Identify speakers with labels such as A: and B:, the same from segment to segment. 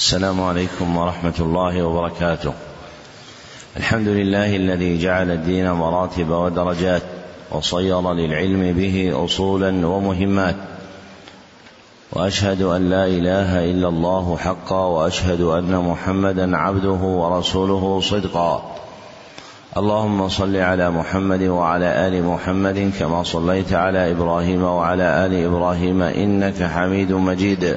A: السلام عليكم ورحمة الله وبركاته. الحمد لله الذي جعل الدين مراتب ودرجات وصير للعلم به أصولا ومهمات. وأشهد أن لا إله إلا الله حقا وأشهد أن محمدا عبده ورسوله صدقا. اللهم صل على محمد وعلى آل محمد كما صليت على إبراهيم وعلى آل إبراهيم إنك حميد مجيد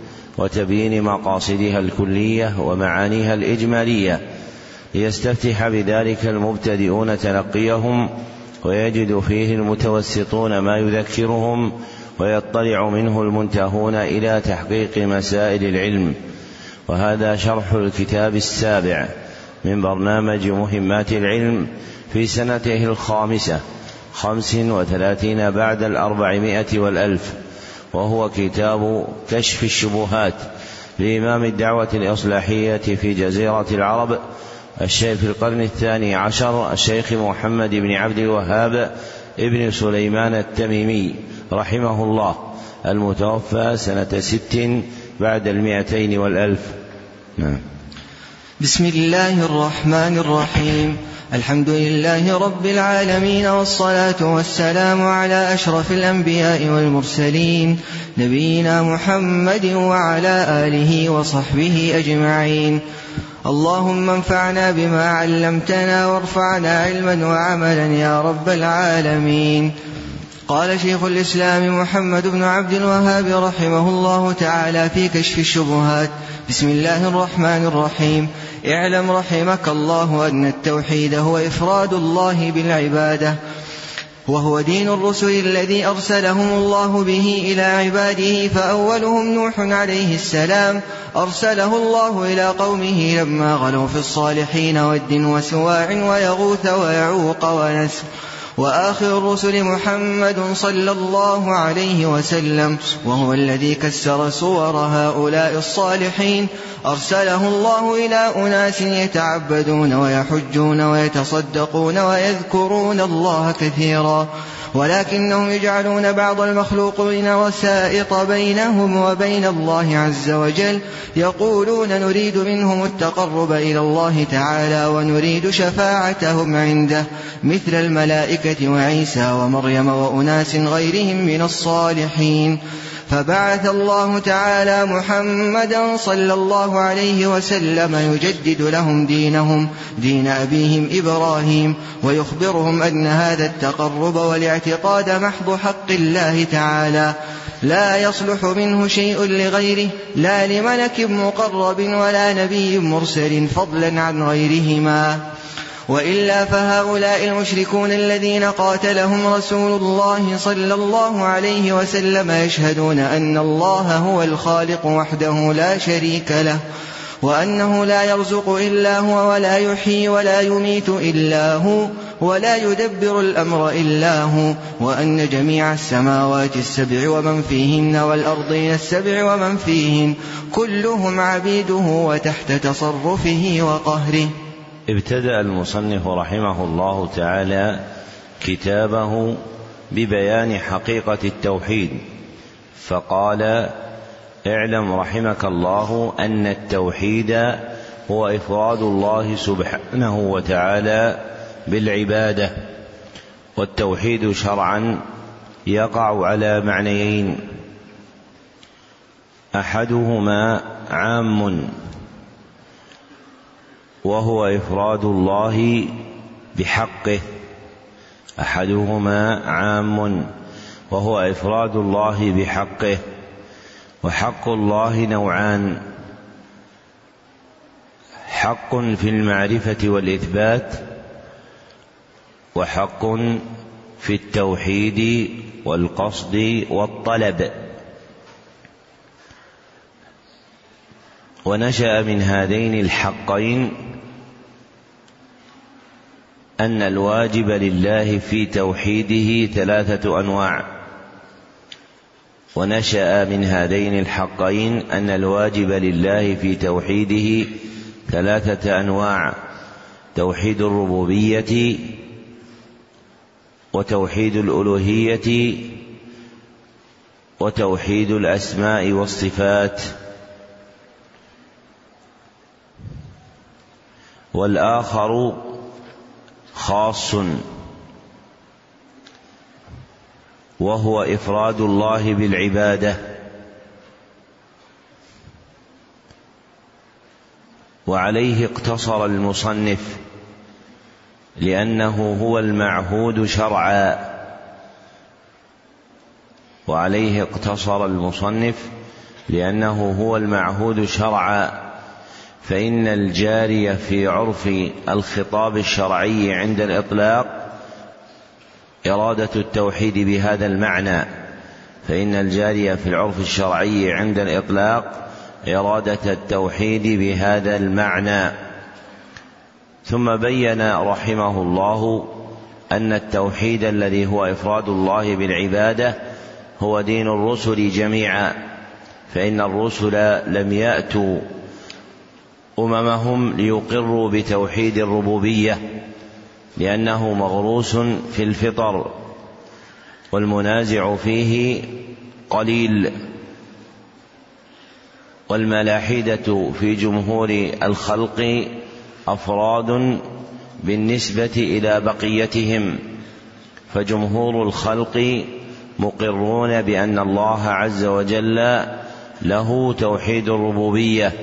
A: وتبيين مقاصدها الكلية ومعانيها الإجمالية. ليستفتح بذلك المبتدئون تلقيهم ويجد فيه المتوسطون ما يذكرهم ويطلع منه المنتهون إلى تحقيق مسائل العلم. وهذا شرح الكتاب السابع من برنامج مهمات العلم في سنته الخامسة خمس وثلاثين بعد الأربعمائة والألف. وهو كتاب كشف الشبهات لإمام الدعوة الإصلاحية في جزيرة العرب الشيخ في القرن الثاني عشر الشيخ محمد بن عبد الوهاب ابن سليمان التميمي رحمه الله المتوفى سنة ست بعد المئتين والألف. نعم.
B: بسم الله الرحمن الرحيم. الحمد لله رب العالمين والصلاة والسلام على أشرف الأنبياء والمرسلين نبينا محمد وعلى آله وصحبه أجمعين. اللهم انفعنا بما علمتنا وارفعنا علما وعملا يا رب العالمين. قال شيخ الإسلام محمد بن عبد الوهاب رحمه الله تعالى في كشف الشبهات. بسم الله الرحمن الرحيم. اعلم رحمك الله أن التوحيد هو إفراد الله بالعبادة. وهو دين الرسل الذي أرسلهم الله به إلى عباده فأولهم نوح عليه السلام. أرسله الله إلى قومه لما غلوا في الصالحين ود وسواع ويغوث ويعوق ونسر. وآخر الرسل محمد صلى الله عليه وسلم وهو الذي كسر صور هؤلاء الصالحين. أرسله الله إلى أناس يتعبدون ويحجون ويتصدقون ويذكرون الله كثيرا. ولكنهم يجعلون بعض المخلوقين وسائط بينهم وبين الله عز وجل يقولون نريد منهم التقرب إلى الله تعالى ونريد شفاعتهم عنده مثل الملائكة وعيسى ومريم وأناس غيرهم من الصالحين. فبعث الله تعالى محمدا صلى الله عليه وسلم يجدد لهم دينهم دين أبيهم إبراهيم ويخبرهم أن هذا التقرب والاعتقاد محض حق الله تعالى. لا يصلح منه شيء لغيره لا لملك مقرب ولا نبي مرسل فضلا عن غيرهما. وإلا فهؤلاء المشركون الذين قاتلهم رسول الله صلى الله عليه وسلم يشهدون أن الله هو الخالق وحده لا شريك له وأنه لا يرزق إلا هو ولا يحيي ولا يميت إلا هو ولا يدبر الأمر إلا هو وأن جميع السماوات السبع ومن فيهن والأرضين السبع ومن فيهن كلهم عبيده وتحت تصرفه وقهره.
A: ابتدأ المصنف رحمه الله تعالى كتابه ببيان حقيقة التوحيد فقال اعلم رحمك الله أن التوحيد هو إفراد الله سبحانه وتعالى بالعبادة والتوحيد شرعا يقع على معنيين أحدهما عام وهو إفراد الله بحقه. أحدهما عام وهو إفراد الله بحقه. وحق الله نوعان. حق في المعرفة والإثبات وحق في التوحيد والقصد والطلب. ونشأ من هذين الحقين أن الواجب لله في توحيده ثلاثة أنواع. ونشأ من هذين الحقين أن الواجب لله في توحيده ثلاثة أنواع توحيد الربوبية وتوحيد الألوهية وتوحيد الأسماء والصفات. والآخر خاص. وهو إفراد الله بالعبادة. وعليه اقتصر المصنف لأنه هو المعهود شرعا. وعليه اقتصر المصنف لأنه هو المعهود شرعا. فإن الجاري في عرف الخطاب الشرعي عند الإطلاق إرادة التوحيد بهذا المعنى. فإن الجاري في العرف الشرعي عند الإطلاق إرادة التوحيد بهذا المعنى. ثم بين رحمه الله أن التوحيد الذي هو إفراد الله بالعبادة هو دين الرسل جميعا فإن الرسل لم يأتوا أممهم ليقروا بتوحيد الربوبية لأنه مغروس في الفطر والمنازع فيه قليل والملاحدة في جمهور الخلق أفراد بالنسبة إلى بقيتهم فجمهور الخلق مقرون بأن الله عز وجل له توحيد الربوبية.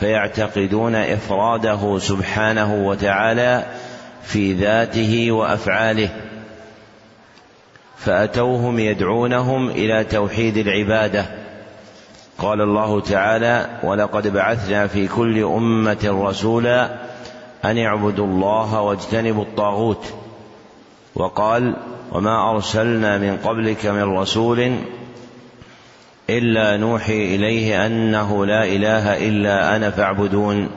A: فيعتقدون إفراده سبحانه وتعالى في ذاته وأفعاله فأتوهم يدعونهم إلى توحيد العبادة. قال الله تعالى ولقد بعثنا في كل أمة رسولا أن اعبدوا الله واجتنبوا الطاغوت وقال وما أرسلنا من قبلك من رسول إلا نوحي إليه أنه لا إله إلا أنا فاعبدون.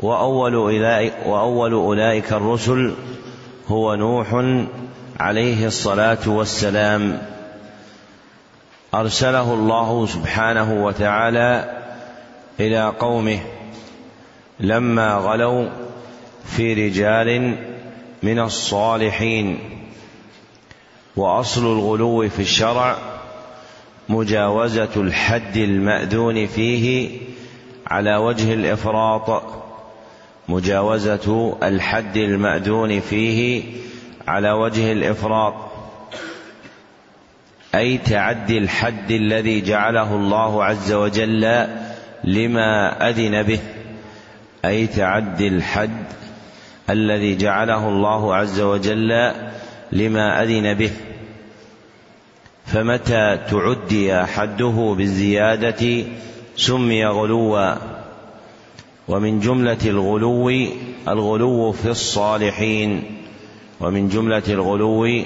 A: وأول أولئك, وأول أولئك الرسل هو نوح عليه الصلاة والسلام. أرسله الله سبحانه وتعالى إلى قومه لما غلوا في رجال من الصالحين. وأصل الغلو في الشرع مجاوزة الحد المأذون فيه على وجه الإفراط مجاوزة الحد المأذون فيه على وجه الإفراط. أي تعدي الحد الذي جعله الله عز وجل لما أذن به. أي تعدي الحد الذي جعله الله عز وجل لما أذن به. فمتى تعدي حده بالزيادة سمي غلوا. ومن جملة الغلو الغلو في الصالحين. ومن جملة الغلو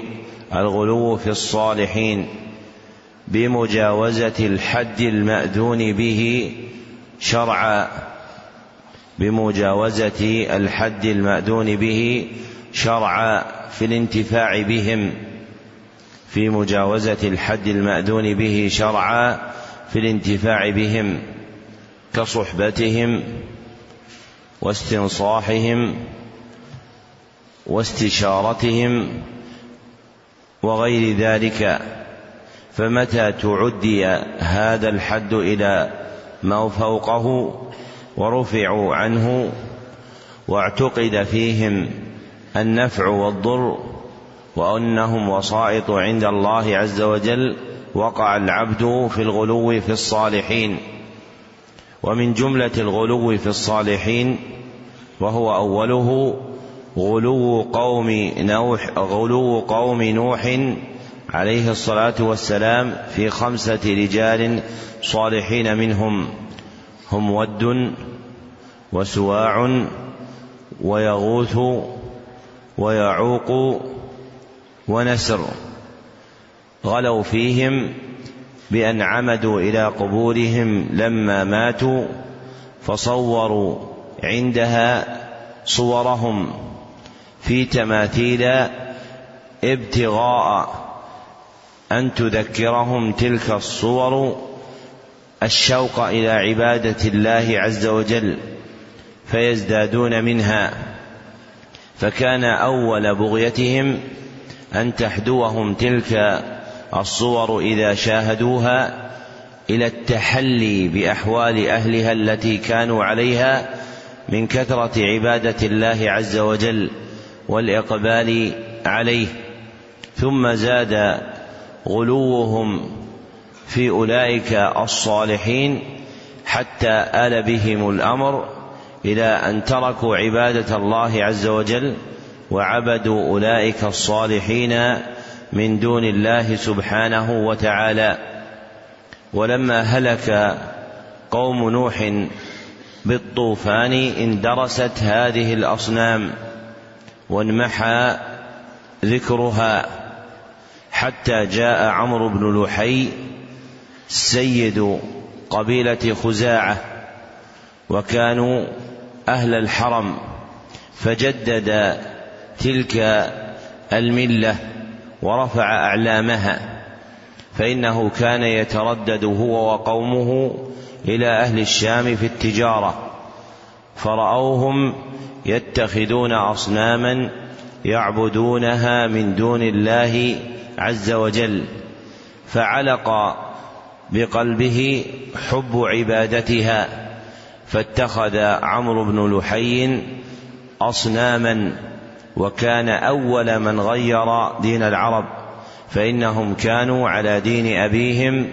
A: الغلو في الصالحين. بمجاوزة الحد المأذون به شرعا. بمجاوزة الحد المأذون به شرعا في الانتفاع بهم. في مجاوزة الحد المأذون به شرعا في الانتفاع بهم كصحبتهم واستنصاحهم واستشارتهم وغير ذلك فمتى تعدي هذا الحد إلى ما فوقه ورفعوا عنه واعتقد فيهم النفع والضر وأنهم وسائط عند الله عز وجل وقع العبد في الغلو في الصالحين. ومن جملة الغلو في الصالحين وهو أوله غلو قوم نوح غلو قوم نوح عليه الصلاة والسلام في خمسة رجال صالحين منهم. هم ود وسواع ويغوث ويعوق ونسر. غلوا فيهم بأن عمدوا إلى قبورهم لما ماتوا فصوروا عندها صورهم في تماثيل ابتغاء أن تذكرهم تلك الصور الشوق إلى عبادة الله عز وجل فيزدادون منها. فكان أول بغيتهم أن تحدوهم تلك الصور إذا شاهدوها إلى التحلي بأحوال أهلها التي كانوا عليها من كثرة عبادة الله عز وجل والإقبال عليه. ثم زاد غلوهم في أولئك الصالحين حتى آل بهم الأمر إلى أن تركوا عبادة الله عز وجل وعبدوا أولئك الصالحين من دون الله سبحانه وتعالى. ولما هلك قوم نوح بالطوفان اندرست هذه الأصنام وانمحى ذكرها حتى جاء عمرو بن لحي سيد قبيلة خزاعة وكانوا أهل الحرم فجدد تلك الملة ورفع أعلامها فإنه كان يتردد هو وقومه إلى أهل الشام في التجارة فرأوهم يتخذون أصناما يعبدونها من دون الله عز وجل فعلق بقلبه حب عبادتها فاتخذ عمرو بن لحي أصناما وكان أول من غير دين العرب فإنهم كانوا على دين أبيهم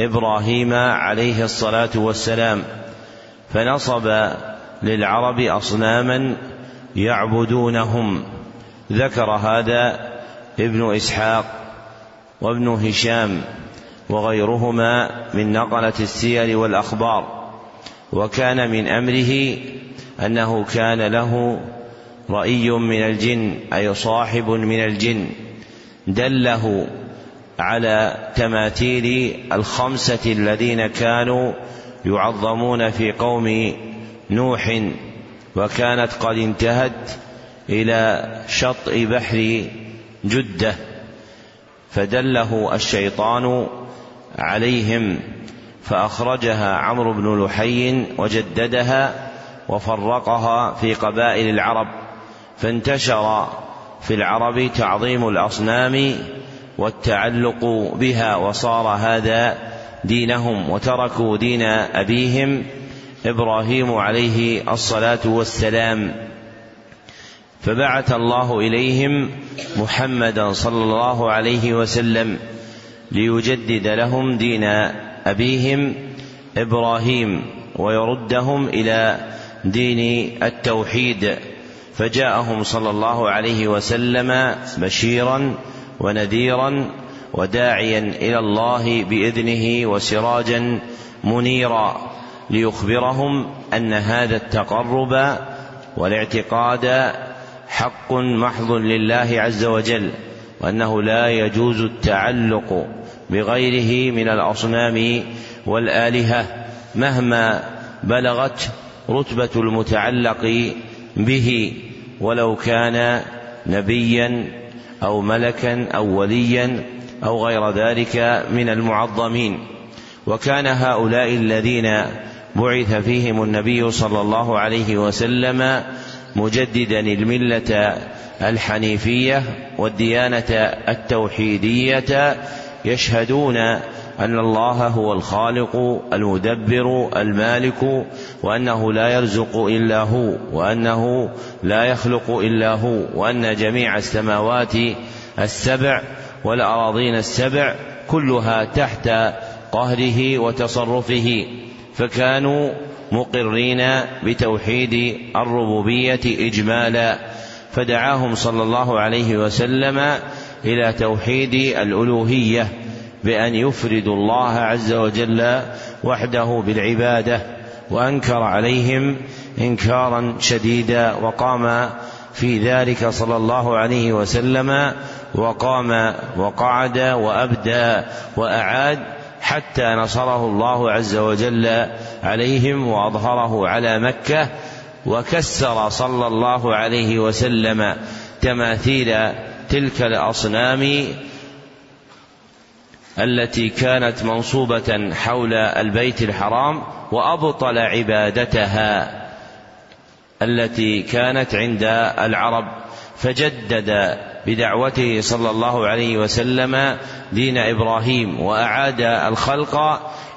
A: إبراهيم عليه الصلاة والسلام. فنصب للعرب أصناما يعبدونهم. ذكر هذا ابن إسحاق وابن هشام وغيرهما من نقلة السير والأخبار. وكان من أمره أنه كان له رأي من الجن أي صاحب من الجن. دله على تماثيل الخمسة الذين كانوا يعظمون في قوم نوح. وكانت قد انتهت إلى شطء بحر جدة. فدله الشيطان عليهم فأخرجها عمرو بن لحي وجددها وفرقها في قبائل العرب. فانتشر في العرب تعظيم الأصنام والتعلق بها وصار هذا دينهم وتركوا دين أبيهم إبراهيم عليه الصلاة والسلام. فبعث الله إليهم محمدا صلى الله عليه وسلم ليجدد لهم دين أبيهم إبراهيم ويردهم إلى دين التوحيد. فجاءهم صلى الله عليه وسلم بشيرا ونذيرا وداعيا إلى الله بإذنه وسراجا منيرا ليخبرهم أن هذا التقرب والاعتقاد حق محض لله عز وجل وأنه لا يجوز التعلق بغيره من الأصنام والآلهة مهما بلغت رتبة المتعلق به ولو كان نبيا أو ملكا أو وليا أو غير ذلك من المعظمين. وكان هؤلاء الذين بعث فيهم النبي صلى الله عليه وسلم مجددا الملة الحنيفية والديانة التوحيدية يشهدون أن الله هو الخالق المدبر المالك وأنه لا يرزق إلا هو وأنه لا يخلق إلا هو وأن جميع السماوات السبع والأراضين السبع كلها تحت قهره وتصرفه فكانوا مقرين بتوحيد الربوبية إجمالا. فدعاهم صلى الله عليه وسلم إلى توحيد الألوهية. بأن يفردوا الله عز وجل وحده بالعبادة وأنكر عليهم إنكارا شديدا وقام في ذلك صلى الله عليه وسلم وقام وقعد وأبدى وأعاد حتى نصره الله عز وجل عليهم وأظهره على مكة وكسر صلى الله عليه وسلم تماثيل تلك الأصنام التي كانت منصوبة حول البيت الحرام وأبطل عبادتها التي كانت عند العرب فجدد بدعوته صلى الله عليه وسلم دين إبراهيم وأعاد الخلق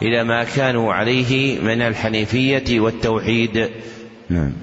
A: إلى ما كانوا عليه من الحنيفية والتوحيد. نعم.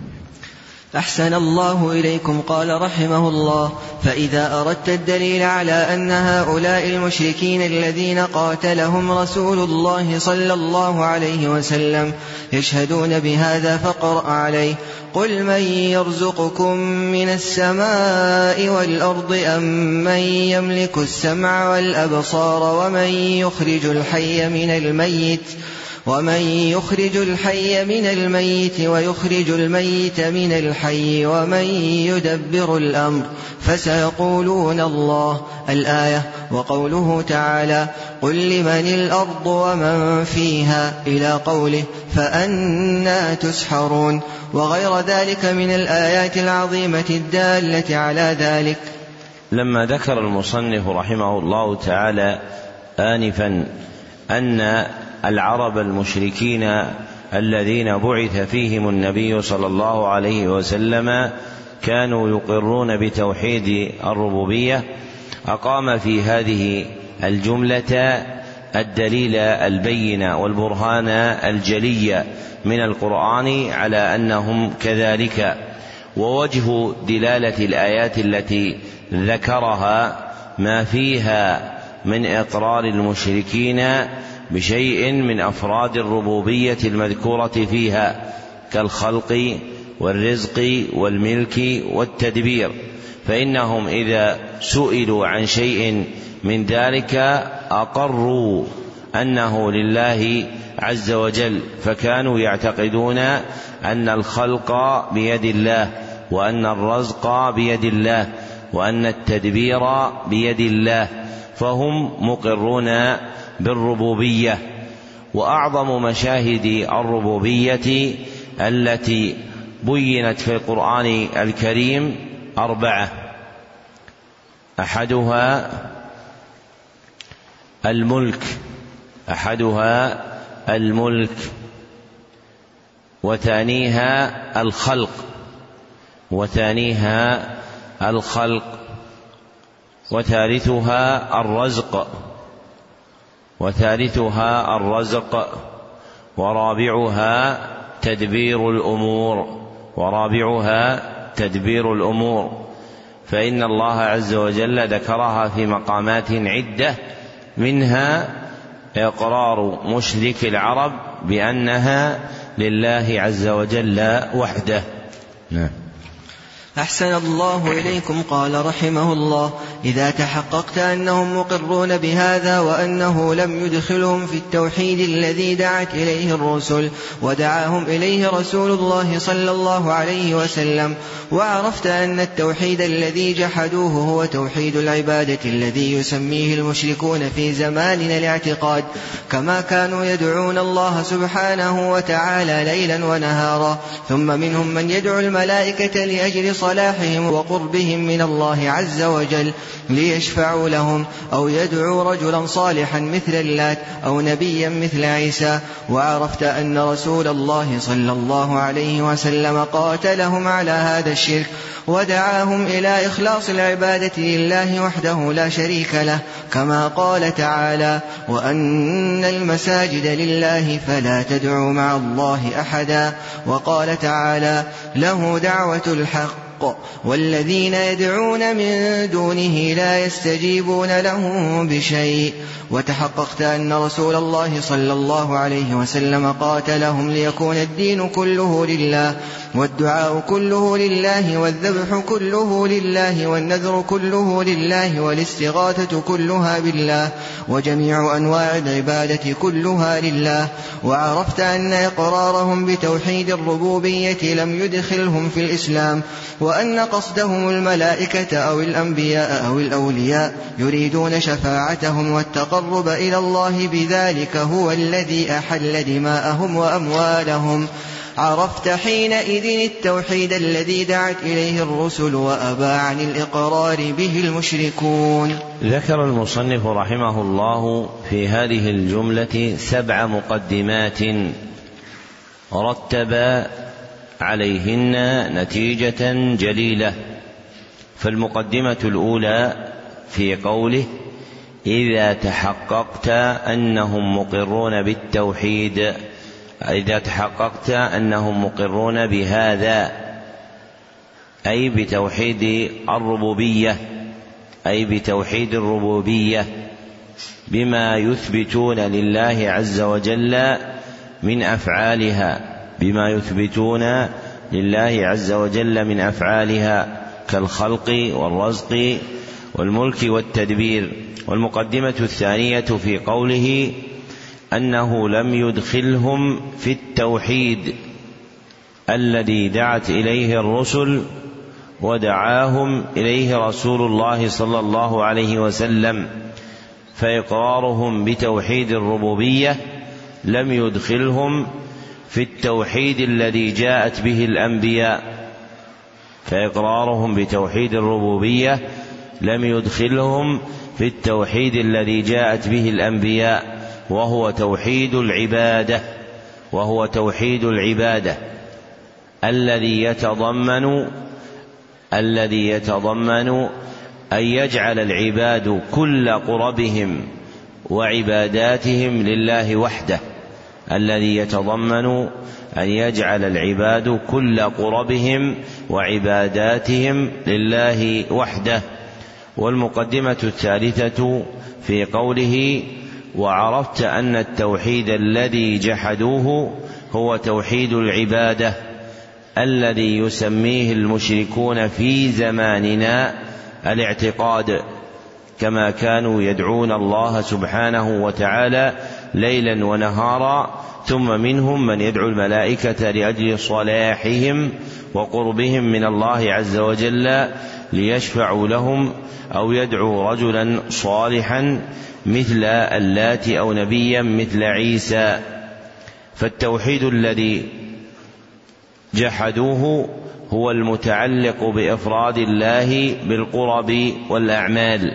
B: أحسن الله إليكم قال رحمه الله. فإذا أردت الدليل على أن هؤلاء المشركين الذين قاتلهم رسول الله صلى الله عليه وسلم يشهدون بهذا فقرأ عليه. قل من يرزقكم من السماء والأرض أم من يملك السمع والأبصار ومن يخرج الحي من الميت ۖ ومن يخرج الحي من الميت ويخرج الميت من الحي ومن يدبر الأمر فسيقولون الله الآية وقوله تعالى قل لمن الأرض ومن فيها إلى قوله فأنا تسحرون وغير ذلك من الآيات العظيمة الدالة على ذلك.
A: لما ذكر المصنف رحمه الله تعالى آنفا أن العرب المشركين الذين بعث فيهم النبي صلى الله عليه وسلم كانوا يقرون بتوحيد الربوبية. أقام في هذه الجملة الدليل البين والبرهان الجلي من القرآن على أنهم كذلك. ووجه دلالة الآيات التي ذكرها ما فيها من إقرار المشركين بشيء من أفراد الربوبية المذكورة فيها كالخلق والرزق والملك والتدبير. فإنهم إذا سئلوا عن شيء من ذلك أقروا أنه لله عز وجل فكانوا يعتقدون أن الخلق بيد الله وأن الرزق بيد الله وأن التدبير بيد الله. فهم مقرون بالربوبية وأعظم مشاهد الربوبية التي بينت في القرآن الكريم أربعة. أحدها الملك أحدها الملك وثانيها الخلق وثانيها الخلق وثالثها الرزق. وثالثها الرزق ورابعها تدبير الأمور ورابعها تدبير الأمور. فإن الله عز وجل ذكرها في مقامات عدة منها إقرار مشرك العرب بأنها لله عز وجل وحده.
B: نعم. أحسن الله إليكم قال رحمه الله. إذا تحققت أنهم مقرون بهذا وأنه لم يدخلهم في التوحيد الذي دعت إليه الرسل ودعاهم إليه رسول الله صلى الله عليه وسلم وعرفت أن التوحيد الذي جحدوه هو توحيد العبادة الذي يسميه المشركون في زماننا الاعتقاد. كما كانوا يدعون الله سبحانه وتعالى ليلا ونهارا ثم منهم من يدعو الملائكة لأجل صلاحهم وقربهم من الله عز وجل ليشفعوا لهم أو يدعو رجلا صالحا مثل اللات أو نبيا مثل عيسى. وعرفت أن رسول الله صلى الله عليه وسلم قاتلهم على هذا الشرك ودعاهم إلى إخلاص العبادة لله وحده لا شريك له كما قال تعالى وأن المساجد لله فلا تدعوا مع الله أحدا. وقال تعالى له دعوة الحق والذين يدعون من دونه لا يستجيبون لهم بشيء. وتحققت أن رسول الله صلى الله عليه وسلم قاتلهم ليكون الدين كله لله والدعاء كله لله والذبح كله لله والنذر كله لله والاستغاثة كلها بالله وجميع أنواع العبادة كلها لله. وعرفت أن إقرارهم بتوحيد الربوبية لم يدخلهم في الإسلام وأن قصدهم الملائكة أو الأنبياء أو الأولياء يريدون شفاعتهم والتقرب إلى الله بذلك هو الذي أحل دماءهم وأموالهم. عرفت حينئذ التوحيد الذي دعت إليه الرسل وأبى عن الإقرار به المشركون.
A: ذكر المصنف رحمه الله في هذه الجملة سبع مقدمات رتب عليهن نتيجة جليلة. فالمقدمة الأولى في قوله إذا تحققت أنهم مقرون بالتوحيد. إذا تحققت أنهم مقرون بهذا أي بتوحيد الربوبية أي بتوحيد الربوبية بما يثبتون لله عز وجل من أفعالها. بما يثبتون لله عز وجل من أفعالها كالخلق والرزق والملك والتدبير. والمقدمة الثانية في قوله أنه لم يدخلهم في التوحيد الذي دعت إليه الرسل ودعاهم إليه رسول الله صلى الله عليه وسلم فإقرارهم بتوحيد الربوبية لم يدخلهم في التوحيد الذي جاءت به الأنبياء فإقرارهم بتوحيد الربوبية لم يدخلهم في التوحيد الذي جاءت به الأنبياء وهو توحيد العبادة وهو توحيد العبادة الذي يتضمن الذي يتضمن أن يجعل العباد كل قربهم وعباداتهم لله وحده. الذي يتضمن أن يجعل العباد كل قربهم وعباداتهم لله وحده. والمقدمة الثالثة في قوله وعرفت أن التوحيد الذي جحدوه هو توحيد العبادة الذي يسميه المشركون في زماننا الاعتقاد كما كانوا يدعون الله سبحانه وتعالى ليلا ونهارا ثم منهم من يدعو الملائكة لأجل صلاحهم وقربهم من الله عز وجل ليشفعوا لهم أو يدعو رجلا صالحا مثل اللات أو نبيا مثل عيسى. فالتوحيد الذي جحدوه هو المتعلق بإفراد الله بالقرب والأعمال.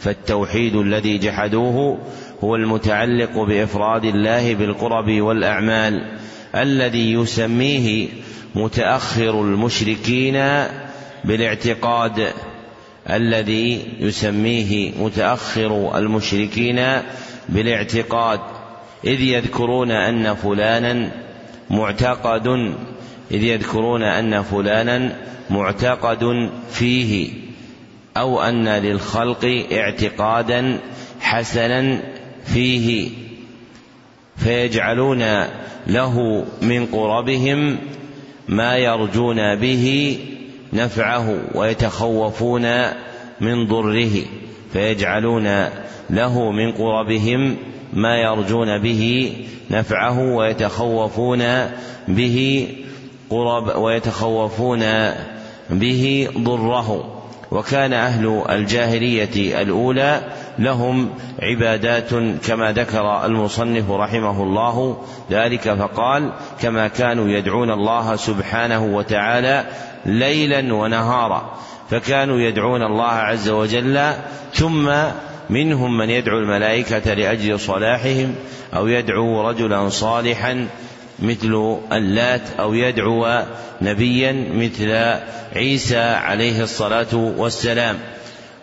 A: فالتوحيد الذي جحدوه هو المتعلق بإفراد الله بالقرب والأعمال الذي يسميه متأخر المشركين بالاعتقاد الذي يسميه متأخر المشركين بالاعتقاد. إذ يذكرون أن فلانا معتقد إذ يذكرون أن فلانا معتقد فيه أو أن للخلق اعتقادا حسنا فيه فيجعلون له من قربهم ما يرجون به نفعه ويتخوفون من ضره فيجعلون له من قربهم ما يرجون به نفعه ويتخوفون به قرب ويتخوفون به ضره وكان أهل الجاهلية الأولى لهم عبادات كما ذكر المصنف رحمه الله. ذلك فقال كما كانوا يدعون الله سبحانه وتعالى ليلا ونهارا. فكانوا يدعون الله عز وجل ثم منهم من يدعو الملائكة لأجل صلاحهم أو يدعو رجلا صالحا مثل اللات أو يدعو نبيا مثل عيسى عليه الصلاة والسلام.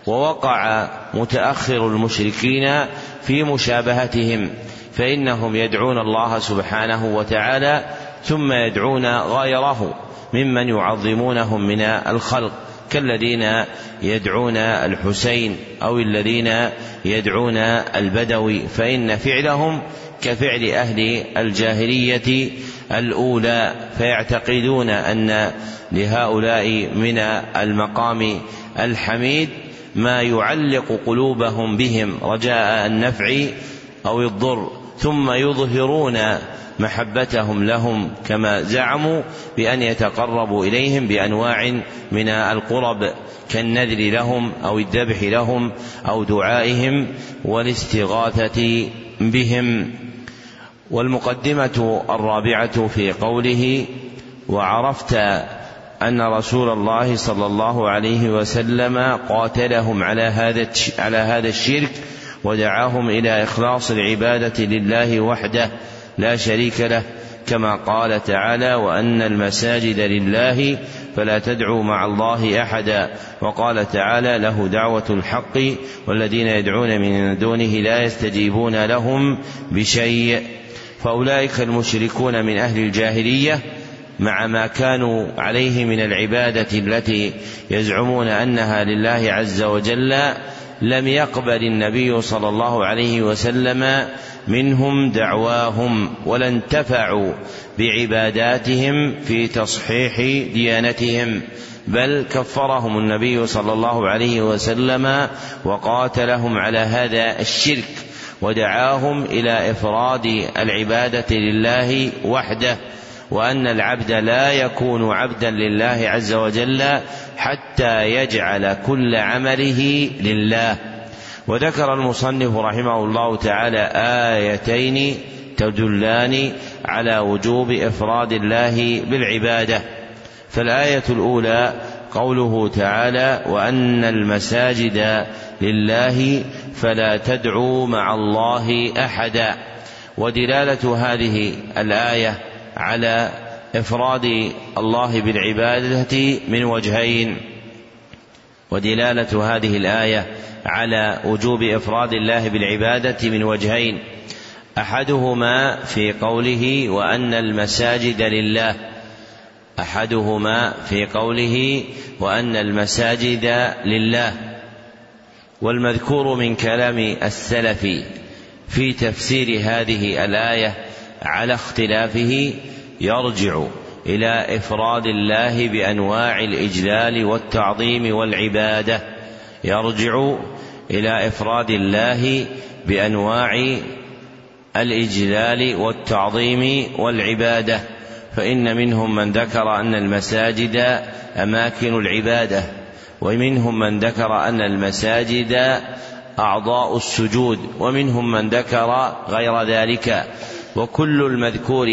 A: ووقع متأخر المشركين في مشابهتهم فإنهم يدعون الله سبحانه وتعالى ثم يدعون غيره ممن يعظمونهم من الخلق كالذين يدعون الحسين أو الذين يدعون البدوي فإن فعلهم كفعل أهل الجاهلية الأولى فيعتقدون أن لهؤلاء من المقام الحميد ما يعلق قلوبهم بهم رجاء النفع أو الضر ثم يظهرون محبتهم لهم كما زعموا بأن يتقربوا إليهم بأنواع من القرب كالنذر لهم أو الذبح لهم أو دعائهم والاستغاثة بهم. والمقدمة الرابعة في قوله وعرفت أن رسول الله صلى الله عليه وسلم قاتلهم على هذا على هذا الشرك ودعاهم إلى إخلاص العبادة لله وحده لا شريك له كما قال تعالى وأن المساجد لله فلا تدعوا مع الله أحدا وقال تعالى له دعوة الحق والذين يدعون من دونه لا يستجيبون لهم بشيء فأولئك المشركون من أهل الجاهلية مع ما كانوا عليه من العبادة التي يزعمون أنها لله عز وجل لم يقبل النبي صلى الله عليه وسلم منهم دعواهم ولا انتفعوا بعباداتهم في تصحيح ديانتهم بل كفرهم النبي صلى الله عليه وسلم وقاتلهم على هذا الشرك. ودعاهم إلى إفراد العبادة لله وحده وأن العبد لا يكون عبدا لله عز وجل حتى يجعل كل عمله لله. وذكر المصنف رحمه الله تعالى آيتين تدلان على وجوب إفراد الله بالعبادة. فالآية الأولى قوله تعالى وأن المساجد لله فلا تدعوا مع الله أحدا. ودلالة هذه الآية على إفراد الله بالعبادة من وجهين. ودلالة هذه الآية على وجوب إفراد الله بالعبادة من وجهين. أحدهما في قوله وأن المساجد لله. أحدهما في قوله وأن المساجد لله. والمذكور من كلام السلف في تفسير هذه الآية على اختلافه يرجع إلى إفراد الله بأنواع الإجلال والتعظيم والعبادة. يرجع إلى إفراد الله بأنواع الإجلال والتعظيم والعبادة. فإن منهم من ذكر أن المساجد أماكن العبادة. ومنهم من ذكر أن المساجد أعضاء السجود ومنهم من ذكر غير ذلك. وكل المذكور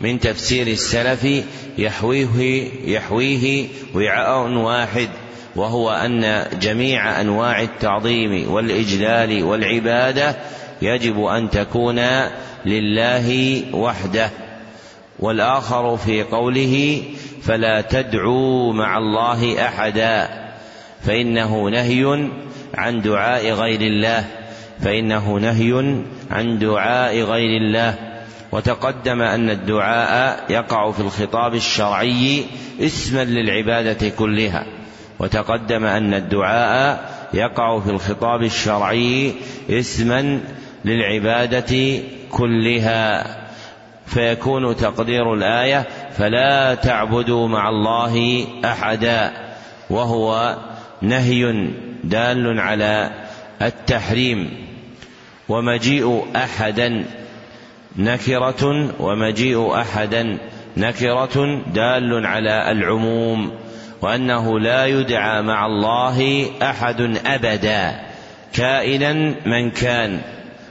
A: من تفسير السلف يحويه يحويه وعاء واحد وهو أن جميع أنواع التعظيم والإجلال والعبادة يجب أن تكون لله وحده. والآخر في قوله فلا تدعوا مع الله أحدا فإنه نهي عن دعاء غير الله. فإنه نهي عن دعاء غير الله. وتقدم أن الدعاء يقع في الخطاب الشرعي اسما للعبادة كلها. وتقدم أن الدعاء يقع في الخطاب الشرعي اسما للعبادة كلها. فيكون تقدير الآية فلا تعبدوا مع الله أحدا وهو نهي دال على التحريم ومجيء أحدا نكرة ومجيء أحدا نكرة دال على العموم وأنه لا يدعى مع الله أحد أبدا كائنا من كان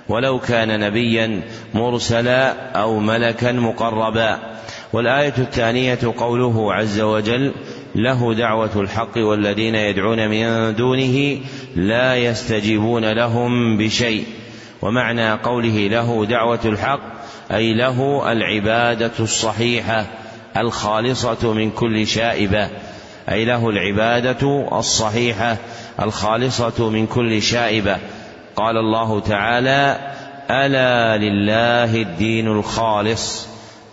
A: ولو كان نبيا مرسلا أو ملكا مقربا والآية الثانية قوله عز وجل له دعوة الحق والذين يدعون من دونه لا يستجيبون لهم بشيء. ومعنى قوله له دعوة الحق أي له العبادة الصحيحة الخالصة من كل شائبة. أي له العبادة الصحيحة الخالصة من كل شائبة. قال الله تعالى ألا لله الدين الخالص.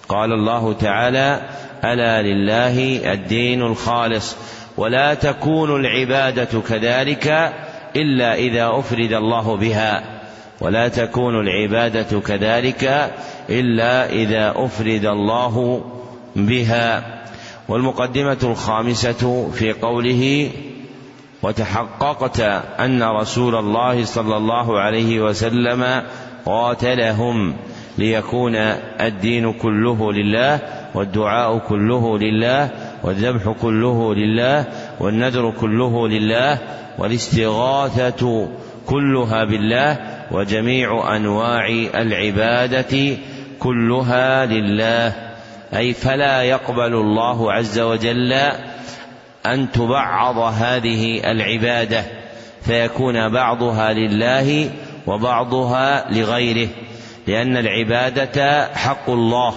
A: قال الله تعالى ألا لله الدين الخالص ولا تكون العبادة كذلك إلا إذا أفرد الله بها ولا تكون العبادة كذلك إلا إذا أفرد الله بها. والمقدمة الخامسة في قوله وتحققت أن رسول الله صلى الله عليه وسلم قاتلهم ليكون الدين كله لله والدعاء كله لله والذبح كله لله والنذر كله لله والاستغاثة كلها بالله وجميع أنواع العبادة كلها لله. أي فلا يقبل الله عز وجل أن تبعض هذه العبادة فيكون بعضها لله وبعضها لغيره. لأن العبادة حق الله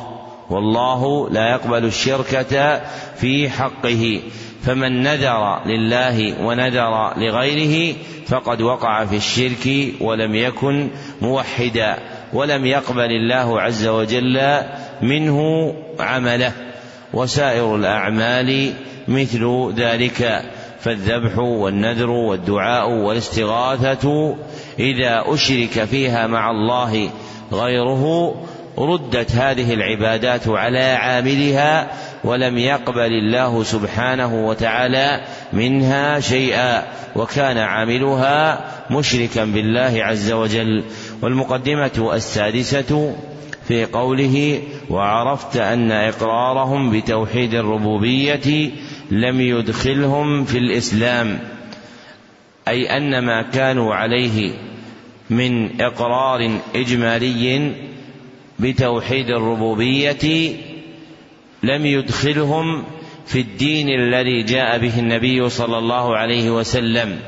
A: والله لا يقبل الشركة في حقه. فمن نذر لله ونذر لغيره فقد وقع في الشرك ولم يكن موحدا ولم يقبل الله عز وجل منه عمله. وسائر الأعمال مثل ذلك. فالذبح والنذر والدعاء والاستغاثة إذا أشرك فيها مع الله غيره ردت هذه العبادات على عاملها ولم يقبل الله سبحانه وتعالى منها شيئا وكان عاملها مشركا بالله عز وجل. والمقدمة السادسة في قوله وعرفت أن إقرارهم بتوحيد الربوبية لم يدخلهم في الإسلام أي أن ما كانوا عليه من إقرار إجمالي بتوحيد الربوبية لم يدخلهم في الدين الذي جاء به النبي صلى الله عليه وسلم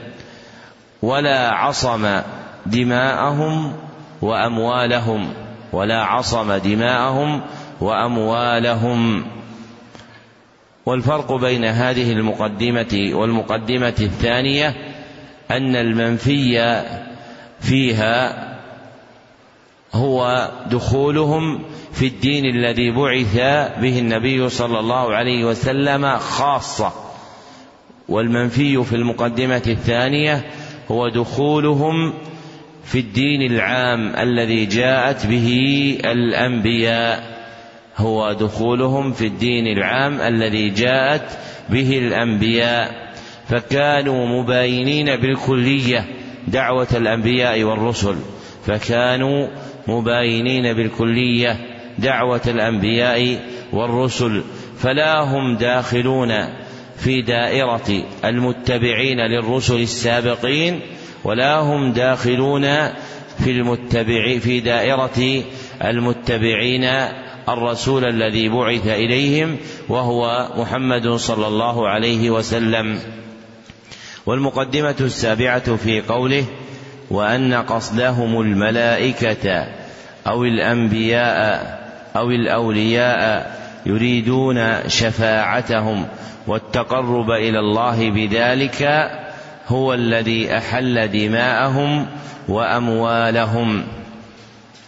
A: ولا عصم دماءهم وأموالهم ولا عصم دماءهم وأموالهم. والفرق بين هذه المقدمة والمقدمة الثانية أن المنفي فيها هو دخولهم في الدين الذي بعث به النبي صلى الله عليه وسلم خاصة. والمنفي في المقدمة الثانية هو دخولهم في الدين العام الذي جاءت به الأنبياء. هو دخولهم في الدين العام الذي جاءت به الأنبياء. فكانوا مباينين بالكلية. دعوة الأنبياء والرسل فكانوا مباينين بالكلية دعوة الأنبياء والرسل فلا هم داخلون في دائرة المتبعين للرسل السابقين ولا هم داخلون في المتبع في دائرة المتبعين الرسول الذي بعث إليهم وهو محمد صلى الله عليه وسلم. والمقدمة السابعة في قوله وأن قصدهم الملائكة أو الأنبياء أو الأولياء يريدون شفاعتهم والتقرب إلى الله بذلك هو الذي أحل دماءهم وأموالهم.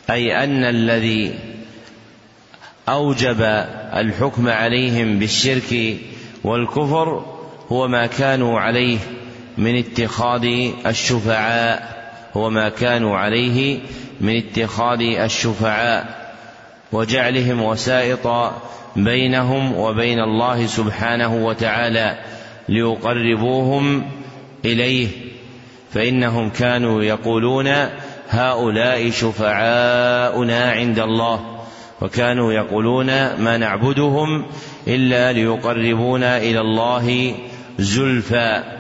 A: أي أن الذي أوجب الحكم عليهم بالشرك والكفر هو ما كانوا عليه من اتخاذ الشفعاء هو ما كانوا عليه من اتخاذ الشفعاء وجعلهم وسائط بينهم وبين الله سبحانه وتعالى ليقربوهم إليه. فإنهم كانوا يقولون هؤلاء شفعاؤنا عند الله وكانوا يقولون ما نعبدهم إلا ليقربونا إلى الله زلفى.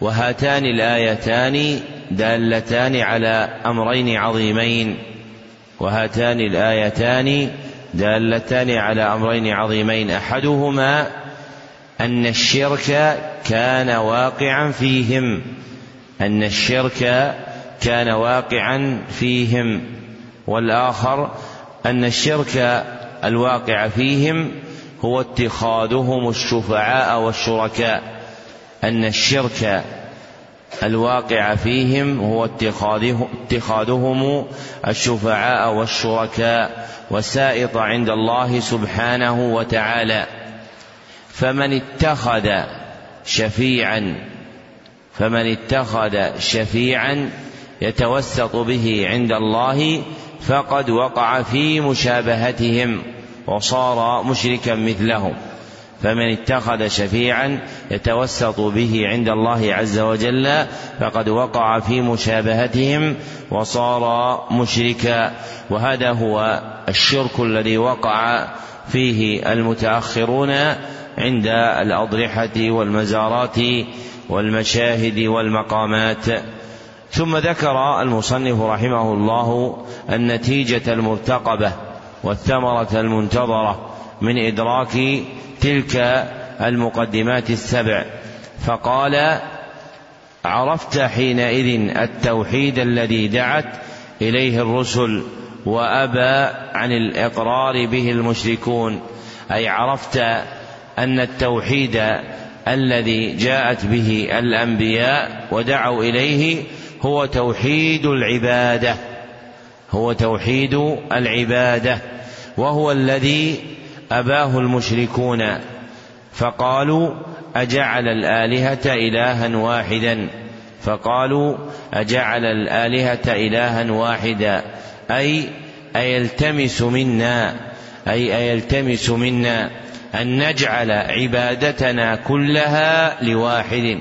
A: وهاتان الآيتان دالتان على أمرين عظيمين. وهاتان الآيتان دالتان على أمرين عظيمين. أحدهما أن الشرك كان واقعا فيهم. أن الشرك كان واقعا فيهم. والآخر أن الشرك الواقع فيهم هو اتخاذهم الشفعاء والشركاء. أن الشرك الواقع فيهم هو اتخاذه اتخاذهم الشفعاء والشركاء والسائط عند الله سبحانه وتعالى. فمن اتخذ شفيعا فمن اتخذ شفيعا يتوسط به عند الله فقد وقع في مشابهتهم وصار مشركا مثلهم. فمن اتخذ شفيعا يتوسط به عند الله عز وجل فقد وقع في مشابهتهم وصار مشركا. وهذا هو الشرك الذي وقع فيه المتأخرون عند الأضرحة والمزارات والمشاهد والمقامات. ثم ذكر المصنف رحمه الله النتيجة المرتقبة والثمرة المنتظرة من إدراك تلك المقدمات السبع. فقال عرفت حينئذ التوحيد الذي دعت إليه الرسل وأبى عن الإقرار به المشركون. أي عرفت أن التوحيد الذي جاءت به الأنبياء ودعوا إليه هو توحيد العبادة هو توحيد العبادة وهو الذي أباه المشركون فقالوا أجعل الآلهة إلها واحدا؟ فقالوا أجعل الآلهة إلها واحدا أي أيلتمس منا أي أيلتمس منا أن نجعل عبادتنا كلها لواحد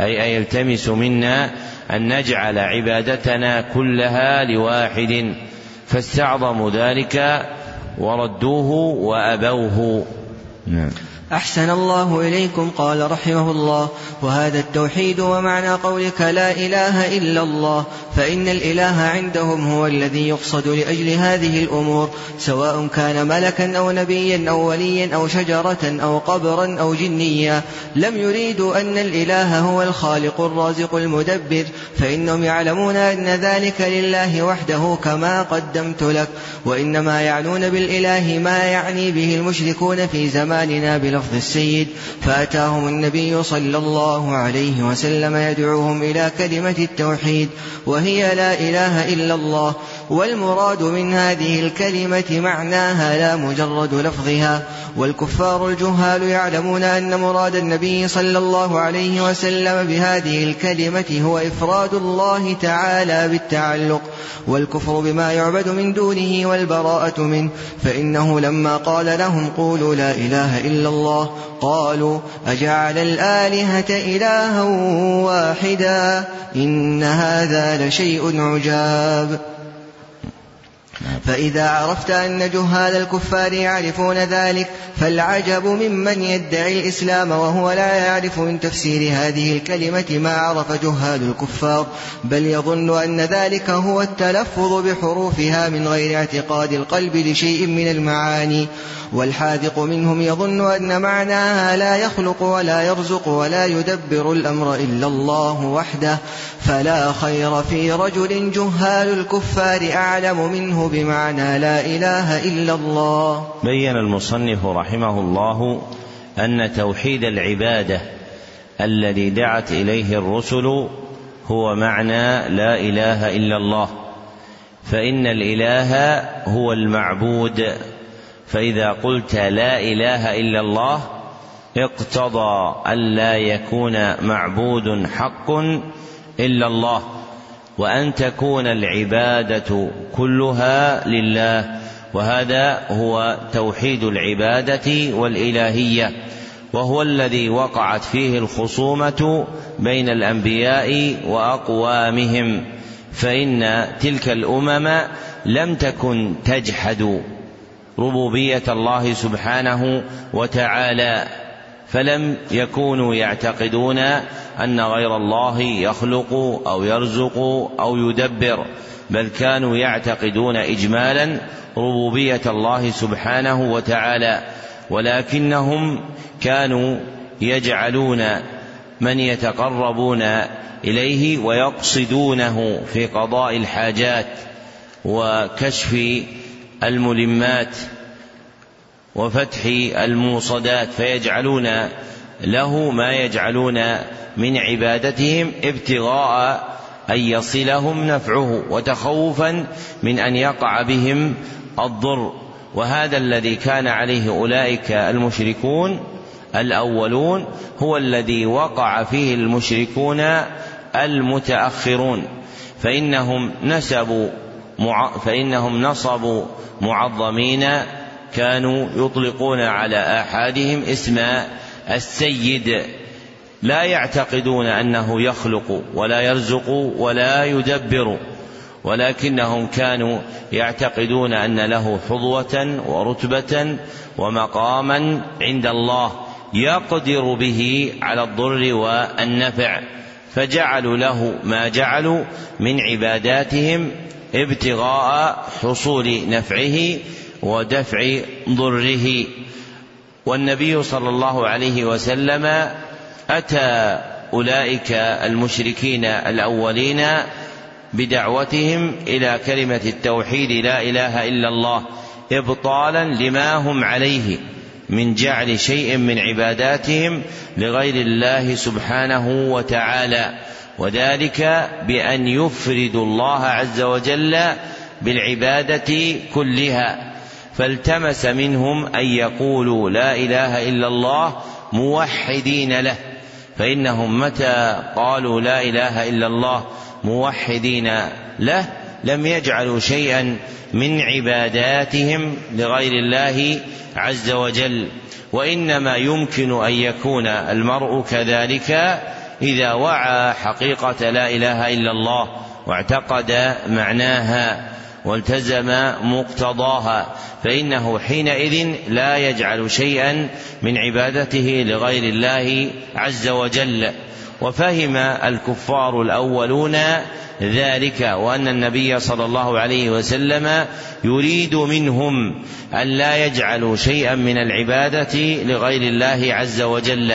A: أي أيلتمس منا أن نجعل عبادتنا كلها لواحد. فاستعظموا ذلك وردوه وأبوه.
B: نعم. أحسن الله إليكم قال رحمه الله. وهذا التوحيد ومعنى قولك لا إله إلا الله فإن الإله عندهم هو الذي يقصد لأجل هذه الأمور سواء كان ملكا أو نبيا أو وليا أو شجرة أو قبرا أو جنيا. لم يريدوا أن الإله هو الخالق الرازق المدبر فإنهم يعلمون أن ذلك لله وحده كما قدمت لك. وإنما يعنون بالإله ما يعني به المشركون في زماننا بلفظ السيد فأتاهم النبي صلى الله عليه وسلم يدعوهم إلى كلمة التوحيد وهي لا إله إلا الله. والمراد من هذه الكلمة معناها لا مجرد لفظها والكفار الجهال يعلمون أن مراد النبي صلى الله عليه وسلم بهذه الكلمة هو إفراد الله تعالى بالتعلق والكفر بما يعبد من دونه والبراءة منه فإنه لما قال لهم قولوا لا إله إلا الله قالوا أجعل الآلهة إلها واحدا إن هذا لشيء عجاب. فإذا عرفت أن جهال الكفار يعرفون ذلك فالعجب ممن يدعي الإسلام وهو لا يعرف من تفسير هذه الكلمة ما عرف جهال الكفار. بل يظن أن ذلك هو التلفظ بحروفها من غير اعتقاد القلب لشيء من المعاني. والحاذق منهم يظن أن معناها لا يخلق ولا يرزق ولا يدبر الأمر إلا الله وحده. فلا خير في رجل جهال الكفار أعلم منه بمعنى لا إله إلا الله.
A: بين المصنف رحمه الله أن توحيد العبادة الذي دعت إليه الرسل هو معنى لا إله إلا الله. فإن الإله هو المعبود. فإذا قلت لا إله إلا الله اقتضى ألا يكون معبود حق إلا الله. وأن تكون العبادة كلها لله وهذا هو توحيد العبادة والإلهية وهو الذي وقعت فيه الخصومة بين الأنبياء وأقوامهم فإن تلك الأمم لم تكن تجحد ربوبية الله سبحانه وتعالى. فلم يكونوا يعتقدون أن غير الله يخلق أو يرزق أو يدبر بل كانوا يعتقدون اجمالا ربوبية الله سبحانه وتعالى ولكنهم كانوا يجعلون من يتقربون إليه ويقصدونه في قضاء الحاجات وكشف الملمات. وفتح الموصدات فيجعلون له ما يجعلون من عبادتهم ابتغاء أن يصلهم نفعه وتخوفا من أن يقع بهم الضر. وهذا الذي كان عليه أولئك المشركون الأولون هو الذي وقع فيه المشركون المتأخرون. فإنهم نسبوا فإنهم نصبوا معظمين كانوا يطلقون على آحادهم اسم السيد. لا يعتقدون أنه يخلق ولا يرزق ولا يدبر ولكنهم كانوا يعتقدون أن له حظوة ورتبة ومقاما عند الله يقدر به على الضر والنفع فجعلوا له ما جعلوا من عباداتهم ابتغاء حصول نفعه ودفع ضره. والنبي صلى الله عليه وسلم أتى أولئك المشركين الأولين بدعوتهم إلى كلمة التوحيد لا إله إلا الله ابطالا لما هم عليه من جعل شيء من عباداتهم لغير الله سبحانه وتعالى. وذلك بأن يفردوا الله عز وجل بالعبادة كلها. فالتمس منهم أن يقولوا لا إله إلا الله موحدين له فإنهم متى قالوا لا إله إلا الله موحدين له لم يجعلوا شيئا من عباداتهم لغير الله عز وجل وإنما يمكن أن يكون المرء كذلك إذا وعى حقيقة لا إله إلا الله واعتقد معناها. والتزم مقتضاها فإنه حينئذ لا يجعل شيئا من عبادته لغير الله عز وجل. وفهم الكفار الأولون ذلك وأن النبي صلى الله عليه وسلم يريد منهم أن لا يجعلوا شيئا من العبادة لغير الله عز وجل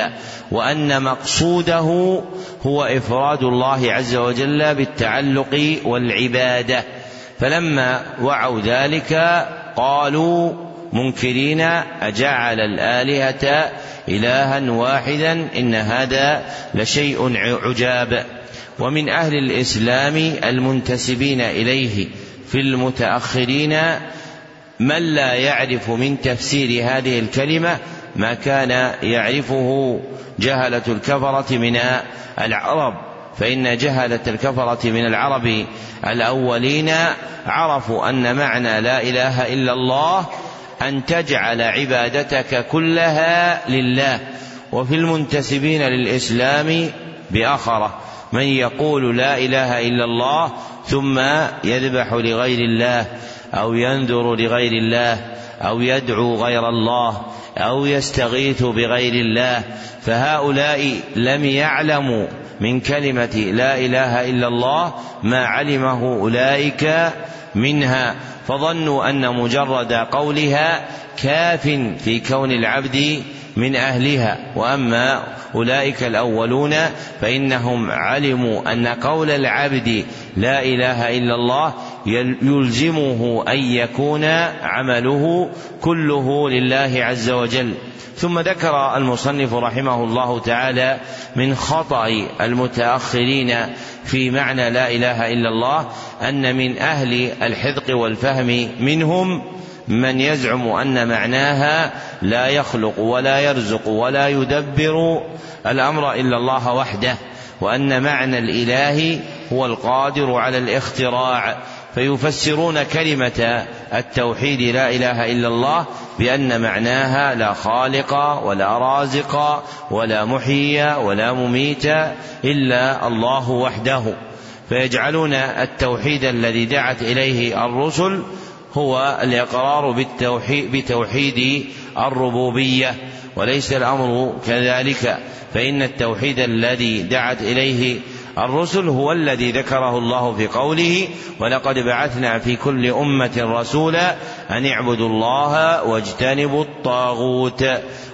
A: وأن مقصوده هو إفراد الله عز وجل بالتعلق والعبادة. فلما وعوا ذلك قالوا منكرين أجعل الآلهة إلها واحدا؟ إن هذا لشيء عجاب. ومن أهل الإسلام المنتسبين إليه في المتأخرين من لا يعرف من تفسير هذه الكلمة ما كان يعرفه جهلة الكفرة من العرب. فإن جهلة الكفرة من العرب الأولين عرفوا أن معنى لا إله إلا الله أن تجعل عبادتك كلها لله وفي المنتسبين للإسلام بآخرة. من يقول لا إله إلا الله ثم يذبح لغير الله أو ينذر لغير الله أو يدعو غير الله أو يستغيث بغير الله فهؤلاء لم يعلموا من كلمة لا إله إلا الله ما علمه أولئك منها فظنوا أن مجرد قولها كاف في كون العبد من أهلها. وأما أولئك الأولون فإنهم علموا أن قول العبد لا إله إلا الله يلزمه أن يكون عمله كله لله عز وجل. ثم ذكر المصنف رحمه الله تعالى من خطأ المتأخرين في معنى لا إله إلا الله أن من أهل الحذق والفهم منهم من يزعم أن معناها لا يخلق ولا يرزق ولا يدبر الأمر إلا الله وحده وأن معنى الإله هو القادر على الاختراع. فيفسرون كلمة التوحيد لا إله إلا الله بأن معناها لا خالق ولا رازق ولا محيي ولا مميت إلا الله وحده. فيجعلون التوحيد الذي دعت إليه الرسل هو الإقرار بالتوحيد بتوحيد الربوبية وليس الأمر كذلك. فإن التوحيد الذي دعت إليه الرسل هو الذي ذكره الله في قوله ولقد بعثنا في كل أمة رسولا أن اعبدوا الله واجتنبوا الطاغوت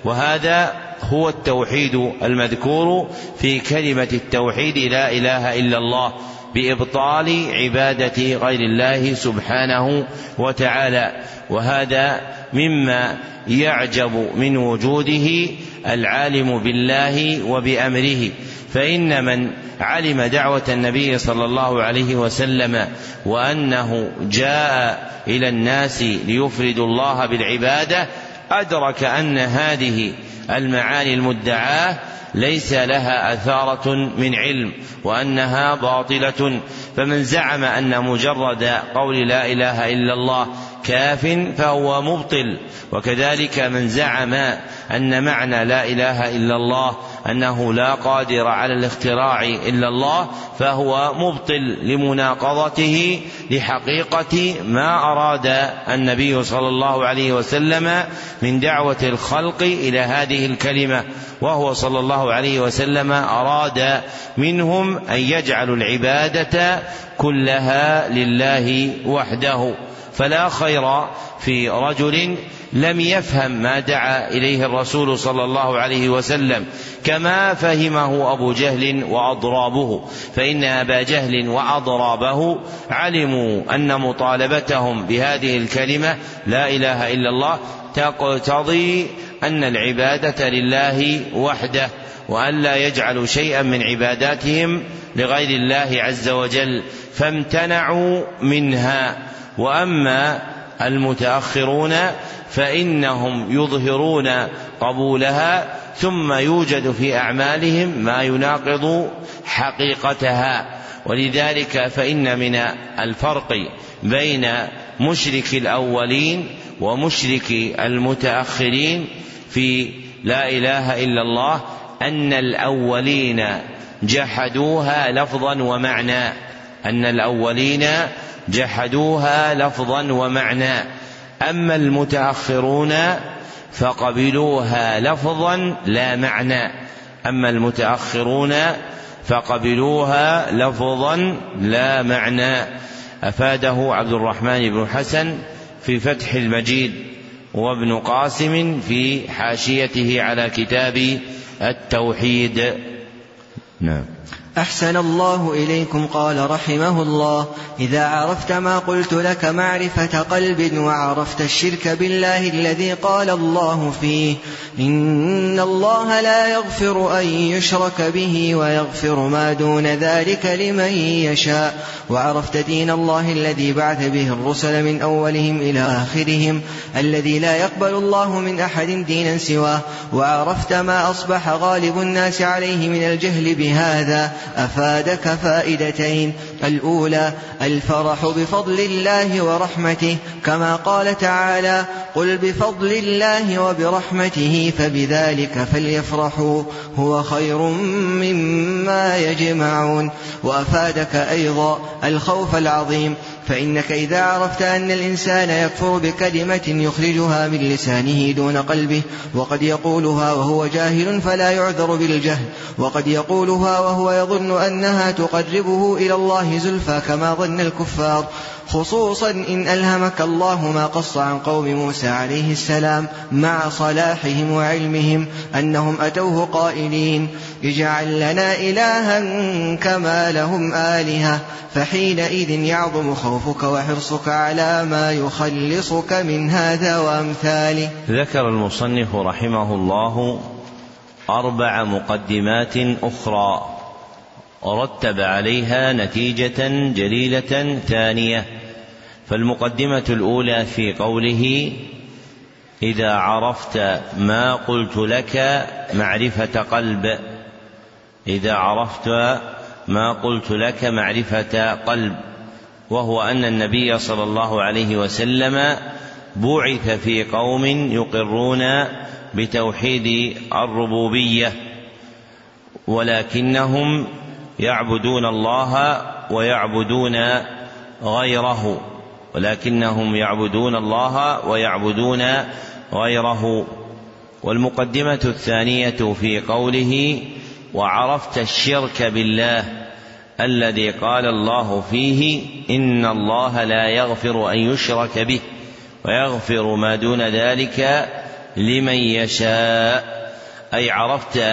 A: وهذا هو التوحيد المذكور في كلمة التوحيد لا إله إلا الله بإبطال عبادة غير الله سبحانه وتعالى وهذا مما يعجب من وجوده العالم بالله وبأمره فإن من علم دعوة النبي صلى الله عليه وسلم وأنه جاء إلى الناس ليفردوا الله بالعبادة أدرك أن هذه المعاني المدعاة ليس لها أثارة من علم وأنها باطلة. فمن زعم أن مجرد قول لا إله إلا الله كاف فهو مبطل. وكذلك من زعم أن معنى لا إله إلا الله أنه لا قادر على الاختراع إلا الله فهو مبطل لمناقضته لحقيقة ما أراد النبي صلى الله عليه وسلم من دعوة الخلق إلى هذه الكلمة. وهو صلى الله عليه وسلم أراد منهم أن يجعلوا العبادة كلها لله وحده. فلا خير في رجل لم يفهم ما دعا إليه الرسول صلى الله عليه وسلم كما فهمه أبو جهل وأضرابه. فإن أبا جهل وأضرابه علموا أن مطالبتهم بهذه الكلمة لا إله إلا الله تقتضي أن العبادة لله وحده وأن لا يجعلوا شيئا من عباداتهم لغير الله عز وجل فامتنعوا منها. وأما المتأخرون فإنهم يظهرون قبولها ثم يوجد في أعمالهم ما يناقض حقيقتها. ولذلك فإن من الفرق بين مشرك الأولين ومشرك المتأخرين في لا إله إلا الله أن الأولين جحدوها لفظا ومعنى. أن الأولين جحدوها لفظا ومعنى. أما المتأخرون فقبلوها لفظا لا معنى. أما المتأخرون فقبلوها لفظا لا معنى. أفاده عبد الرحمن بن حسن في فتح المجيد وابن قاسم في حاشيته على كتاب التوحيد.
B: نعم. أحسن الله إليكم قال رحمه الله. إذا عرفت ما قلت لك معرفة قلب وعرفت الشرك بالله الذي قال الله فيه إن الله لا يغفر أن يشرك به ويغفر ما دون ذلك لمن يشاء. وعرفت دين الله الذي بعث به الرسل من أولهم إلى آخرهم الذي لا يقبل الله من أحد دينا سواه. وعرفت ما أصبح غالب الناس عليه من الجهل بهذا أفادك فائدتين. الأولى الفرح بفضل الله ورحمته كما قال تعالى قل بفضل الله وبرحمته فبذلك فليفرحوا هو خير مما يجمعون. وأفادك أيضا الخوف العظيم فإنك إذا عرفت أن الإنسان يكفر بكلمة يخرجها من لسانه دون قلبه وقد يقولها وهو جاهل فلا يعذر بالجهل وقد يقولها وهو يظن أنها تقربه إلى الله زلفى كما ظن الكفار خصوصا إن ألهمك الله ما قص عن قوم موسى عليه السلام مع صلاحهم وعلمهم أنهم أتوه قائلين اجعل لنا إلها كما لهم آلهة فحينئذ يعظم خوفك وحرصك على ما يخلصك من هذا وأمثاله.
A: ذكر المصنف رحمه الله أربع مقدمات أخرى رتب عليها نتيجة جليلة ثانية. فالمقدمة الأولى في قوله إذا عرفت ما قلت لك معرفة قلب. إذا عرفت ما قلت لك معرفة قلب. وهو أن النبي صلى الله عليه وسلم بعث في قوم يقرون بتوحيد الربوبية ولكنهم يعبدون الله ويعبدون غيره. ولكنهم يعبدون الله ويعبدون غيره. والمقدمة الثانية في قوله وعرفت الشرك بالله الذي قال الله فيه إن الله لا يغفر أن يشرك به ويغفر ما دون ذلك لمن يشاء أي عرفت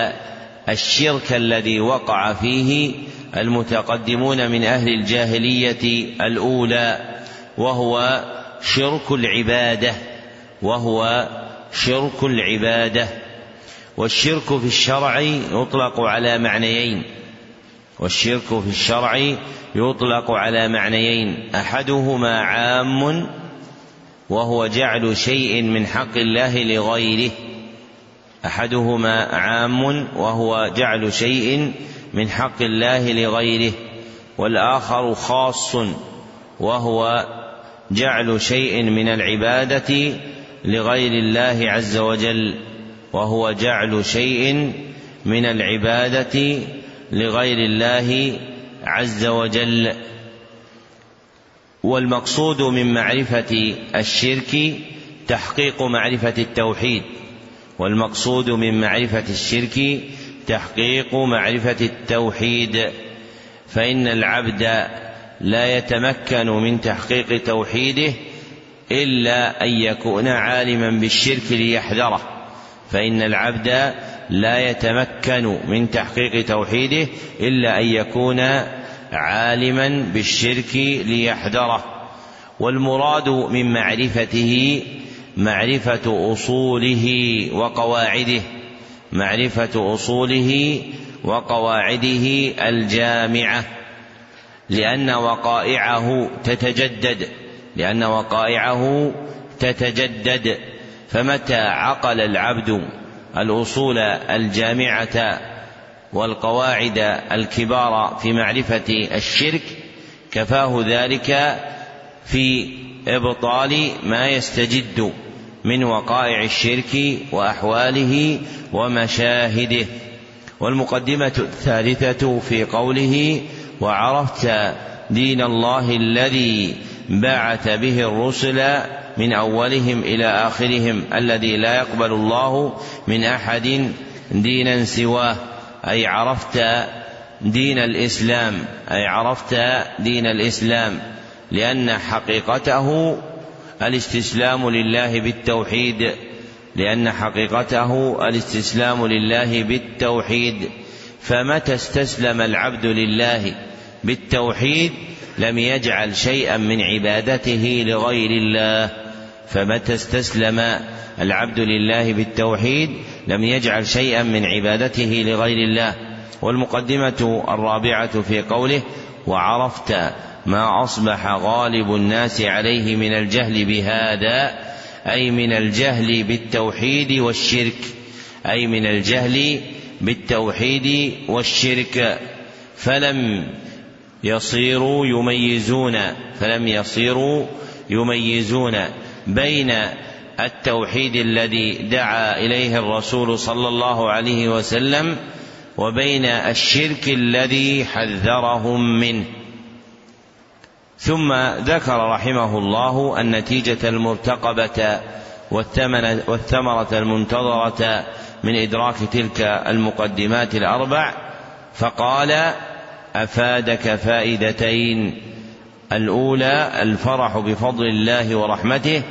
A: الشرك الذي وقع فيه المتقدمون من أهل الجاهلية الأولى. وهو شرك العبادة وهو شرك العبادة. والشرك في الشرع يطلق على معنيين. والشرك في الشرع يطلق على معنيين. أحدهما عام وهو جعل شيء من حق الله لغيره. أحدهما عام وهو جعل شيء من حق الله لغيره. والآخر خاص وهو جعل شيء من العبادة لغير الله عز وجل وهو جعل شيء من العبادة لغير الله عز وجل. والمقصود من معرفة الشرك تحقيق معرفة التوحيد والمقصود من معرفة الشرك تحقيق معرفة التوحيد. فإن العبد لا يتمكن من تحقيق توحيده إلا أن يكون عالما بالشرك ليحذره. فإن العبد لا يتمكن من تحقيق توحيده إلا أن يكون عالما بالشرك ليحذره. والمراد من معرفته معرفة أصوله وقواعده معرفة أصوله وقواعده الجامعة. لأن وقائعه تتجدد لأن وقائعه تتجدد. فمتى عقل العبد الأصول الجامعة والقواعد الكبار في معرفة الشرك كفاه ذلك في إبطال ما يستجد من وقائع الشرك وأحواله ومشاهده. والمقدمة الثالثة في قوله وعرفت دين الله الذي بعث به الرسل من أولهم إلى آخرهم الذي لا يقبل الله من أحد دينا سواه. أي عرفت دين الإسلام أي عرفت دين الإسلام لأن حقيقته الاستسلام لله بالتوحيد لأن حقيقته الاستسلام لله بالتوحيد. فمتى استسلم العبد لله؟ بالتوحيد لم يجعل شيئا من عبادته لغير الله فمتى استسلم العبد لله بالتوحيد لم يجعل شيئا من عبادته لغير الله؟ والمقدمة الرابعة في قوله وعرفت ما أصبح غالب الناس عليه من الجهل بهذا أي من الجهل بالتوحيد والشرك أي من الجهل بالتوحيد والشرك فلم يصيروا يميزون فلم يصيروا يميزون بين التوحيد الذي دعا إليه الرسول صلى الله عليه وسلم وبين الشرك الذي حذرهم منه. ثم ذكر رحمه الله النتيجة المرتقبة والثمرة المنتظرة من إدراك تلك المقدمات الأربع فقال أفادك فائدتين. الأولى الفرح بفضل الله ورحمته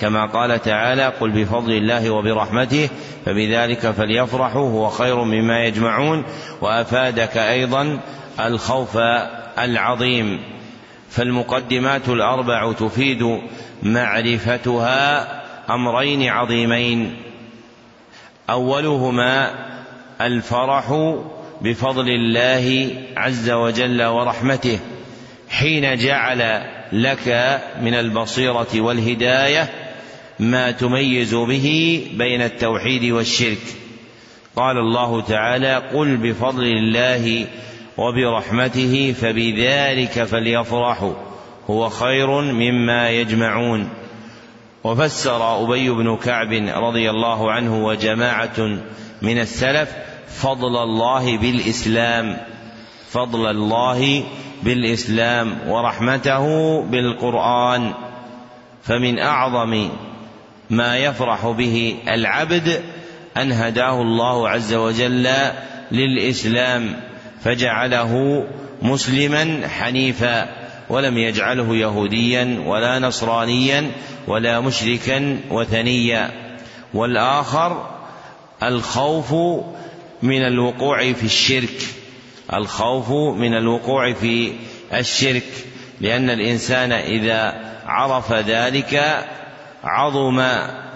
A: كما قال تعالى قل بفضل الله وبرحمته فبذلك فليفرحوا هو خير مما يجمعون. وأفادك أيضا الخوف العظيم. فالمقدمات الأربع تفيد معرفتها أمرين عظيمين. أولهما الفرح بفضل الله عز وجل ورحمته حين جعل لك من البصيرة والهداية ما تميز به بين التوحيد والشرك. قال الله تعالى قل بفضل الله وبرحمته فبذلك فليفرحوا هو خير مما يجمعون. وفسر أبي بن كعب رضي الله عنه وجماعة من السلف فضل الله بالإسلام فضل الله بالإسلام ورحمته بالقرآن فمن أعظم ما يفرح به العبد أن هداه الله عز وجل للإسلام فجعله مسلما حنيفا ولم يجعله يهوديا ولا نصرانيا ولا مشركا وثنيا والآخر الخوف من الوقوع في الشرك. الخوف من الوقوع في الشرك. لأن الإنسان إذا عرف ذلك عظم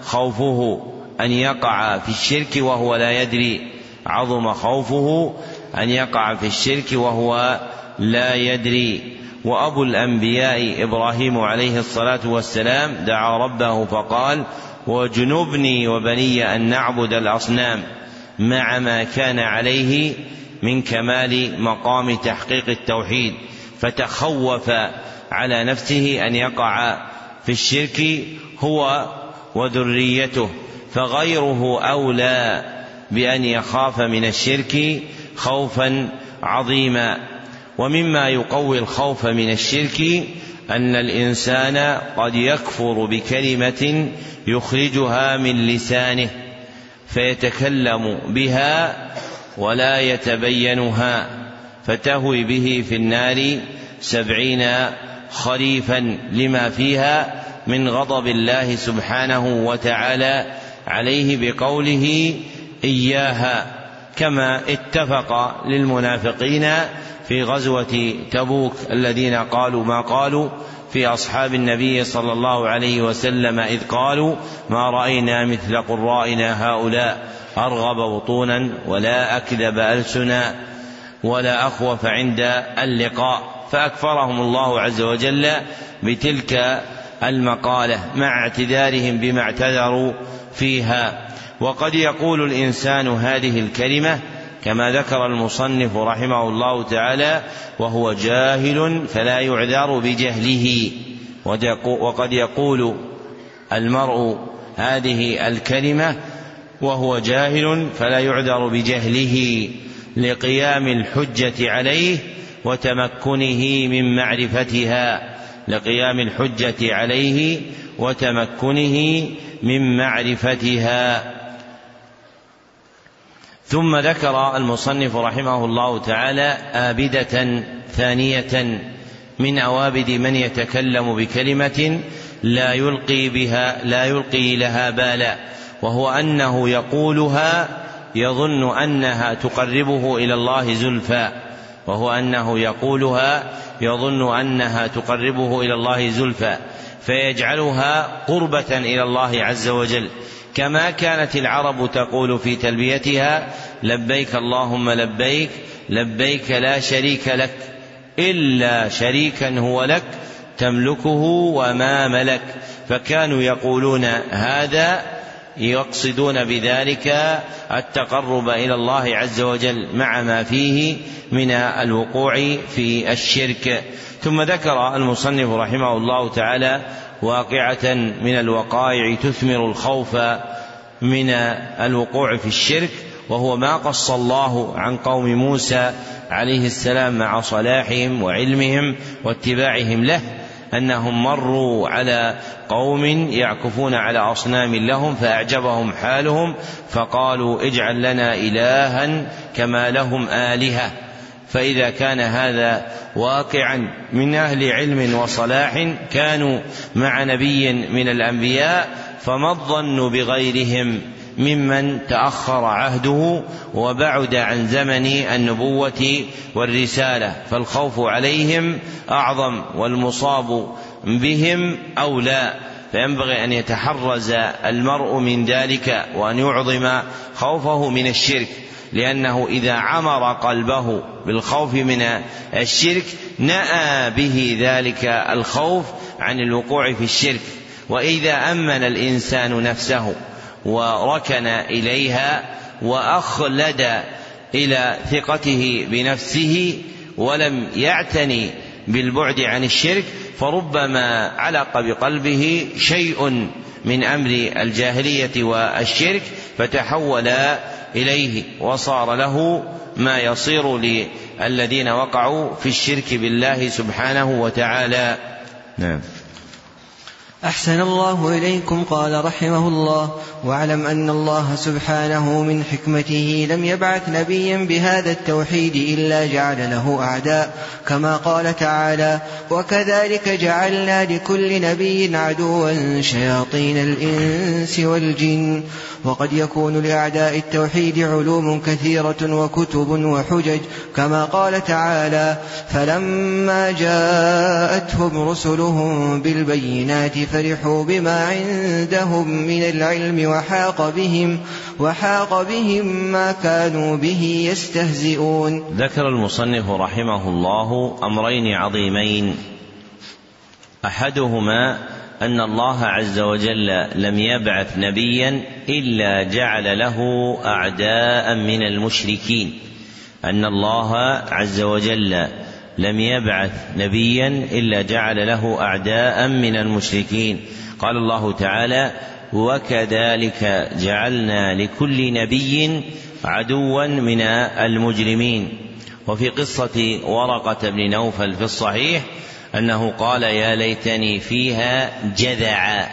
A: خوفه أن يقع في الشرك وهو لا يدري. عظم خوفه أن يقع في الشرك وهو لا يدري. وأبو الأنبياء إبراهيم عليه الصلاة والسلام دعا ربه فقال وجنبني وبني أن نعبد الأصنام. مع ما كان عليه من كمال مقام تحقيق التوحيد فتخوف على نفسه أن يقع في الشرك هو وذريته فغيره أولى بأن يخاف من الشرك خوفا عظيما. ومما يقوي الخوف من الشرك أن الإنسان قد يكفر بكلمة يخرجها من لسانه فيتكلم بها ولا يتبينها فتهوي به في النار سبعين خريفا لما فيها من غضب الله سبحانه وتعالى عليه بقوله إياها كما اتفق للمنافقين في غزوة تبوك الذين قالوا ما قالوا في أصحاب النبي صلى الله عليه وسلم إذ قالوا ما رأينا مثل قرائنا هؤلاء أرغب بطونا ولا أكذب ألسنا ولا أخوف عند اللقاء فأكفرهم الله عز وجل بتلك المقالة مع اعتذارهم بما اعتذروا فيها. وقد يقول الإنسان هذه الكلمة كما ذكر المصنف رحمه الله تعالى وهو جاهل فلا يعذر بجهله. وقد يقول المرء هذه الكلمة وهو جاهل فلا يعذر بجهله لقيام الحجة عليه وتمكنه من معرفتها. لقيام الحجة عليه وتمكنه من معرفتها. ثم ذكر المصنف رحمه الله تعالى آبدة ثانية من أوابد من يتكلم بكلمة لا يلقي بها لا يلقي لها بالا وهو أنه يقولها يظن أنها تقربه إلى الله زلفى وهو أنه يقولها يظن أنها تقربه إلى الله زلفى فيجعلها قربة إلى الله عز وجل. كما كانت العرب تقول في تلبيتها لبيك اللهم لبيك لبيك لا شريك لك إلا شريكا هو لك تملكه وما ملك. فكانوا يقولون هذا يقصدون بذلك التقرب إلى الله عز وجل مع ما فيه من الوقوع في الشرك. ثم ذكر المصنف رحمه الله تعالى واقعة من الوقائع تثمر الخوف من الوقوع في الشرك وهو ما قص الله عن قوم موسى عليه السلام مع صلاحهم وعلمهم واتباعهم له أنهم مروا على قوم يعكفون على أصنام لهم فأعجبهم حالهم فقالوا اجعل لنا الها كما لهم آلهة. فإذا كان هذا واقعا من أهل علم وصلاح كانوا مع نبي من الأنبياء فما الظن بغيرهم ممن تأخر عهده وبعد عن زمن النبوة والرسالة فالخوف عليهم أعظم والمصاب بهم أولى. فينبغي أن يتحرز المرء من ذلك وأن يعظم خوفه من الشرك. لأنه إذا عمر قلبه بالخوف من الشرك نأى به ذلك الخوف عن الوقوع في الشرك. وإذا أمن الإنسان نفسه وركن إليها وأخلد إلى ثقته بنفسه ولم يعتني بالبعد عن الشرك فربما علق بقلبه شيء من أمر الجاهلية والشرك فتحول إليه وصار له ما يصير للذين وقعوا في الشرك بالله سبحانه وتعالى. نعم.
B: أحسن الله إليكم قال رحمه الله. واعلم أن الله سبحانه من حكمته لم يبعث نبيا بهذا التوحيد إلا جعل له أعداء كما قال تعالى وكذلك جعلنا لكل نبي عدوا شياطين الإنس والجن. وقد يكون لأعداء التوحيد علوم كثيرة وكتب وحجج كما قال تعالى فلما جاءتهم رسلهم بالبينات فرحوا بما عندهم من العلم وحاق بهم وحاق بهم ما كانوا به يستهزئون
A: ذكر المصنف رحمه الله أمرين عظيمين. أحدهما أن الله عز وجل لم يبعث نبيا إلا جعل له أعداء من المشركين. أن الله عز وجل لم يبعث نبيا إلا جعل له أعداء من المشركين. قال الله تعالى وكذلك جعلنا لكل نبي عدوا من المجرمين. وفي قصة ورقة بن نوفل في الصحيح أنه قال يا ليتني فيها جذعا.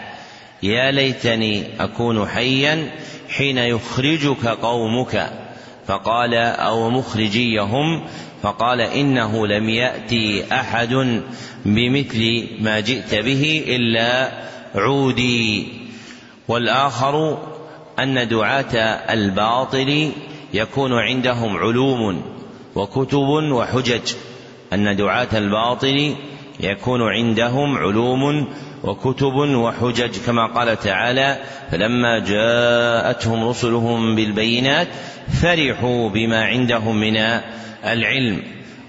A: يا ليتني أكون حيا حين يخرجك قومك. فقال أو مخرجيهم فقال إنه لم يأتي أحد بمثل ما جئت به إلا عودي. والآخر أن دعاة الباطل يكون عندهم علوم وكتب وحجج. أن دعاة الباطل يكون عندهم علوم وكتب وحجج. كما قال تعالى فلما جاءتهم رسلهم بالبينات فرحوا بما عندهم من العلم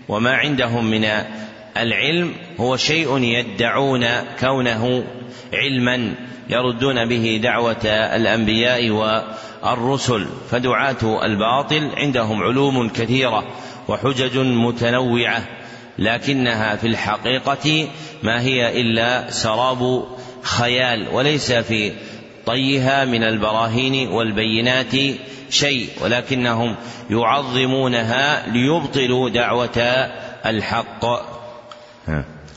A: وما عندهم من العلم هو شيء يدعون كونه علما يردون به دعوة الأنبياء والرسل فدعاة الباطل عندهم علوم كثيرة وحجج متنوعة لكنها في الحقيقة ما هي إلا سراب خيال وليس في طيها من البراهين والبينات شيء ولكنهم يعظمونها ليبطلوا دعوة الحق.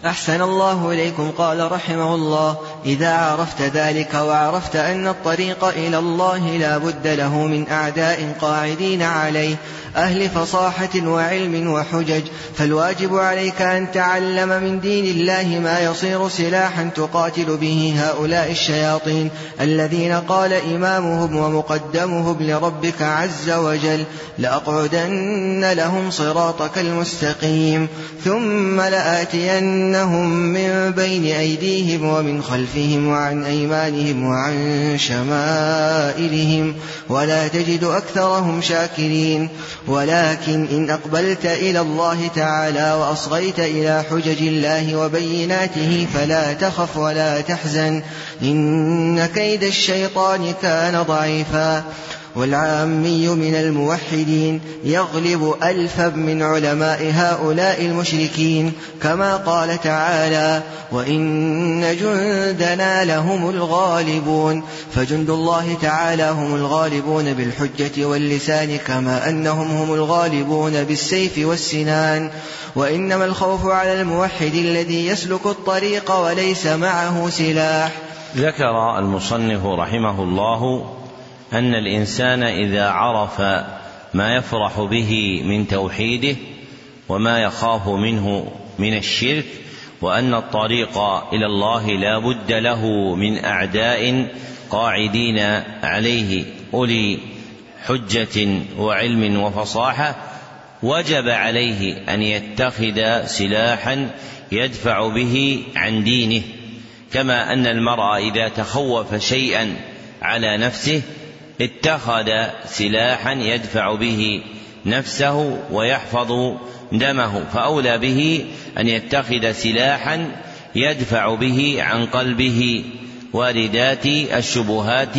B: أحسن الله إليكم قال رحمه الله. إذا عرفت ذلك وعرفت أن الطريق إلى الله لا بد له من أعداء قاعدين عليه أهل فصاحة وعلم وحجج فالواجب عليك أن تعلم من دين الله ما يصير سلاحا تقاتل به هؤلاء الشياطين الذين قال إمامهم ومقدمهم لربك عز وجل لأقعدن لهم صراطك المستقيم ثم لآتينهم من بين أيديهم ومن خلفهم. وعن أيمانهم وعن شمائلهم ولا تجد أكثرهم شاكرين. ولكن إن أقبلت إلى الله تعالى وأصغيت إلى حجج الله وبيناته فلا تخف ولا تحزن. إن كيد الشيطان كان ضعيفا. والعامي من الموحدين يغلب ألفا من علماء هؤلاء المشركين كما قال تعالى وإن جندنا لهم الغالبون فجند الله تعالى هم الغالبون بالحجة واللسان كما أنهم هم الغالبون بالسيف والسنان وإنما الخوف على الموحد الذي يسلك الطريق وليس معه سلاح
A: ذكر المصنف رحمه الله أن الإنسان إذا عرف ما يفرح به من توحيده وما يخاف منه من الشرك وأن الطريق إلى الله لا بد له من أعداء قاعدين عليه أولي حجة وعلم وفصاحة وجب عليه أن يتخذ سلاحا يدفع به عن دينه كما أن المرء إذا تخوف شيئا على نفسه اتخذ سلاحا يدفع به نفسه ويحفظ دمه فأولى به أن يتخذ سلاحا يدفع به عن قلبه واردات الشبهات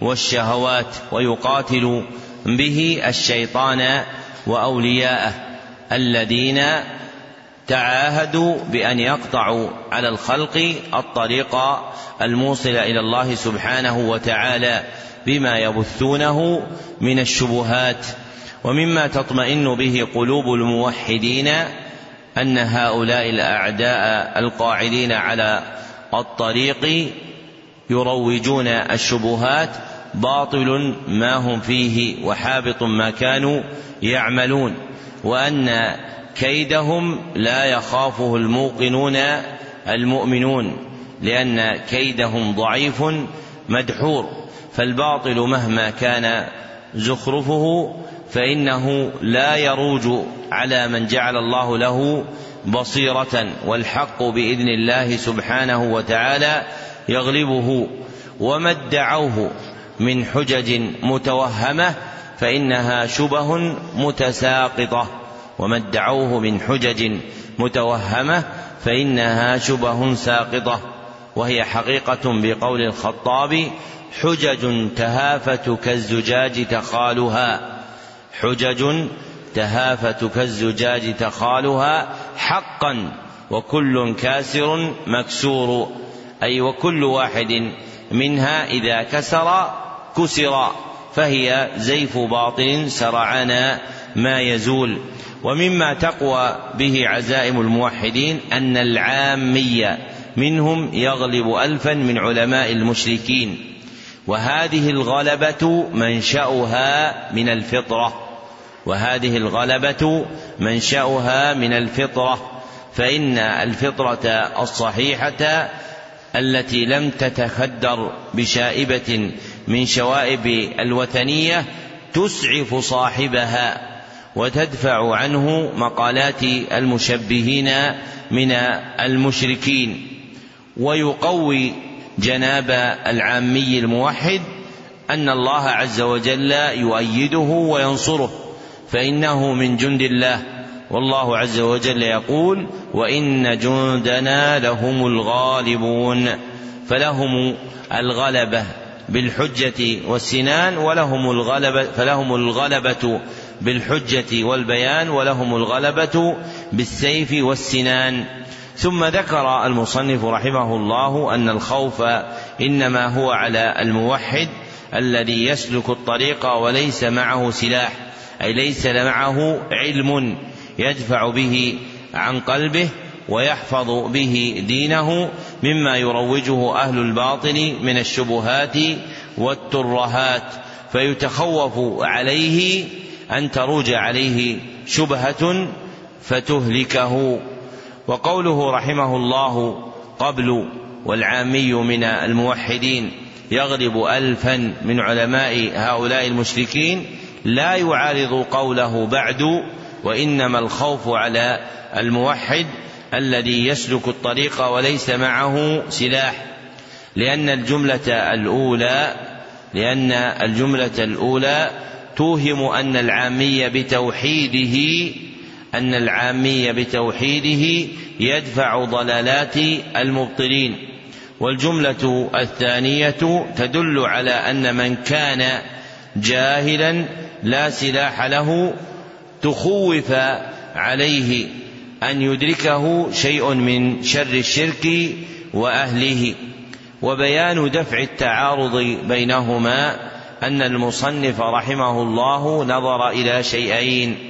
A: والشهوات ويقاتل به الشيطان وأولياءه الذين تعاهدوا بأن يقطعوا على الخلق الطريق الموصل إلى الله سبحانه وتعالى. بما يبثونه من الشبهات ومما تطمئن به قلوب الموحدين أن هؤلاء الأعداء القاعدين على الطريق يروجون الشبهات باطل ما هم فيه وحابط ما كانوا يعملون وأن كيدهم لا يخافه الموقنون المؤمنون لأن كيدهم ضعيف مدحور فالباطل مهما كان زخرفه فإنه لا يروج على من جعل الله له بصيرة والحق بإذن الله سبحانه وتعالى يغلبه وما ادعوه من حجج متوهمة فإنها شبه متساقطة وما ادعوه من حجج متوهمة فإنها شبه ساقطة وهي حقيقة بقول الخطاب حجج تهافت كالزجاج تخالها. حجج تهافت كالزجاج تخالها حقا وكل كاسر مكسور. أي وكل واحد منها إذا كسر كسر. فهي زيف باطل سرعان ما يزول. ومما تقوى به عزائم الموحدين أن العامية منهم يغلب ألفا من علماء المشركين. وهذه الغلبة منشأها من الفطرة. وهذه الغلبة منشأها من الفطرة. فإن الفطرة الصحيحة التي لم تتخدر بشائبة من شوائب الوثنية تسعف صاحبها وتدفع عنه مقالات المشبهين من المشركين. ويقوي جناب العامي الموحد أن الله عز وجل يؤيده وينصره فإنه من جند الله. والله عز وجل يقول وإن جندنا لهم الغالبون فلهم الغلبة بالحجة والسنان ولهم الغلبه فلهم الغلبة بالحجة والبيان ولهم الغلبة بالسيف والسنان. ثم ذكر المصنف رحمه الله أن الخوف إنما هو على الموحد الذي يسلك الطريق وليس معه سلاح أي ليس معه علم يدفع به عن قلبه ويحفظ به دينه مما يروجه أهل الباطل من الشبهات والترهات فيتخوف عليه أن تروج عليه شبهة فتهلكه. وقوله رحمه الله قبل والعامي من الموحدين يغلب ألفا من علماء هؤلاء المشركين لا يعارض قوله بعد وإنما الخوف على الموحد الذي يسلك الطريق وليس معه سلاح. لأن الجملة الأولى لأن الجملة الأولى توهم أن العامي بتوحيده أن العامي بتوحيده يدفع ضلالات المبطلين. والجملة الثانية تدل على أن من كان جاهلا لا سلاح له تخوف عليه أن يدركه شيء من شر الشرك وأهله. وبيان دفع التعارض بينهما أن المصنف رحمه الله نظر إلى شيئين.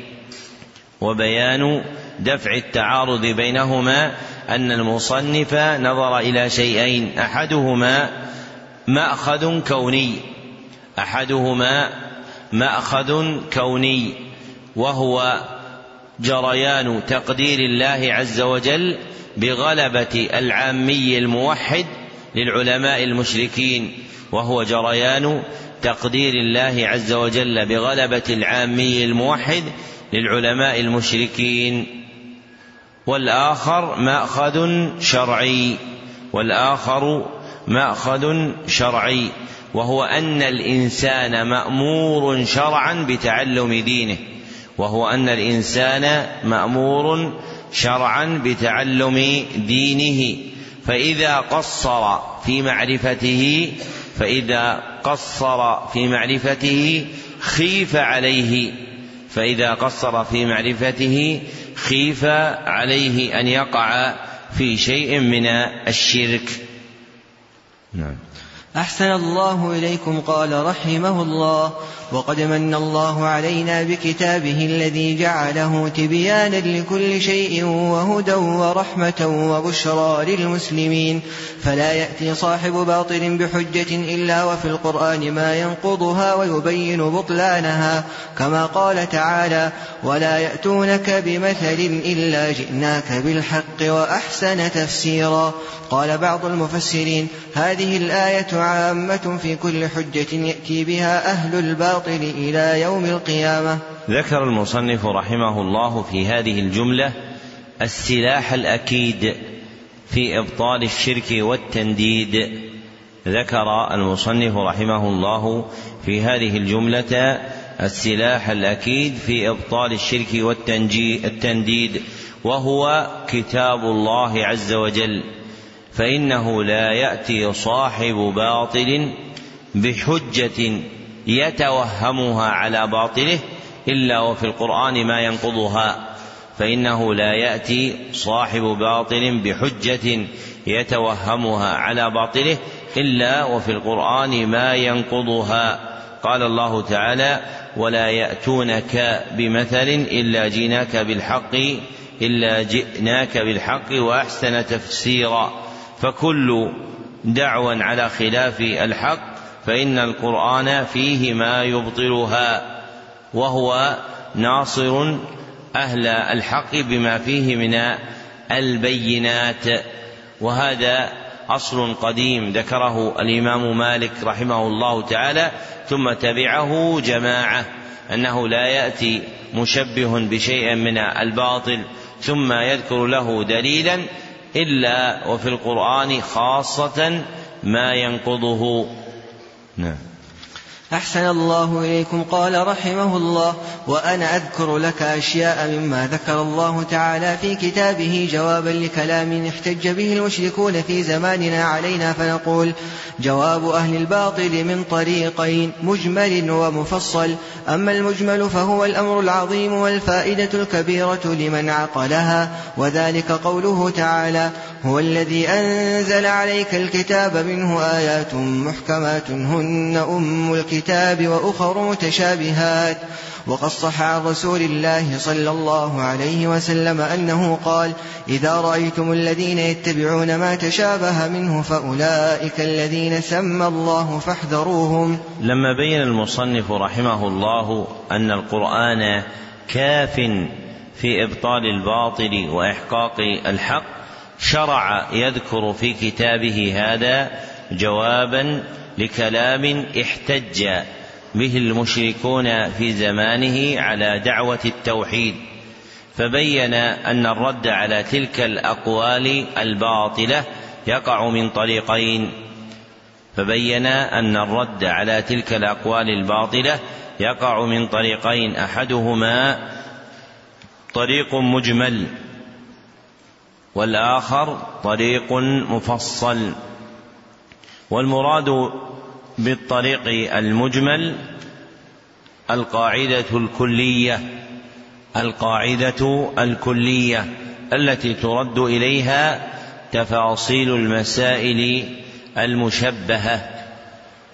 A: وبيان دفع التعارض بينهما أن المصنف نظر إلى شيئين أحدهما مأخذ كوني أحدهما مأخذ كوني وهو جريان تقدير الله عز وجل بغلبة العامي الموحد للعلماء المشركين وهو جريان تقدير الله عز وجل بغلبة العامي الموحد للعلماء المشركين. والآخر مأخذ شرعي. والآخر مأخذ شرعي. وهو أن الإنسان مأمور شرعا بتعلم دينه. وهو أن الإنسان مأمور شرعا بتعلم دينه. فإذا قصر في معرفته فإذا قصر في معرفته خيف عليه. فإذا قصر في معرفته خيف عليه أن يقع في شيء من الشرك.
B: نعم. أحسن الله إليكم قال رحمه الله. وقد من الله علينا بكتابه الذي جعله تبيانا لكل شيء وهدى ورحمة وبشرى للمسلمين. فلا يأتي صاحب باطل بحجة إلا وفي القرآن ما ينقضها ويبين بطلانها. كما قال تعالى ولا يأتونك بمثل إلا جئناك بالحق وأحسن تفسيرا. قال بعض المفسرين هذه الآية عامة في كل حجة يأتي بها أهل الباطل إلى يوم القيامة.
A: ذكر المصنف رحمه الله في هذه الجملة السلاح الأكيد في إبطال الشرك والتنديد. ذكر المصنف رحمه الله في هذه الجملة السلاح الأكيد في إبطال الشرك والتنديد وهو كتاب الله عز وجل. فإنه لا يأتي صاحب باطل بحجة يتوهمها على باطله إلا وفي القرآن ما ينقضها. فإنه لا يأتي صاحب باطل بحجة يتوهمها على باطله إلا وفي القرآن ما ينقضها. قال الله تعالى ولا يأتونك بمثل إلا جيناك بالحق إلا جئناك بالحق وأحسن تفسيرا. فكل دعوى على خلاف الحق فإن القرآن فيه ما يبطلها وهو ناصر أهل الحق بما فيه من البينات وهذا أصل قديم ذكره الإمام مالك رحمه الله تعالى ثم تبعه جماعة أنه لا يأتي مشبه بشيء من الباطل ثم يذكر له دليلا إلا وفي القرآن خاصة ما ينقضه. نعم.
B: أحسن الله إليكم. قال رحمه الله وأنا أذكر لك أشياء مما ذكر الله تعالى في كتابه جوابا لكلام احتج به المشركون في زماننا علينا فنقول جواب أهل الباطل من طريقين مجمل ومفصل. أما المجمل فهو الأمر العظيم والفائدة الكبيرة لمن عقلها وذلك قوله تعالى هو الذي أنزل عليك الكتاب منه آيات محكمات هن أم الكتاب. وأخر متشابهات. وقد صح عن رسول الله صلى الله عليه وسلم أنه قال إذا رأيتم الذين يتبعون ما تشابه منه فأولئك الذين سمى الله فاحذروهم.
A: لما بين المصنف رحمه الله أن القرآن كاف في إبطال الباطل وإحقاق الحق شرع يذكر في كتابه هذا جوابا لكلام احتج به المشركون في زمانه على دعوة التوحيد فبين أن الرد على تلك الأقوال الباطلة يقع من طريقين فبين أن الرد على تلك الأقوال الباطلة يقع من طريقين أحدهما طريق مجمل والآخر طريق مفصل. والمراد بالطريق المجمل القاعدة الكلية القاعدة الكلية التي ترد إليها تفاصيل المسائل المشبهة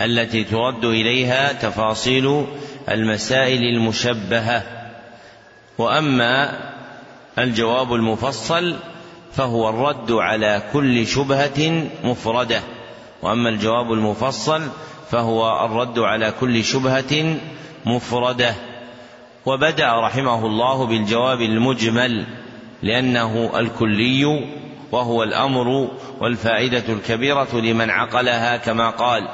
A: التي ترد إليها تفاصيل المسائل المشبهة. وأما الجواب المفصل فهو الرد على كل شبهة مفردة. وأما الجواب المفصل فهو الرد على كل شبهة مفردة. وبدأ رحمه الله بالجواب المجمل لأنه الكلي وهو الأمر والفائدة الكبيرة لمن عقلها كما قال.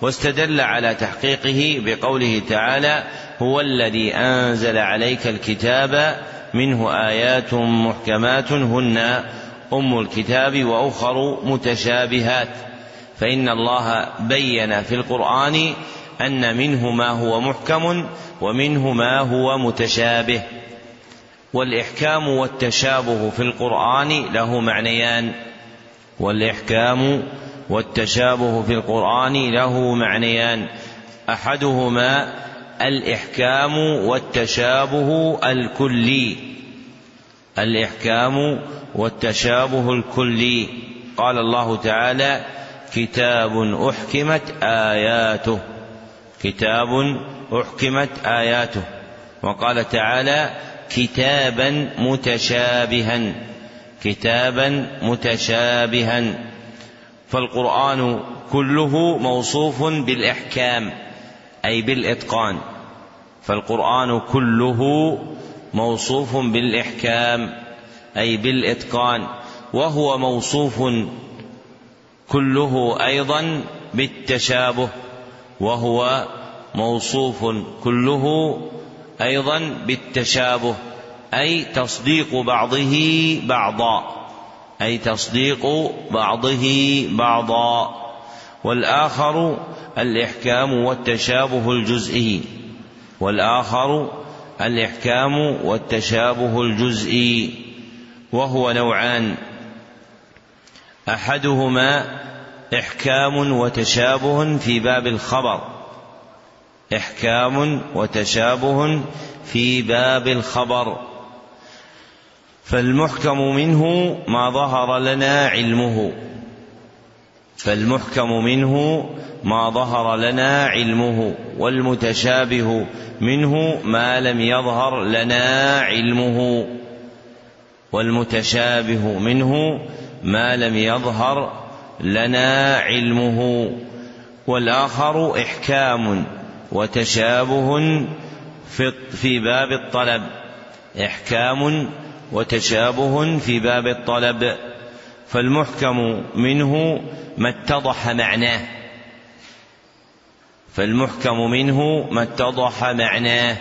A: واستدل على تحقيقه بقوله تعالى هو الذي أنزل عليك الكتاب منه آيات محكمات هن أم الكتاب وأخر متشابهات فإن الله بين في القرآن أن منه ما هو محكم ومنه ما هو متشابه. والإحكام والتشابه في القرآن له معنيان. والإحكام والتشابه في القرآن له معنيان. أحدهما الإحكام والتشابه الكلي. الإحكام والتشابه الكلي. قال الله تعالى كتاب أحكمت آياته. كتاب أحكمت آياته. وقال تعالى كتابا متشابها. كتابا متشابها. فالقرآن كله موصوف بالإحكام أي بالإتقان. فالقرآن كله موصوف بالإحكام أي بالإتقان. وهو موصوف كله أيضا بالتشابه وهو موصوف كله أيضا بالتشابه أي تصديق بعضه بعضا أي تصديق بعضه بعضا. والآخر الإحكام والتشابه الجزئي والآخر الإحكام والتشابه الجزئي وهو نوعان. أحدهما إحكام وتشابه في باب الخبر. إحكام وتشابه في باب الخبر. فالمحكم منه ما ظهر لنا علمه. فالمحكم منه ما ظهر لنا علمه والمتشابه منه ما لم يظهر لنا علمه. والمتشابه منه ما لم يظهر لنا علمه والآخر إحكام وتشابه في باب الطلب. إحكام وتشابه في باب الطلب. فالمحكم منه ما اتضح معناه. فالمحكم منه ما اتضح معناه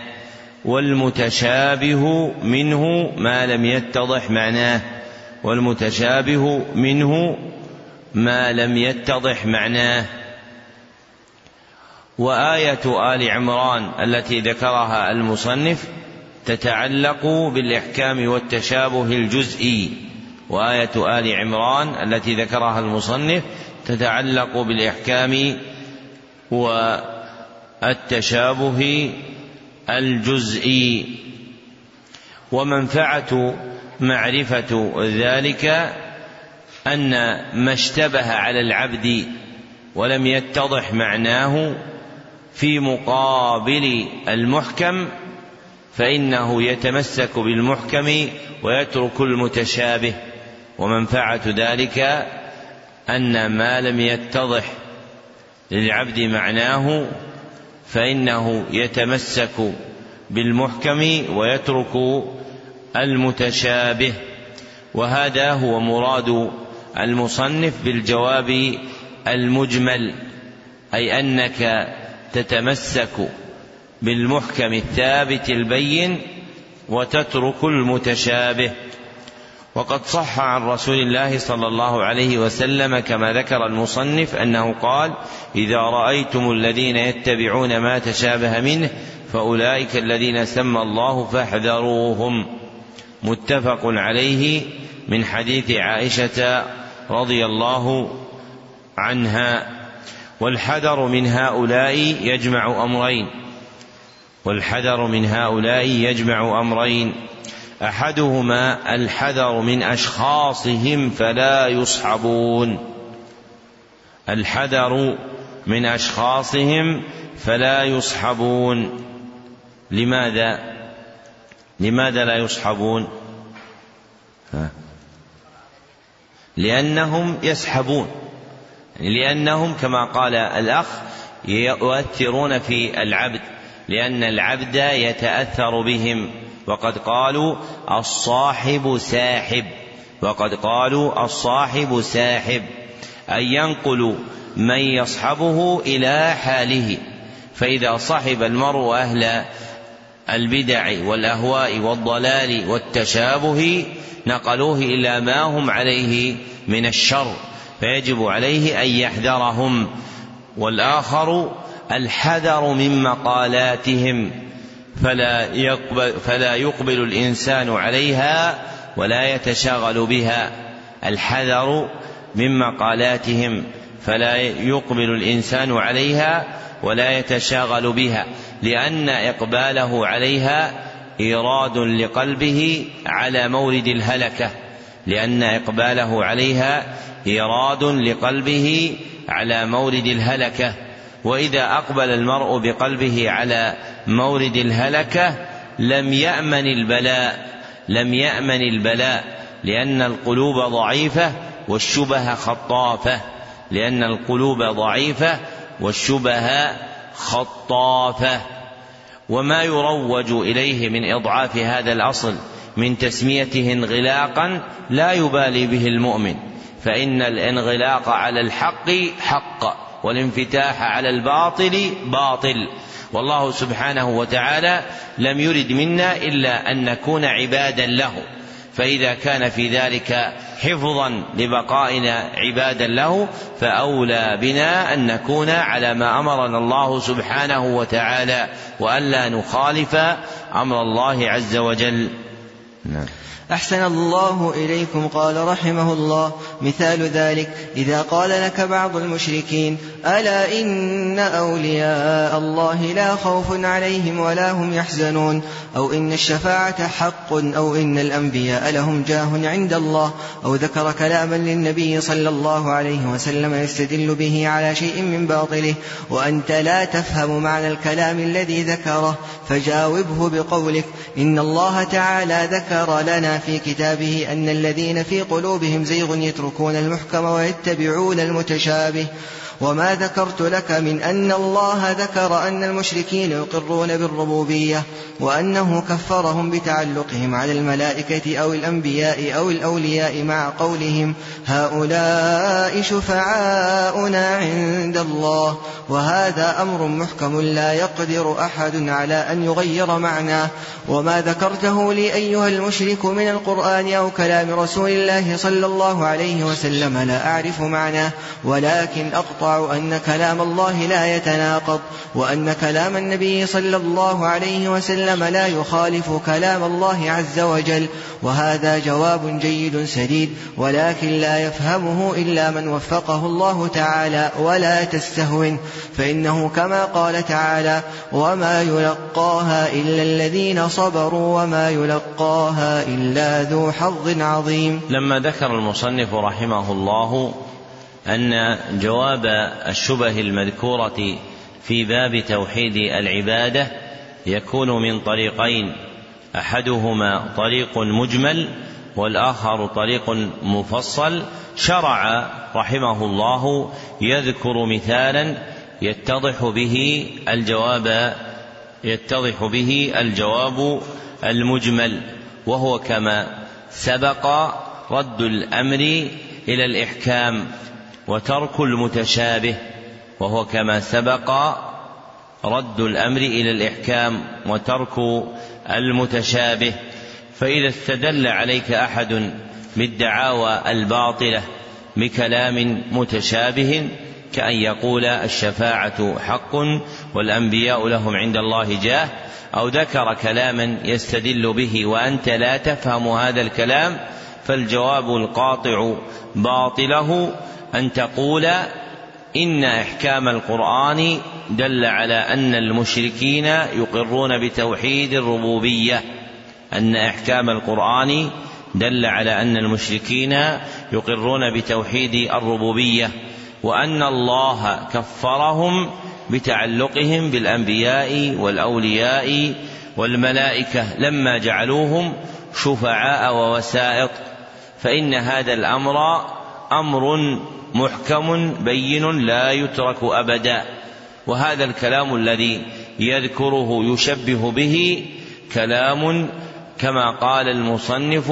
A: والمتشابه منه ما لم يتضح معناه. والمتشابه منه ما لم يتضح معناه. وآية آل عمران التي ذكرها المصنف تتعلق بالإحكام والتشابه الجزئي. وآية آل عمران التي ذكرها المصنف تتعلق بالإحكام والتشابه الجزئي. ومنفعة معرفة ذلك أن ما اشتبه على العبد ولم يتضح معناه في مقابل المحكم فإنه يتمسك بالمحكم ويترك المتشابه. ومنفعة ذلك أن ما لم يتضح للعبد معناه فإنه يتمسك بالمحكم ويترك المتشابه وهذا هو مراد المصنف بالجواب المجمل أي أنك تتمسك بالمحكم الثابت البين وتترك المتشابه. وقد صح عن رسول الله صلى الله عليه وسلم كما ذكر المصنف أنه قال إذا رأيتم الذين يتبعون ما تشابه منه فأولئك الذين سمى الله فاحذروهم. متفق عليه من حديث عائشة رضي الله عنها والحذر من هؤلاء يجمع أمرين. والحذر من هؤلاء يجمع أمرين. أحدهما الحذر من أشخاصهم فلا يصحبون. الحذر من أشخاصهم فلا يصحبون. لماذا؟ لماذا لا يصحبون؟ لأنهم يسحبون. لأنهم كما قال الأخ يؤثرون في العبد لأن العبد يتأثر بهم. وقد قالوا الصاحب ساحب. وقد قالوا الصاحب ساحب. أن ينقل من يصحبه إلى حاله. فإذا صحب المرء أهل البدع والأهواء والضلال والتشابه نقلوه إلى ما هم عليه من الشر فيجب عليه أن يحذرهم. والآخر الحذر من مقالاتهم فلا يقبل, فلا يقبل الإنسان عليها ولا يتشاغل بها. الحذر من مقالاتهم فلا يقبل الإنسان عليها ولا يتشاغل بها. لأن إقباله عليها إيراد لقلبه على مورد الهلكة لأن إقباله عليها إيراد لقلبه على مورد الهلكة. وإذا أقبل المرء بقلبه على مورد الهلكة لم يأمن البلاء لم يأمن البلاء لأن القلوب ضعيفة والشبه خطافة لأن القلوب ضعيفة والشبه خطافة وما يروج إليه من إضعاف هذا الأصل من تسميته انغلاقا لا يبالي به المؤمن فإن الانغلاق على الحق حق والانفتاح على الباطل باطل. والله سبحانه وتعالى لم يرد منا إلا أن نكون عبادا له. فإذا كان في ذلك حفظا لبقائنا عبادا له فأولى بنا أن نكون على ما أمرنا الله سبحانه وتعالى وألا نخالف أمر الله عز وجل.
B: نعم. أحسن الله إليكم قال رحمه الله. مثال ذلك إذا قال لك بعض المشركين ألا إن أولياء الله لا خوف عليهم ولا هم يحزنون أو إن الشفاعة حق أو إن الأنبياء لهم جاه عند الله أو ذكر كلاما للنبي صلى الله عليه وسلم يستدل به على شيء من باطله وأنت لا تفهم معنى الكلام الذي ذكره فجاوبه بقولك إن الله تعالى ذكر لنا في كتابه أن الذين في قلوبهم زيغ يتركون المحكم ويتبعون المتشابه وما ذكرت لك من أن الله ذكر أن المشركين يقرون بالربوبية وأنه كفرهم بتعلقهم على الملائكة أو الأنبياء أو الأولياء مع قولهم هؤلاء شفعاؤنا عند الله وهذا أمر محكم لا يقدر أحد على أن يغير معناه وما ذكرته لي أيها المشرك من القرآن أو كلام رسول الله صلى الله عليه وسلم لا أعرف معناه ولكن أقطع أن كلام الله لا يتناقض وأن كلام النبي صلى الله عليه وسلم لا يخالف كلام الله عز وجل وهذا جواب جيد سديد ولكن لا يفهمه إلا من وفقه الله تعالى ولا تستهون فإنه كما قال تعالى وما يلقاها إلا الذين صبروا وما يلقاها إلا ذو حظ عظيم
A: لما ذكر المصنف رحمه الله أن جواب الشبه المذكورة في باب توحيد العبادة يكون من طريقين. أحدهما طريق مجمل والآخر طريق مفصل. شرع رحمه الله يذكر مثالا يتضح به الجواب يتضح به الجواب المجمل وهو كما سبق رد الأمر إلى الإحكام. وترك المتشابه وهو كما سبق رد الأمر إلى الإحكام وترك المتشابه. فإذا استدل عليك أحد بالدعاوى الباطلة بكلام متشابه كأن يقول الشفاعة حق والأنبياء لهم عند الله جاه أو ذكر كلاما يستدل به وأنت لا تفهم هذا الكلام فالجواب القاطع باطله أن تقول إن إحكام القرآن دل على أن المشركين يقرون بتوحيد الربوبية. أن إحكام القرآن دل على أن المشركين يقرون بتوحيد الربوبية. وأن الله كفرهم بتعلقهم بالأنبياء والأولياء والملائكة لما جعلوهم شفعاء ووسائط. فإن هذا الأمر أمر محكم بين لا يترك أبدا وهذا الكلام الذي يذكره يشبه به كلام كما قال المصنف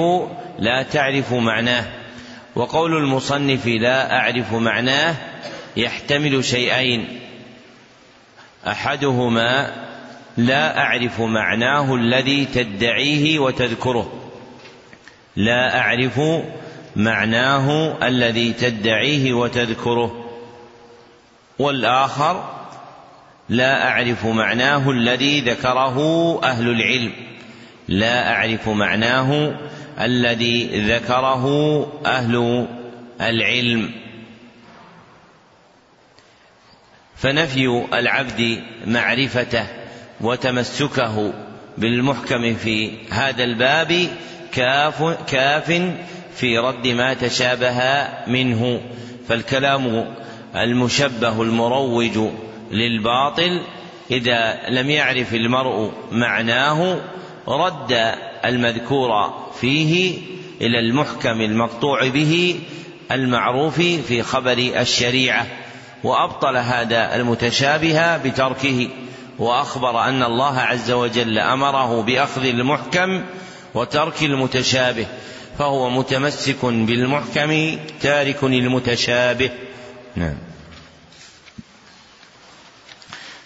A: لا تعرف معناه وقول المصنف لا أعرف معناه يحتمل شيئين أحدهما لا أعرف معناه الذي تدعيه وتذكره لا أعرف معناه الذي تدعيه وتذكره. والآخر لا أعرف معناه الذي ذكره أهل العلم. لا أعرف معناه الذي ذكره أهل العلم. فنفي العبد معرفته وتمسكه بالمحكم في هذا الباب كاف كاف في رد ما تشابه منه فالكلام المشبه المروج للباطل إذا لم يعرف المرء معناه رد المذكور فيه إلى المحكم المقطوع به المعروف في خبر الشريعة وأبطل هذا المتشابه بتركه وأخبر أن الله عز وجل أمره بأخذ المحكم وترك المتشابه. فهو متمسك بالمحكم تارك المتشابه. نعم.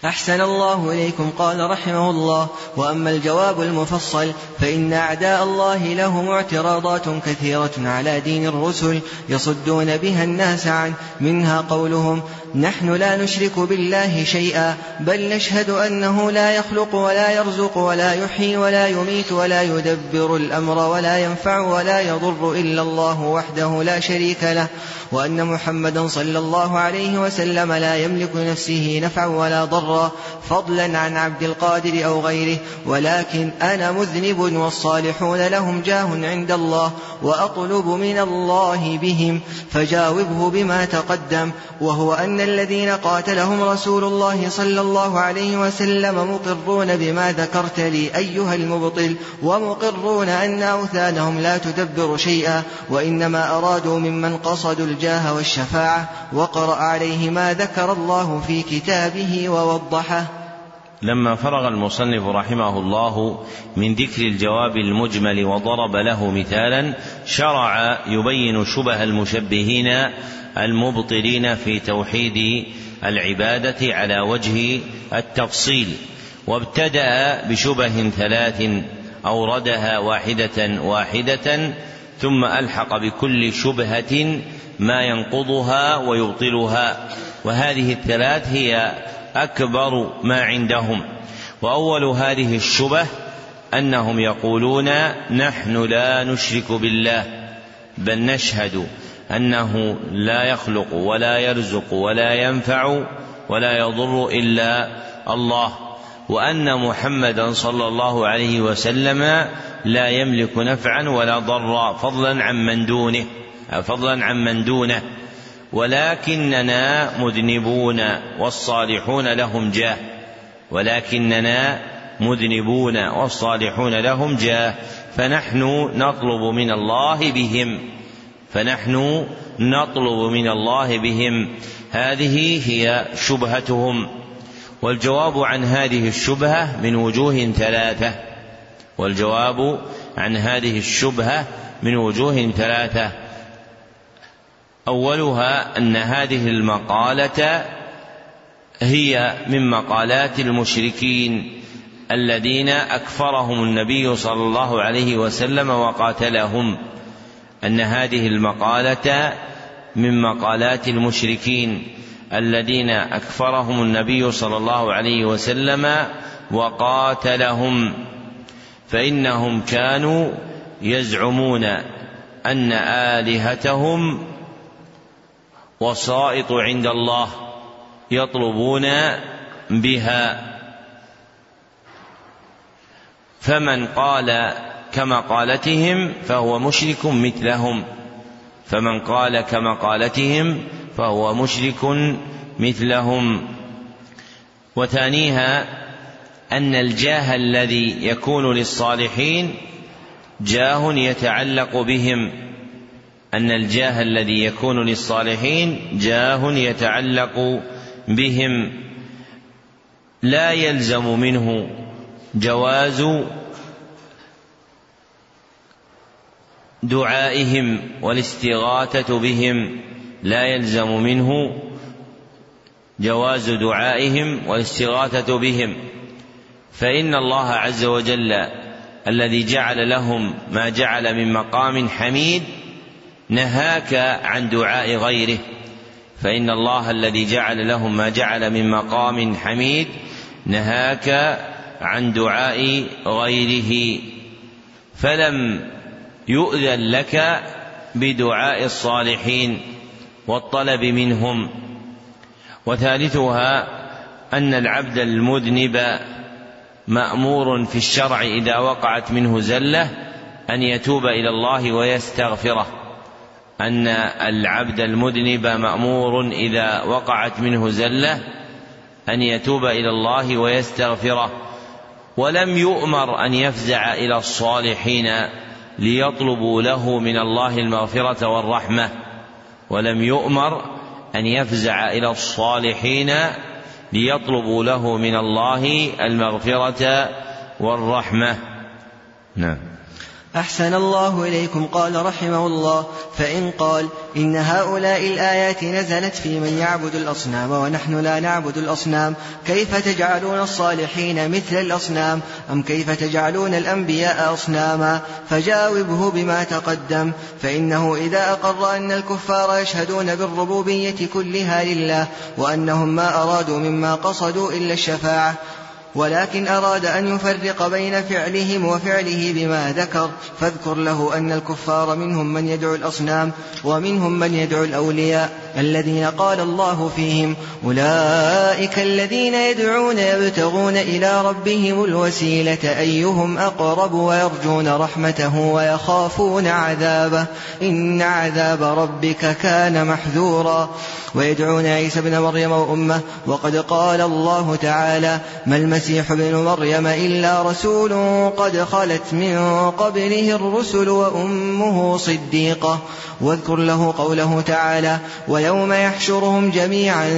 B: أحسن الله إليكم قال رحمه الله. وأما الجواب المفصل فإن أعداء الله لهم اعتراضات كثيرة على دين الرسل يصدون بها الناس عنه منها قولهم نحن لا نشرك بالله شيئا بل نشهد أنه لا يخلق ولا يرزق ولا يحيي ولا يميت ولا يدبر الأمر ولا ينفع ولا يضر إلا الله وحده لا شريك له وأن محمدا صلى الله عليه وسلم لا يملك لنفسه نفعا ولا ضرا فضلا عن عبد القادر أو غيره ولكن أنا مذنب والصالحون لهم جاه عند الله وأطلب من الله بهم فجاوبه بما تقدم وهو أن الذين قاتلهم رسول الله صلى الله عليه وسلم مقرون بما ذكرت لي أيها المبطل ومقرون أن أوثانهم لا تدبر شيئا وإنما أرادوا ممن قصدوا الجاه والشفاعة وقرأ عليه ما ذكر الله في كتابه ووضحه.
A: لما فرغ المصنف رحمه الله من ذكر الجواب المجمل وضرب له مثالا شرع يبين شبه المشبهين المبطلين في توحيد العبادة على وجه التفصيل وابتدأ بشبه ثلاث أوردها واحدة واحدة ثم ألحق بكل شبهة ما ينقضها ويبطلها. وهذه الثلاث هي أكبر ما عندهم. وأول هذه الشبه أنهم يقولون نحن لا نشرك بالله بل نشهد أنه لا يخلق ولا يرزق ولا ينفع ولا يضر إلا الله وأن محمدا صلى الله عليه وسلم لا يملك نفعا ولا ضرا فضلا عن من دونه فضلا عن من دونه. ولكننا مذنبون والصالحون لهم جاه. ولكننا مذنبون والصالحون لهم جاه. فنحن نطلب من الله بهم. فنحن نطلب من الله بهم. هذه هي شبهتهم. والجواب عن هذه الشبهة من وجوه ثلاثة. والجواب عن هذه الشبهة من وجوه ثلاثة. أولها أن هذه المقالة هي من مقالات المشركين الذين أكفرهم النبي صلى الله عليه وسلم وقاتلهم. أن هذه المقالة من مقالات المشركين الذين أكفرهم النبي صلى الله عليه وسلم وقاتلهم. فإنهم كانوا يزعمون أن آلهتهم وسائط عند الله يطلبون بها. فمن قال كمقالتهم فهو مشرك مثلهم. فمن قال كمقالتهم فهو مشرك مثلهم. وثانيها أن الجاه الذي يكون للصالحين جاه يتعلق بهم. أن الجاه الذي يكون للصالحين جاه يتعلق بهم لا يلزم منه جواز دعائهم والاستغاثة بهم لا يلزم منه جواز دعائهم والاستغاثة بهم. فإن الله عز وجل الذي جعل لهم ما جعل من مقام حميد نهاك عن دعاء غيره. فإن الله الذي جعل لهم ما جعل من مقام حميد نهاك عن دعاء غيره. فلم يؤذن لك بدعاء الصالحين والطلب منهم. وثالثها أن العبد المذنب مأمور في الشرع إذا وقعت منه زلة أن يتوب إلى الله ويستغفره. أن العبد المذنب مأمور إذا وقعت منه زلة أن يتوب إلى الله ويستغفره ولم يؤمر أن يفزع إلى الصالحين ليطلبوا له من الله المغفرة والرحمة ولم يؤمر أن يفزع إلى الصالحين ليطلبوا له من الله المغفرة والرحمة. نعم.
B: أحسن الله إليكم قال رحمه الله. فإن قال إن هؤلاء الآيات نزلت في من يعبد الأصنام ونحن لا نعبد الأصنام كيف تجعلون الصالحين مثل الأصنام؟ أم كيف تجعلون الأنبياء أصناما؟ فجاوبه بما تقدم فإنه إذا أقر أن الكفار يشهدون بالربوبية كلها لله وأنهم ما أرادوا مما قصدوا إلا الشفاعة. ولكن أراد أن يفرق بين فعلهم وفعله بما ذكر فاذكر له أن الكفار منهم من يدعو الأصنام ومنهم من يدعو الأولياء الذين قال الله فيهم أولئك الذين يدعون يبتغون إلى ربهم الوسيلة أيهم أقرب ويرجون رحمته ويخافون عذابه؟ إن عذاب ربك كان محذورا. ويدعون عيسى ابن مريم وأمه وقد قال الله تعالى ما المسيح ابن مريم إلا رسول قد خلت من قبله الرسل وأمه صديقة. واذكر له قوله تعالى ويوم يحشرهم جميعا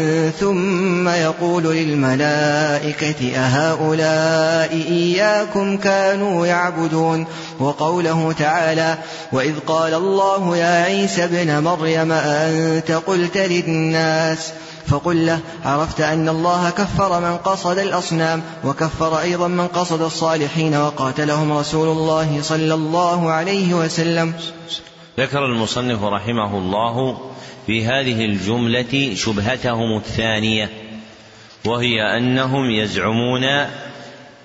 B: ثم يقول للملائكة أهؤلاء إياكم كانوا يعبدون؟ وقوله تعالى وإذ قال الله يا عيسى ابن مريم أنت قلت للناس فقل له عرفت أن الله كفر من قصد الأصنام وكفر أيضا من قصد الصالحين وقاتلهم رسول الله صلى الله عليه وسلم.
A: ذكر المصنف رحمه الله في هذه الجملة شبهتهم الثانية وهي أنهم يزعمون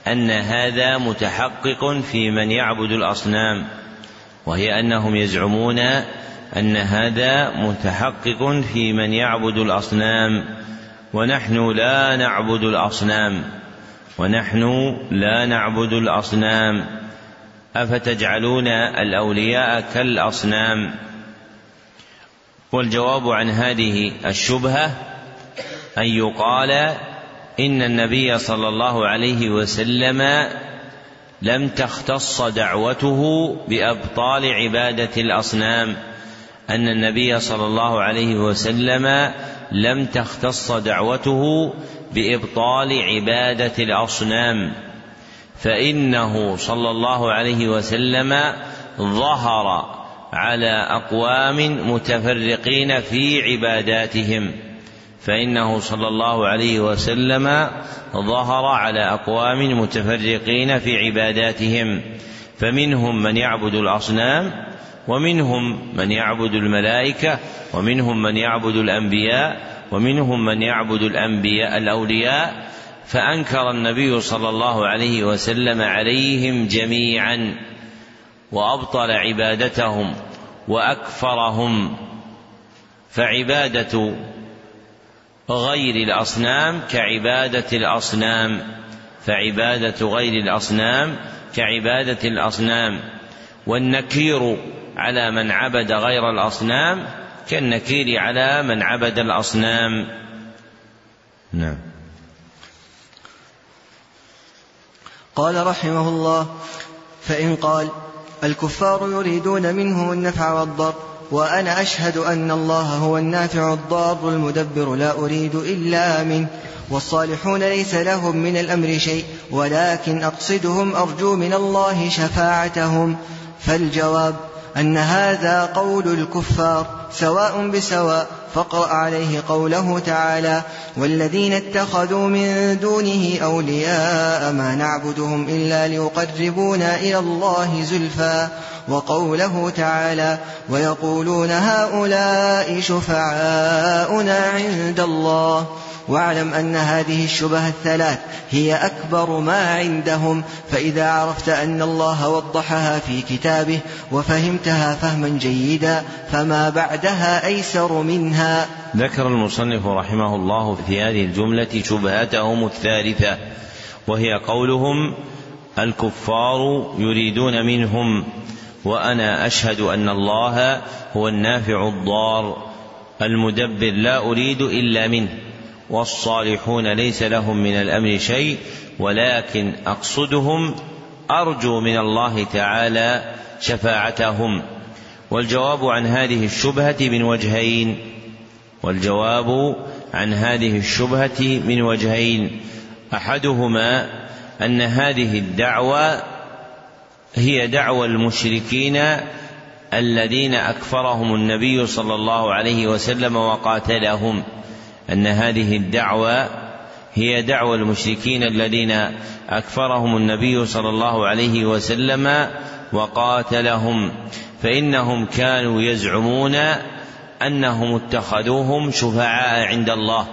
A: أن هذا متحقق في من يعبد الأصنام وهي أنهم يزعمون أن هذا متحقق في من يعبد الأصنام ونحن لا نعبد الأصنام ونحن لا نعبد الأصنام. أفتجعلون الأولياء كالأصنام؟ والجواب عن هذه الشبهة أن يقال إن النبي صلى الله عليه وسلم لم تختص دعوته بأبطال عبادة الأصنام. أن النبي صلى الله عليه وسلم لم تختص دعوته بإبطال عبادة الأصنام فإنه صلى الله عليه وسلم ظهر على أقوام متفرقين في عباداتهم فإنه صلى الله عليه وسلم ظهر على أقوام متفرقين في عباداتهم فمنهم من يعبد الأصنام ومنهم من يعبد الملائكة ومنهم من يعبد الأنبياء ومنهم من يعبد الأنبياء الأولياء فأنكر النبي صلى الله عليه وسلم عليهم جميعا وأبطل عبادتهم وأكفرهم. فعبادة غير الأصنام كعبادة الأصنام فعبادة غير الأصنام كعبادة الأصنام. والنكير على من عبد غير الأصنام كالنكير على من عبد الأصنام. نعم.
B: قال رحمه الله فإن قال الكفار يريدون منهم النفع والضر وأنا أشهد أن الله هو النافع الضار المدبر لا أريد إلا منه والصالحون ليس لهم من الأمر شيء ولكن أقصدهم أرجو من الله شفاعتهم. فالجواب أن هذا قول الكفار سواء بسواء فاقرأ عليه قوله تعالى والذين اتخذوا من دونه أولياء ما نعبدهم إلا ليقربونا إلى الله زلفى وقوله تعالى ويقولون هؤلاء شفعاؤنا عند الله واعلم أن هذه الشبه الثلاث هي أكبر ما عندهم فإذا عرفت أن الله وضحها في كتابه وفهمتها فهما جيدا فما بعدها أيسر منها.
A: ذكر المصنف رحمه الله في هذه الجملة شبهتهم الثالثة وهي قولهم الكفار يريدون منهم وأنا أشهد أن الله هو النافع الضار المدبر لا أريد إلا منه. والصالحون ليس لهم من الأمر شيء ولكن أقصدهم أرجو من الله تعالى شفاعتهم. والجواب عن هذه الشبهة من وجهين. والجواب عن هذه الشبهة من وجهين. أحدهما أن هذه الدعوة هي دعوى المشركين الذين أكفرهم النبي صلى الله عليه وسلم وقاتلهم. أن هذه الدعوى هي دعوى المشركين الذين أكفرهم النبي صلى الله عليه وسلم وقاتلهم فإنهم كانوا يزعمون أنهم اتخذوهم شفعاء عند الله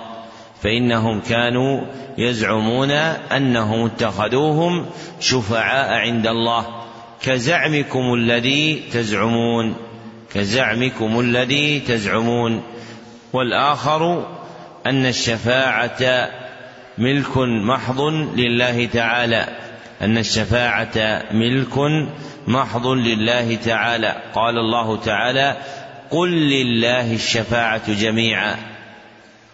A: فإنهم كانوا يزعمون أنهم اتخذوهم شفعاء عند الله. كزعمكم الذي تزعمون كزعمكم الذي تزعمون. والآخر أن الشفاعة ملك محض لله تعالى. أن الشفاعة ملك محض لله تعالى. قال الله تعالى قل لله الشفاعة جميعا.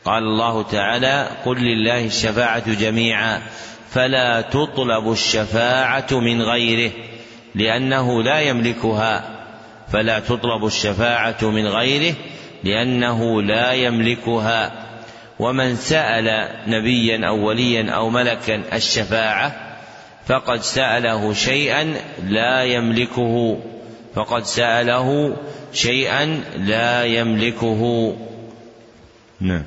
A: قال الله تعالى قل لله الشفاعة جميعا. فلا تطلب الشفاعة من غيره لأنه لا يملكها. فلا تطلب الشفاعة من غيره لأنه لا يملكها. ومن سأل نبيا أو وليا أو ملكا الشفاعة فقد سأله شيئا لا يملكه فقد سأله شيئا لا يملكه.
B: نعم.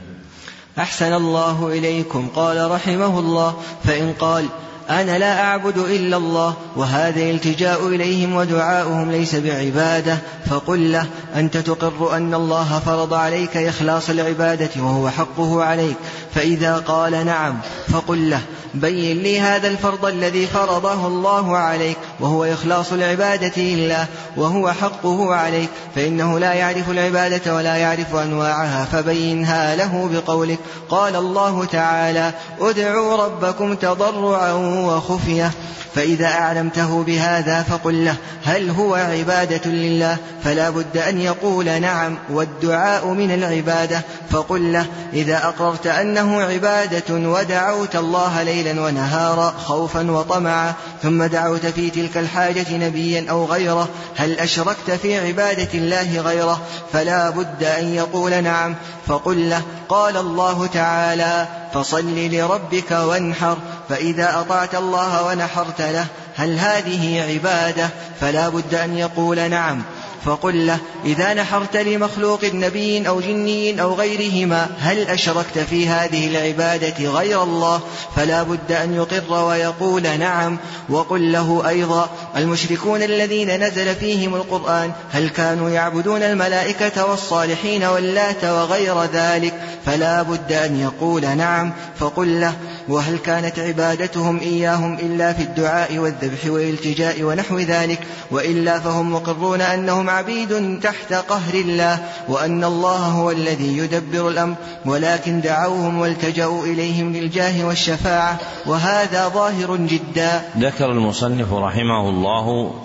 B: أحسن الله إليكم. قال رحمه الله فإن قال أنا لا أعبد إلا الله وهذا الالتجاء إليهم ودعاؤهم ليس بعبادة. فقل له أنت تقر أن الله فرض عليك إخلاص العبادة وهو حقه عليك. فإذا قال نعم فقل له بين لي هذا الفرض الذي فرضه الله عليك وهو إخلاص العبادة لله وهو حقه عليك. فإنه لا يعرف العبادة ولا يعرف أنواعها فبينها له بقولك. قال الله تعالى ادعوا ربكم تضرعا وخفية فإذا أعلمته بهذا فقل له هل هو عبادة لله؟ فلا بد أن يقول نعم والدعاء من العبادة. فقل له إذا أقررت أنه عبادة ودعوت الله ليلا ونهارا خوفا وطمعا ثم دعوت في تلك الحاجة نبيا أو غيره هل أشركت في عبادة الله غيره؟ فلا بد أن يقول نعم. فقل له قال الله تعالى فصل لربك وانحر. فإذا أطعت الله ونحرت له هل هذه عبادة؟ فلا بد أن يقول نعم. فقل له إذا نحرت لمخلوق نبي أو جني أو غيرهما هل أشركت في هذه العبادة غير الله؟ فلا بد أن يقر ويقول نعم. وقل له أيضا المشركون الذين نزل فيهم القرآن هل كانوا يعبدون الملائكة والصالحين واللات وغير ذلك؟ فلا بد أن يقول نعم فقل له وهل كانت عبادتهم إياهم إلا في الدعاء والذبح والالتجاء ونحو ذلك؟ وإلا فهم مقرون أنهم عبيد تحت قهر الله وأن الله هو الذي يدبر الأمر ولكن دعوهم والتجأوا إليهم للجاه والشفاعة وهذا ظاهر جدا.
A: ذكر المصنف رحمه الله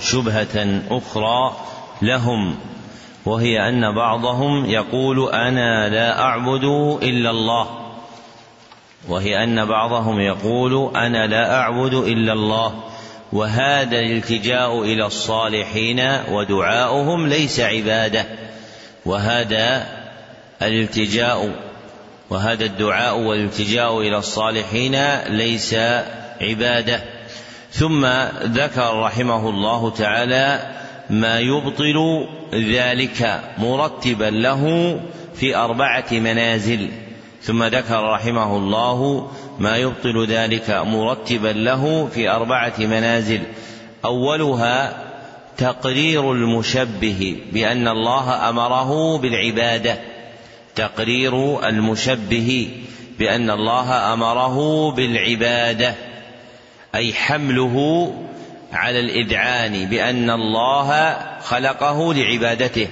A: شبهة أخرى لهم وهي أن بعضهم يقول أنا لا أعبد إلا الله وهي أن بعضهم يقول أنا لا أعبد إلا الله وهذا الالتجاء إلى الصالحين ودعاؤهم ليس عبادة وهذا الالتجاء وهذا الدعاء والالتجاء إلى الصالحين ليس عبادة. ثم ذكر رحمه الله تعالى ما يبطل ذلك مرتبا له في أربعة منازل. ثم ذكر رحمه الله ما يبطل ذلك مرتبا له في أربعة منازل. أولها تقرير المشبه بأن الله أمره بالعبادة. تقرير المشبه بأن الله أمره بالعبادة. أي حمله على الإذعان بأن الله خلقه لعبادته.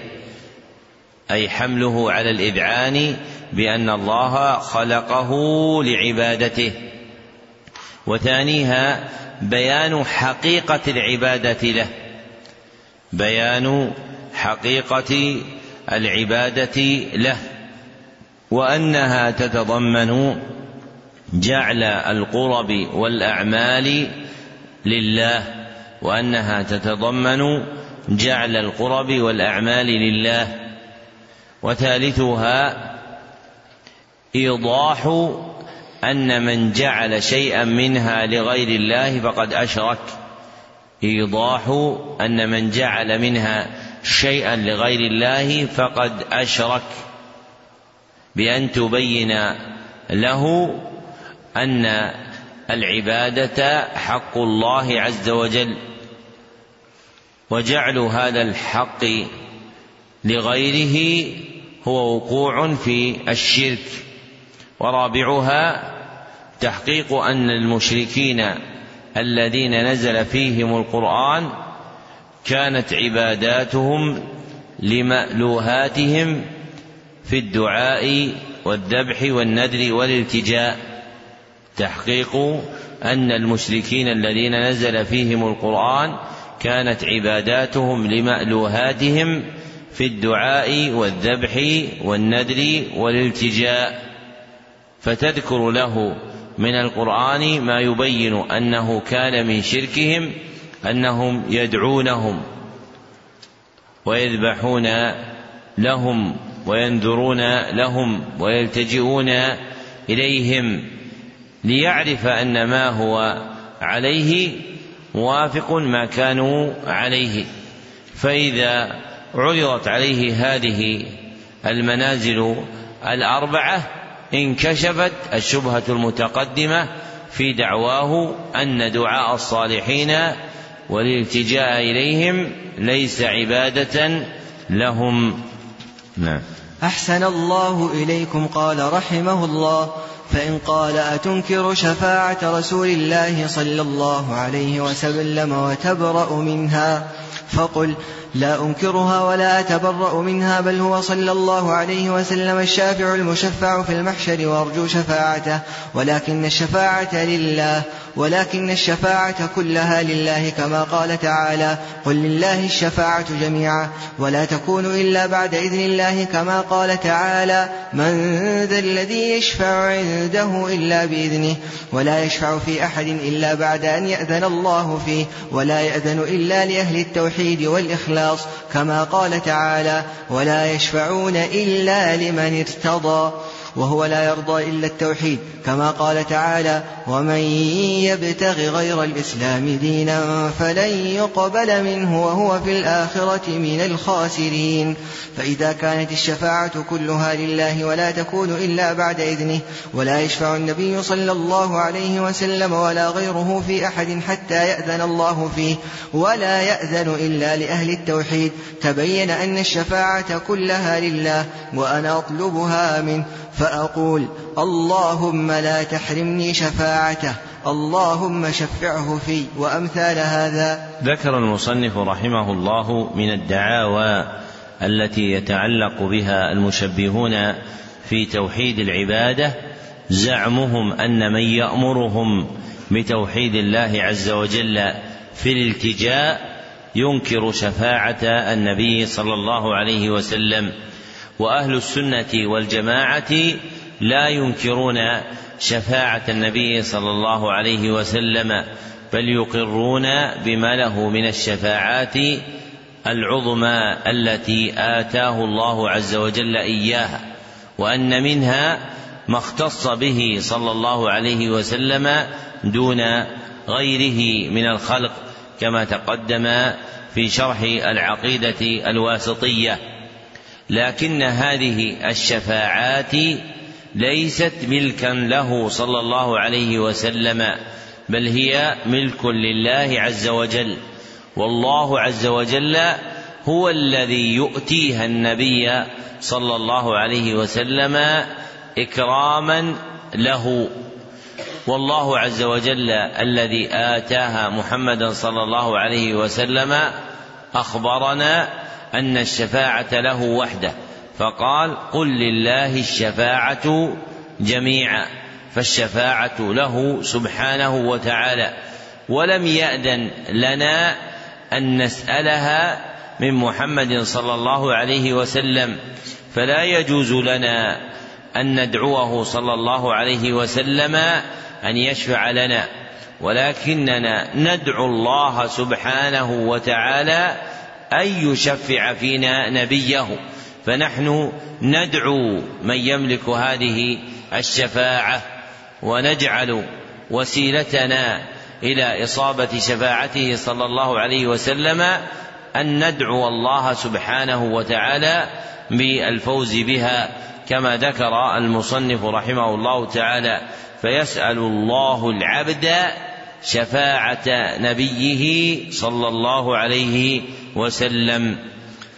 A: أي حمله على الإذعان بأن الله خلقه لعبادته. وثانيها بيان حقيقة العبادة له. بيان حقيقة العبادة له. وأنها تتضمن جعل القرب والأعمال لله وأنها تتضمن جعل القرب والأعمال لله. وثالثها إيضاح أن من جعل شيئا منها لغير الله فقد أشرك. إيضاح أن من جعل منها شيئا لغير الله فقد أشرك. بأن تبين له أن العبادة حق الله عز وجل وجعل هذا الحق لغيره هو وقوع في الشرك. ورابعها تحقيق أن المشركين الذين نزل فيهم القرآن كانت عباداتهم لمألوهاتهم في الدعاء والذبح والنذر والالتجاء. تحقيق أن المشركين الذين نزل فيهم القرآن كانت عباداتهم لمألوهاتهم في الدعاء والذبح والنذر والالتجاء. فتذكر له من القرآن ما يبين أنه كان من شركهم أنهم يدعونهم ويذبحون لهم وينذرون لهم ويلتجئون إليهم. ليعرف أن ما هو عليه موافق ما كانوا عليه. فإذا عرضت عليه هذه المنازل الأربعة انكشفت الشبهة المتقدمة في دعواه أن دعاء الصالحين والالتجاء إليهم ليس عبادة لهم.
B: نعم. أحسن الله إليكم قال رحمه الله. فإن قال أتنكر شفاعة رسول الله صلى الله عليه وسلم وتبرأ منها فقل لا أنكرها ولا أتبرأ منها بل هو صلى الله عليه وسلم الشافع المشفع في المحشر وأرجو شفاعته ولكن الشفاعة لله ولكن الشفاعة كلها لله كما قال تعالى قل لله الشفاعة جميعا ولا تكون إلا بعد إذن الله كما قال تعالى من ذا الذي يشفع عنده إلا بإذنه ولا يشفع في أحد إلا بعد أن يأذن الله فيه ولا يأذن إلا لأهل التوحيد والإخلاص كما قال تعالى ولا يشفعون إلا لمن ارتضى وهو لا يرضى إلا التوحيد كما قال تعالى ومن يبتغ غير الإسلام دينا فلن يقبل منه وهو في الآخرة من الخاسرين فإذا كانت الشفاعة كلها لله ولا تكون إلا بعد إذنه ولا يشفع النبي صلى الله عليه وسلم ولا غيره في أحد حتى يأذن الله فيه ولا يأذن إلا لأهل التوحيد. تبين أن الشفاعة كلها لله وأنا أطلبها منه. فأقول اللهم لا تحرمني شفاعته اللهم شفعه في وأمثال هذا.
A: ذكر المصنف رحمه الله من الدعاوى التي يتعلق بها المشبهون في توحيد العبادة زعمهم أن من يأمرهم بتوحيد الله عز وجل في الالتجاء ينكر شفاعة النبي صلى الله عليه وسلم. وأهل السنة والجماعة لا ينكرون شفاعة النبي صلى الله عليه وسلم بل يقرون بما له من الشفاعات العظمى التي آتاه الله عز وجل إياها وأن منها ما اختص به صلى الله عليه وسلم دون غيره من الخلق كما تقدم في شرح العقيدة الواسطية. لكن هذه الشفاعات ليست ملكا له صلى الله عليه وسلم بل هي ملك لله عز وجل. والله عز وجل هو الذي يؤتيها النبي صلى الله عليه وسلم اكراما له. والله عز وجل الذي آتاها محمدا صلى الله عليه وسلم أخبرنا أن الشفاعة له وحده فقال قل لله الشفاعة جميعا فالشفاعة له سبحانه وتعالى. ولم يأذن لنا أن نسألها من محمد صلى الله عليه وسلم فلا يجوز لنا أن ندعوه صلى الله عليه وسلم أن يشفع لنا. ولكننا ندعو الله سبحانه وتعالى أن يشفع فينا نبيه. فنحن ندعو من يملك هذه الشفاعة ونجعل وسيلتنا إلى إصابة شفاعته صلى الله عليه وسلم أن ندعو الله سبحانه وتعالى بالفوز بها كما ذكر المصنف رحمه الله تعالى فيسأل الله العبد شفاعة نبيه صلى الله عليه وسلم.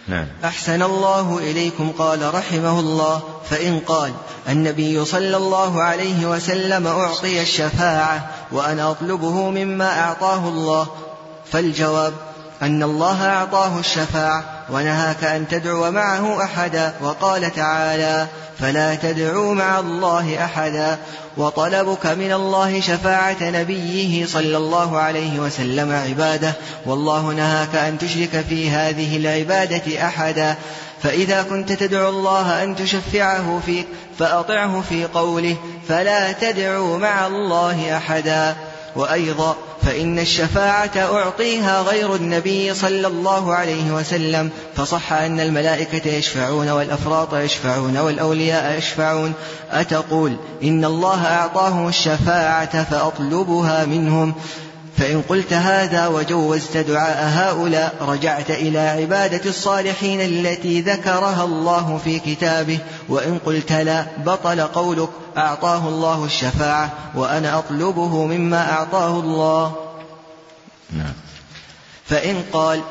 B: نعم. أحسن الله إليكم قال رحمه الله. فإن قال النبي صلى الله عليه وسلم أعطي الشفاعة وأنا أطلبه مما أعطاه الله. فالجواب أن الله أعطاه الشفاعة. ونهاك أن تدعو معه أحدا. وقال تعالى فلا تدعوا مع الله أحدا. وطلبك من الله شفاعة نبيه صلى الله عليه وسلم عبادة. والله نهاك أن تشرك في هذه العبادة أحدا. فإذا كنت تدعو الله أن تشفعه فيك فأطعه في قوله فلا تدعوا مع الله أحدا. وأيضا فإن الشفاعة أعطيها غير النبي صلى الله عليه وسلم فصح أن الملائكة يشفعون والأفراط يشفعون والأولياء يشفعون. أتقول إن الله أعطاهم الشفاعة فأطلبها منهم. فإن قلت هذا وجوزت دعاء هؤلاء رجعت إلى عبادة الصالحين التي ذكرها الله في كتابه. وإن قلت لا بطل قولك أعطاه الله الشفاعة وأنا أطلبه مما أعطاه الله. نعم. فإن قال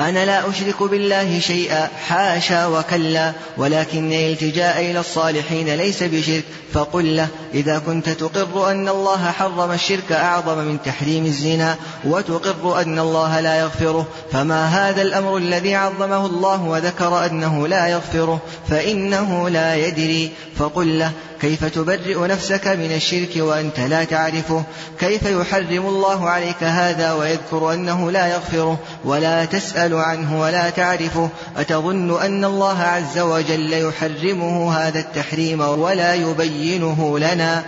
B: أنا لا أشرك بالله شيئا حاشا وكلا ولكن الالتجاء إلى الصالحين ليس بشرك فقل له إذا كنت تقر أن الله حرم الشرك أعظم من تحريم الزنا وتقر أن الله لا يغفره فما هذا الأمر الذي عظمه الله وذكر أنه لا يغفره فإنه لا يدري فقل له كيف تبرئ نفسك من الشرك وأنت لا تعرفه؟ كيف يحرم الله عليك هذا ويذكر أنه لا يغفره ولا تسأل عنه ولا تعرفه؟ أتظن أن الله عز وجل يحرمه هذا التحريم ولا يبينه لنا؟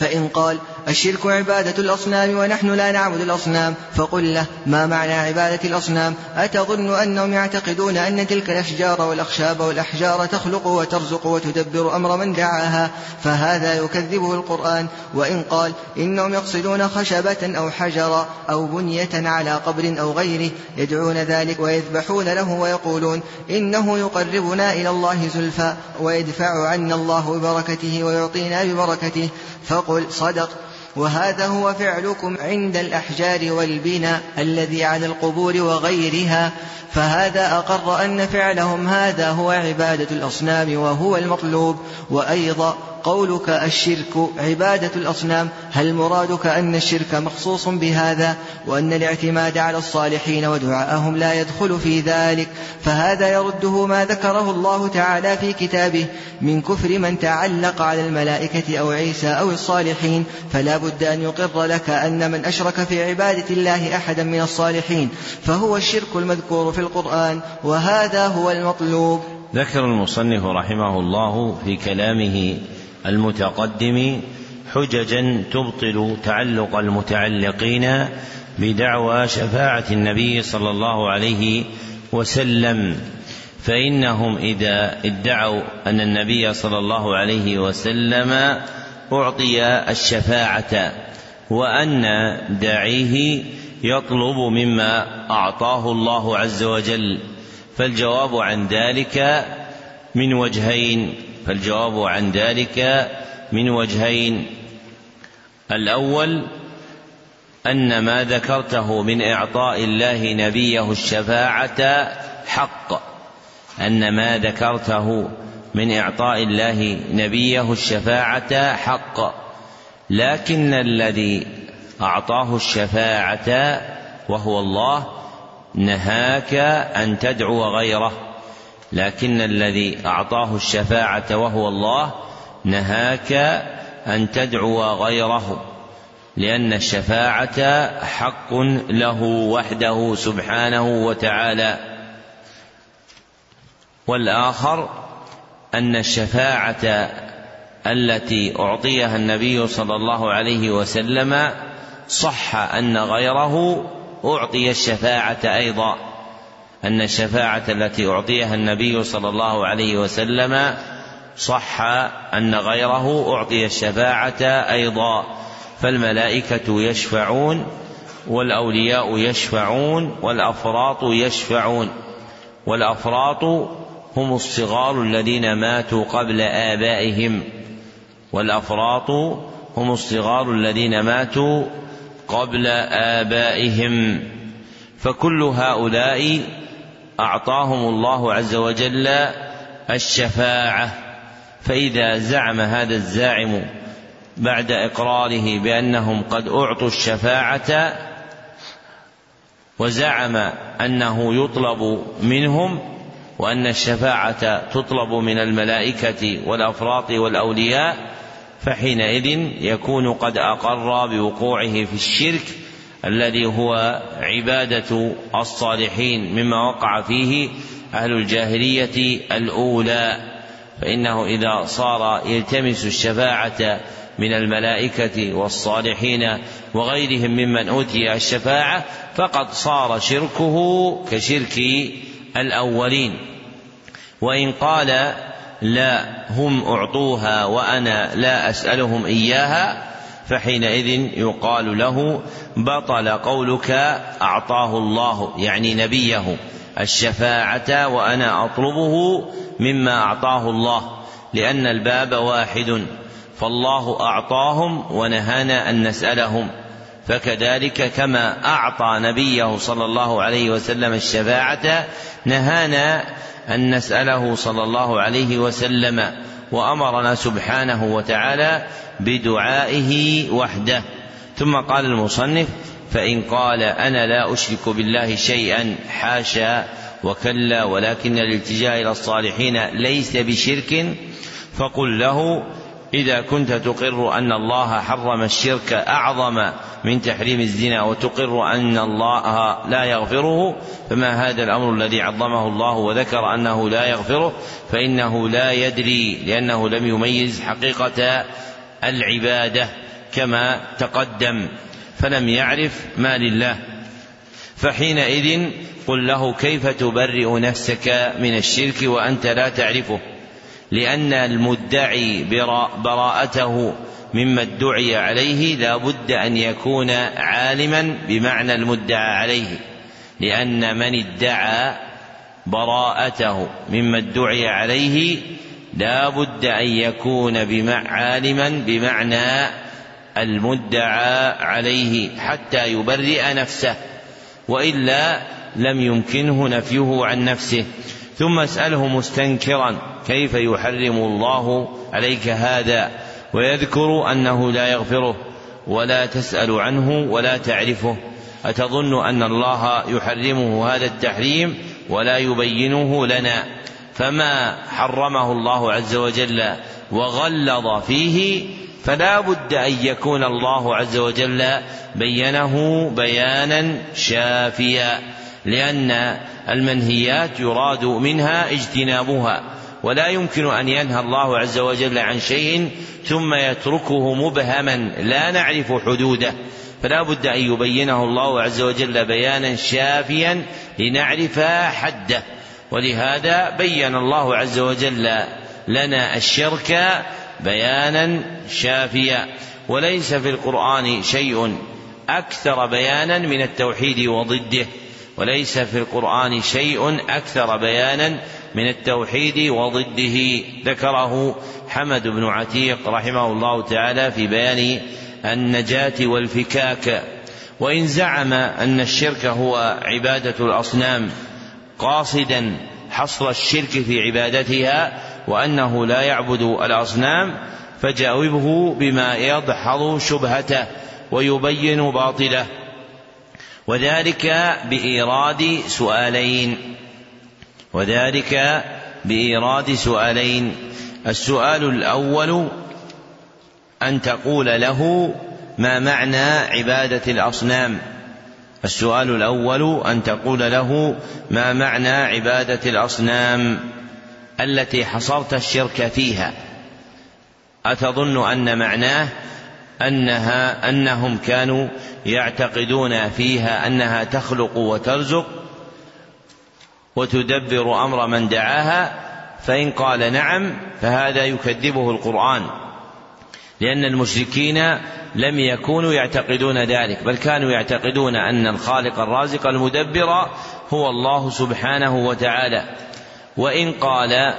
B: فإن قال الشرك عبادة الأصنام ونحن لا نعبد الأصنام فقل له ما معنى عبادة الأصنام؟ أتظن أنهم يعتقدون أن تلك الأشجار والأخشاب والأحجار تخلق وترزق وتدبر أمر من دعاها فهذا يكذبه القرآن. وإن قال إنهم يقصدون خشبة أو حجرا أو بنية على قبر أو غيره يدعون ذلك ويذبحون له ويقولون إنه يقربنا إلى الله زلفى ويدفع عنا الله ببركته ويعطينا ببركته. فقل صدق وهذا هو فعلكم عند الأحجار والبناء الذي على القبور وغيرها فهذا أقر أن فعلهم هذا هو عبادة الأصنام وهو المطلوب وأيضا قولك الشرك عبادة الأصنام هل مرادك أن الشرك مخصوص بهذا؟ وأن الاعتماد على الصالحين ودعاءهم لا يدخل في ذلك. فهذا يرده ما ذكره الله تعالى في كتابه. من كفر من تعلق على الملائكة أو عيسى أو الصالحين فلا بد أن يقر لك أن من أشرك في عبادة الله أحدا من الصالحين. فهو الشرك المذكور في القرآن وهذا هو المطلوب.
A: ذكر المصنف رحمه الله في كلامه المتقدم حججا تبطل تعلق المتعلقين بدعوى شفاعة النبي صلى الله عليه وسلم فإنهم إذا ادعوا أن النبي صلى الله عليه وسلم أعطي الشفاعة وأن داعيه يطلب مما أعطاه الله عز وجل فالجواب عن ذلك من وجهين فالجواب عن ذلك من وجهين. الأول أن ما ذكرته من إعطاء الله نبيه الشفاعة حق. أن ما ذكرته من إعطاء الله نبيه الشفاعة حق. لكن الذي أعطاه الشفاعة وهو الله نهاك أن تدعو غيره. لكن الذي أعطاه الشفاعة وهو الله نهاك أن تدعو غيره لأن الشفاعة حق له وحده سبحانه وتعالى. والآخر أن الشفاعة التي أعطيها النبي صلى الله عليه وسلم صح أن غيره أعطي الشفاعة أيضا. أن الشفاعة التي أعطيها النبي صلى الله عليه وسلم صح أن غيره أعطي الشفاعة أيضا فالملائكة يشفعون والأولياء يشفعون والأفراط يشفعون والأفراط هم الصغار الذين ماتوا قبل آبائهم والأفراط هم الصغار الذين ماتوا قبل آبائهم فكل هؤلاء أعطاهم الله عز وجل الشفاعة. فإذا زعم هذا الزاعم بعد إقراره بأنهم قد أعطوا الشفاعة وزعم أنه يطلب منهم وأن الشفاعة تطلب من الملائكة والأفراط والأولياء فحينئذ يكون قد أقر بوقوعه في الشرك الذي هو عبادة الصالحين مما وقع فيه أهل الجاهلية الأولى. فإنه إذا صار يلتمس الشفاعة من الملائكة والصالحين وغيرهم ممن أوتي الشفاعة فقد صار شركه كشرك الأولين. وإن قال لا هم أعطوها وأنا لا أسألهم إياها فحينئذ يقال له بطل قولك أعطاه الله يعني نبيه الشفاعة وأنا أطلبه مما أعطاه الله لأن الباب واحد فالله أعطاهم ونهانا أن نسألهم فكذلك كما أعطى نبيه صلى الله عليه وسلم الشفاعة نهانا أن نسأله صلى الله عليه وسلم وأمرنا سبحانه وتعالى بدعائه وحده. ثم قال المصنف فإن قال أنا لا أشرك بالله شيئا حاشا وكلا ولكن الالتجاء إلى الصالحين ليس بشرك فقل له إذا كنت تقر أن الله حرم الشرك أعظم من تحريم الزنا وتقر أن الله لا يغفره فما هذا الأمر الذي عظمه الله وذكر أنه لا يغفره؟ فإنه لا يدري لأنه لم يميز حقيقة العبادة كما تقدم فلم يعرف ما لله. فحينئذ قل له كيف تبرئ نفسك من الشرك وأنت لا تعرفه؟ لأن المدعي براءته مما ادعي عليه لا بد أن يكون عالما بمعنى المدعى عليه لأن من ادعى براءته مما ادعي عليه لا بد أن يكون عالما بمعنى المدعى عليه حتى يبرئ نفسه وإلا لم يمكنه نفيه عن نفسه. ثم اسأله مستنكرا كيف يحرم الله عليك هذا؟ ويذكر أنه لا يغفره ولا تسأل عنه ولا تعرفه. أتظن أن الله يحرمه هذا التحريم ولا يبينه لنا؟ فما حرمه الله عز وجل وغلظ فيه فلا بد أن يكون الله عز وجل بينه بيانا شافيا. لأن المنهيات يراد منها اجتنابها ولا يمكن أن ينهى الله عز وجل عن شيء ثم يتركه مبهما لا نعرف حدوده. فلا بد أن يبينه الله عز وجل بيانا شافيا لنعرف حده ولهذا بين الله عز وجل لنا الشرك بيانا شافيا. وليس في القرآن شيء أكثر بيانا من التوحيد وضده. وليس في القرآن شيء أكثر بيانا من التوحيد وضده. ذكره حمد بن عتيق رحمه الله تعالى في بيان النجاة والفكاك. وإن زعم أن الشرك هو عبادة الأصنام قاصدا حصر الشرك في عبادتها وأنه لا يعبد الأصنام فجاوبه بما يدحض شبهته ويبين باطله. وذلك بإيراد سؤالين. وذلك بإيراد سؤالين. السؤال الأول أن تقول له ما معنى عبادة الأصنام. السؤال الأول أن تقول له ما معنى عبادة الأصنام التي حصرت الشرك فيها. أتظن أن معناه أنها أنهم كانوا يعتقدون فيها أنها تخلق وترزق وتدبر أمر من دعاها فإن قال نعم فهذا يكذبه القرآن. لأن المشركين لم يكونوا يعتقدون ذلك بل كانوا يعتقدون أن الخالق الرازق المدبر هو الله سبحانه وتعالى. وإن قال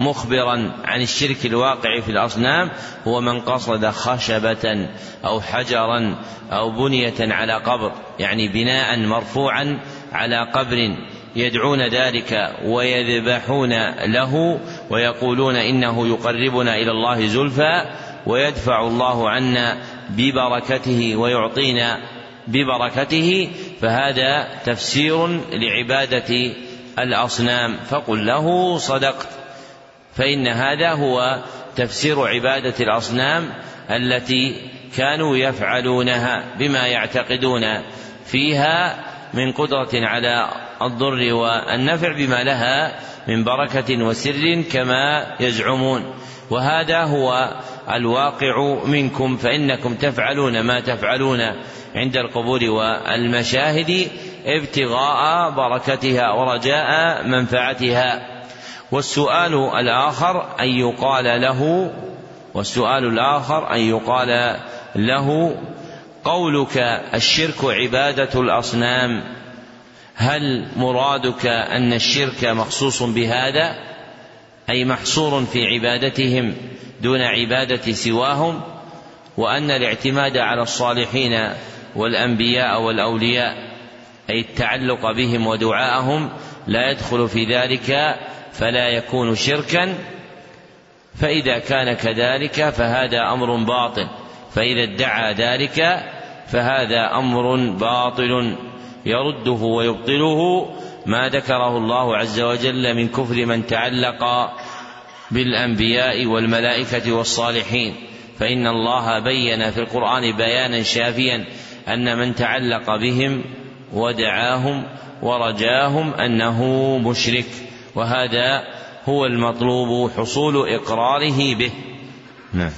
A: مخبرا عن الشرك الواقع في الأصنام هو من قصد خشبة أو حجرا أو بنية على قبر يعني بناء مرفوعا على قبر يدعون ذلك ويذبحون له ويقولون إنه يقربنا إلى الله زلفى ويدفع الله عنا ببركته ويعطينا ببركته فهذا تفسير لعبادة الأصنام فقل له صدقت. فإن هذا هو تفسير عبادة الأصنام التي كانوا يفعلونها بما يعتقدون فيها من قدرة على الضر والنفع بما لها من بركة وسر كما يزعمون. وهذا هو الواقع منكم فإنكم تفعلون ما تفعلون عند القبور والمشاهد ابتغاء بركتها ورجاء منفعتها. والسؤال الآخر أن يقال له والسؤال الآخر أن يقال له قولك الشرك عبادة الأصنام؟ هل مرادك أن الشرك مخصوص بهذا؟ أي محصور في عبادتهم دون عبادة سواهم؟ وأن الاعتماد على الصالحين والأنبياء والأولياء أي التعلق بهم ودعاءهم لا يدخل في ذلك فلا يكون شركا فإذا كان كذلك فهذا أمر باطل فإذا ادعى ذلك فهذا أمر باطل يرده ويبطله ما ذكره الله عز وجل من كفر من تعلق بالأنبياء والملائكة والصالحين. فإن الله بين في القرآن بيانا شافيا أن من تعلق بهم ودعاهم ورجاهم أنه مشرك. وهذا هو المطلوب حصول إقراره به.
B: نعم.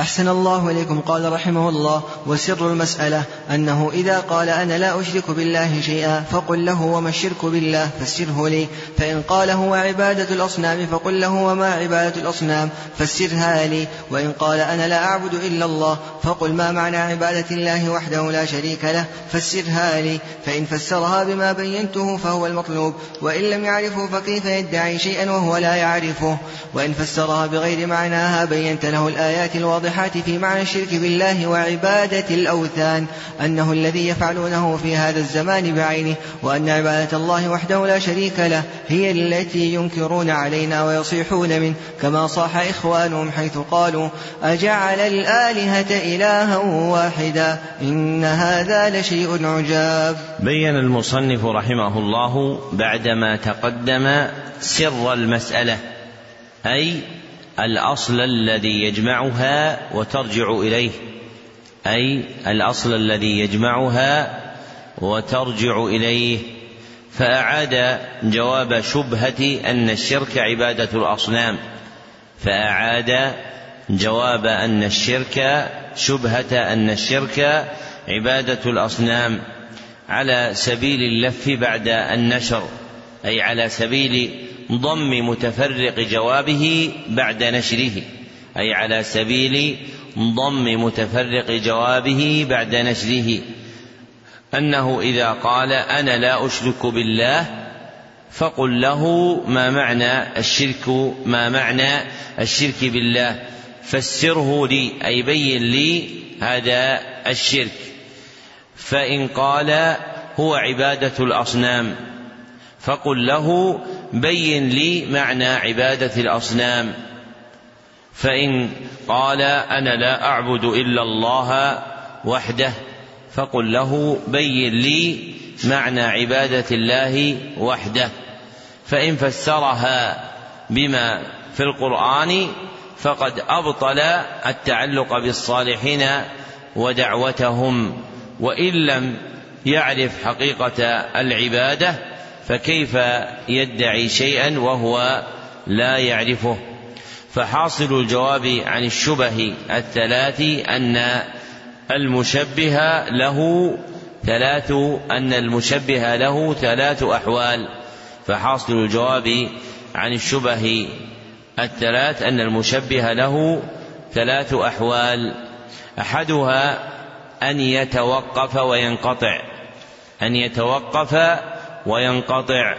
B: أحسن الله إليكم. قال رحمه الله وسر المسألة أنه إذا قال أنا لا أشرك بالله شيئا فقل له وما الشرك بالله فسره لي. فإن قال هو عبادة الأصنام فقل له وما عبادة الأصنام فسرها لي. وإن قال أنا لا أعبد إلا الله فقل ما معنى عبادة الله وحده لا شريك له فسرها لي. فإن فسرها بما بينته فهو المطلوب. وإن لم يعرفه فكيف يدعي شيئا وهو لا يعرفه؟ وإن فسرها بغير معناها بينت له الآيات الواضحات في معنى الشرك بالله وعبادة الأوثان أنه الذي يفعلونه في هذا الزمان بعينه وأن عبادة الله وحده لا شريك له هي التي ينكرون علينا ويصيحون منه كما صاح إخوانهم حيث قالوا أجعل الآلهة إلها واحدا إن هذا لشيء عجاب.
A: بين المصنف رحمه الله بعدما تقدم سر المسألة أي الأصل الذي يجمعها وترجع إليه أي الأصل الذي يجمعها وترجع إليه. فأعاد جواب شبهة أن الشرك عبادة الأصنام. فأعاد جواب أن الشرك شبهة أن الشرك عبادة الأصنام. على سبيل اللف بعد النشر أي على سبيل ضم متفرق جوابه بعد نشره أي على سبيل ضم متفرق جوابه بعد نشره. أنه إذا قال أنا لا أشرك بالله فقل له ما معنى الشرك ما معنى الشرك بالله. فسره لي أي بين لي هذا الشرك. فإن قال هو عبادة الأصنام فقل له بين لي معنى عبادة الأصنام. فإن قال أنا لا أعبد إلا الله وحده فقل له بين لي معنى عبادة الله وحده. فإن فسرها بما في القرآن فقد أبطل التعلق بالصالحين ودعوتهم وإن لم يعرف حقيقة العبادة فكيف يدعي شيئا وهو لا يعرفه؟ فحاصل الجواب عن الشبه الثلاث أن المشبه له ثلاث أن المشبه له ثلاث أحوال. فحاصل الجواب عن الشبه الثلاث أن المشبه له ثلاث أحوال. أحدها أن يتوقف وينقطع. أن يتوقف وينقطع.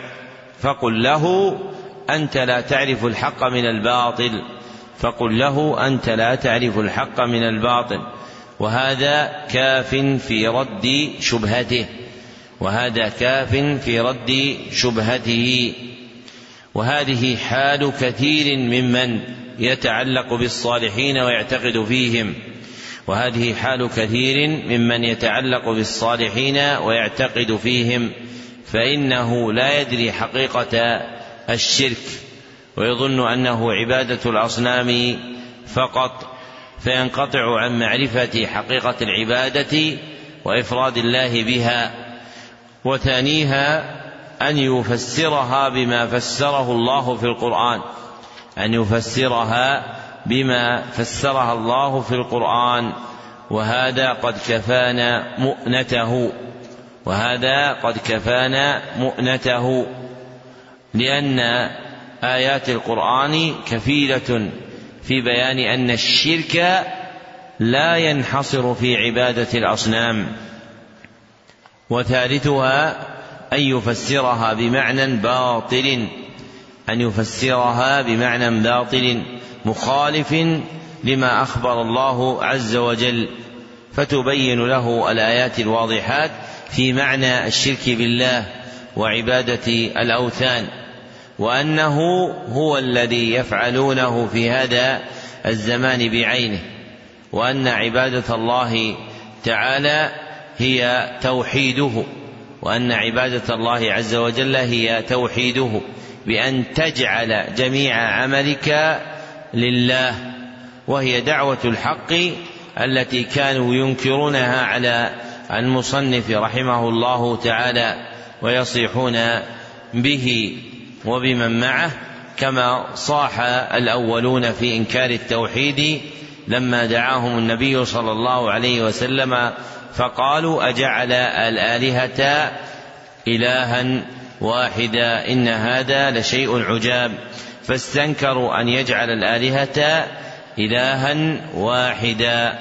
A: فقل له أنت لا تعرف الحق من الباطل. فقل له أنت لا تعرف الحق من الباطل. وهذا كاف في رد شبهته. وهذا كاف في رد شبهته. وهذه حال كثير ممن يتعلق بالصالحين ويعتقد فيهم. وهذه حال كثير ممن يتعلق بالصالحين ويعتقد فيهم. فإنه لا يدري حقيقة الشرك ويظن أنه عبادة الأصنام فقط فينقطع عن معرفة حقيقة العبادة وإفراد الله بها وثانيها أن يفسرها بما فسره الله في القرآن أن يفسرها بما فسرها الله في القرآن وهذا قد كفانا مؤنته. وهذا قد كفانا مؤنته لأن آيات القرآن كفيلة في بيان أن الشرك لا ينحصر في عبادة الأصنام. وثالثها أن يفسرها بمعنى باطل أن يفسرها بمعنى باطل مخالف لما أخبر الله عز وجل. فتبين له الآيات الواضحات في معنى الشرك بالله وعبادة الأوثان وأنه هو الذي يفعلونه في هذا الزمان بعينه وأن عبادة الله تعالى هي توحيده وأن عبادة الله عز وجل هي توحيده بأن تجعل جميع عملك لله وهي دعوة الحق التي كانوا ينكرونها على المصنف رحمه الله تعالى ويصيحون به وبمن معه كما صاح الأولون في إنكار التوحيد لما دعاهم النبي صلى الله عليه وسلم فقالوا أجعل الآلهة إلها واحدا إن هذا لشيء عجاب. فاستنكروا أن يجعل الآلهة إلها واحدا.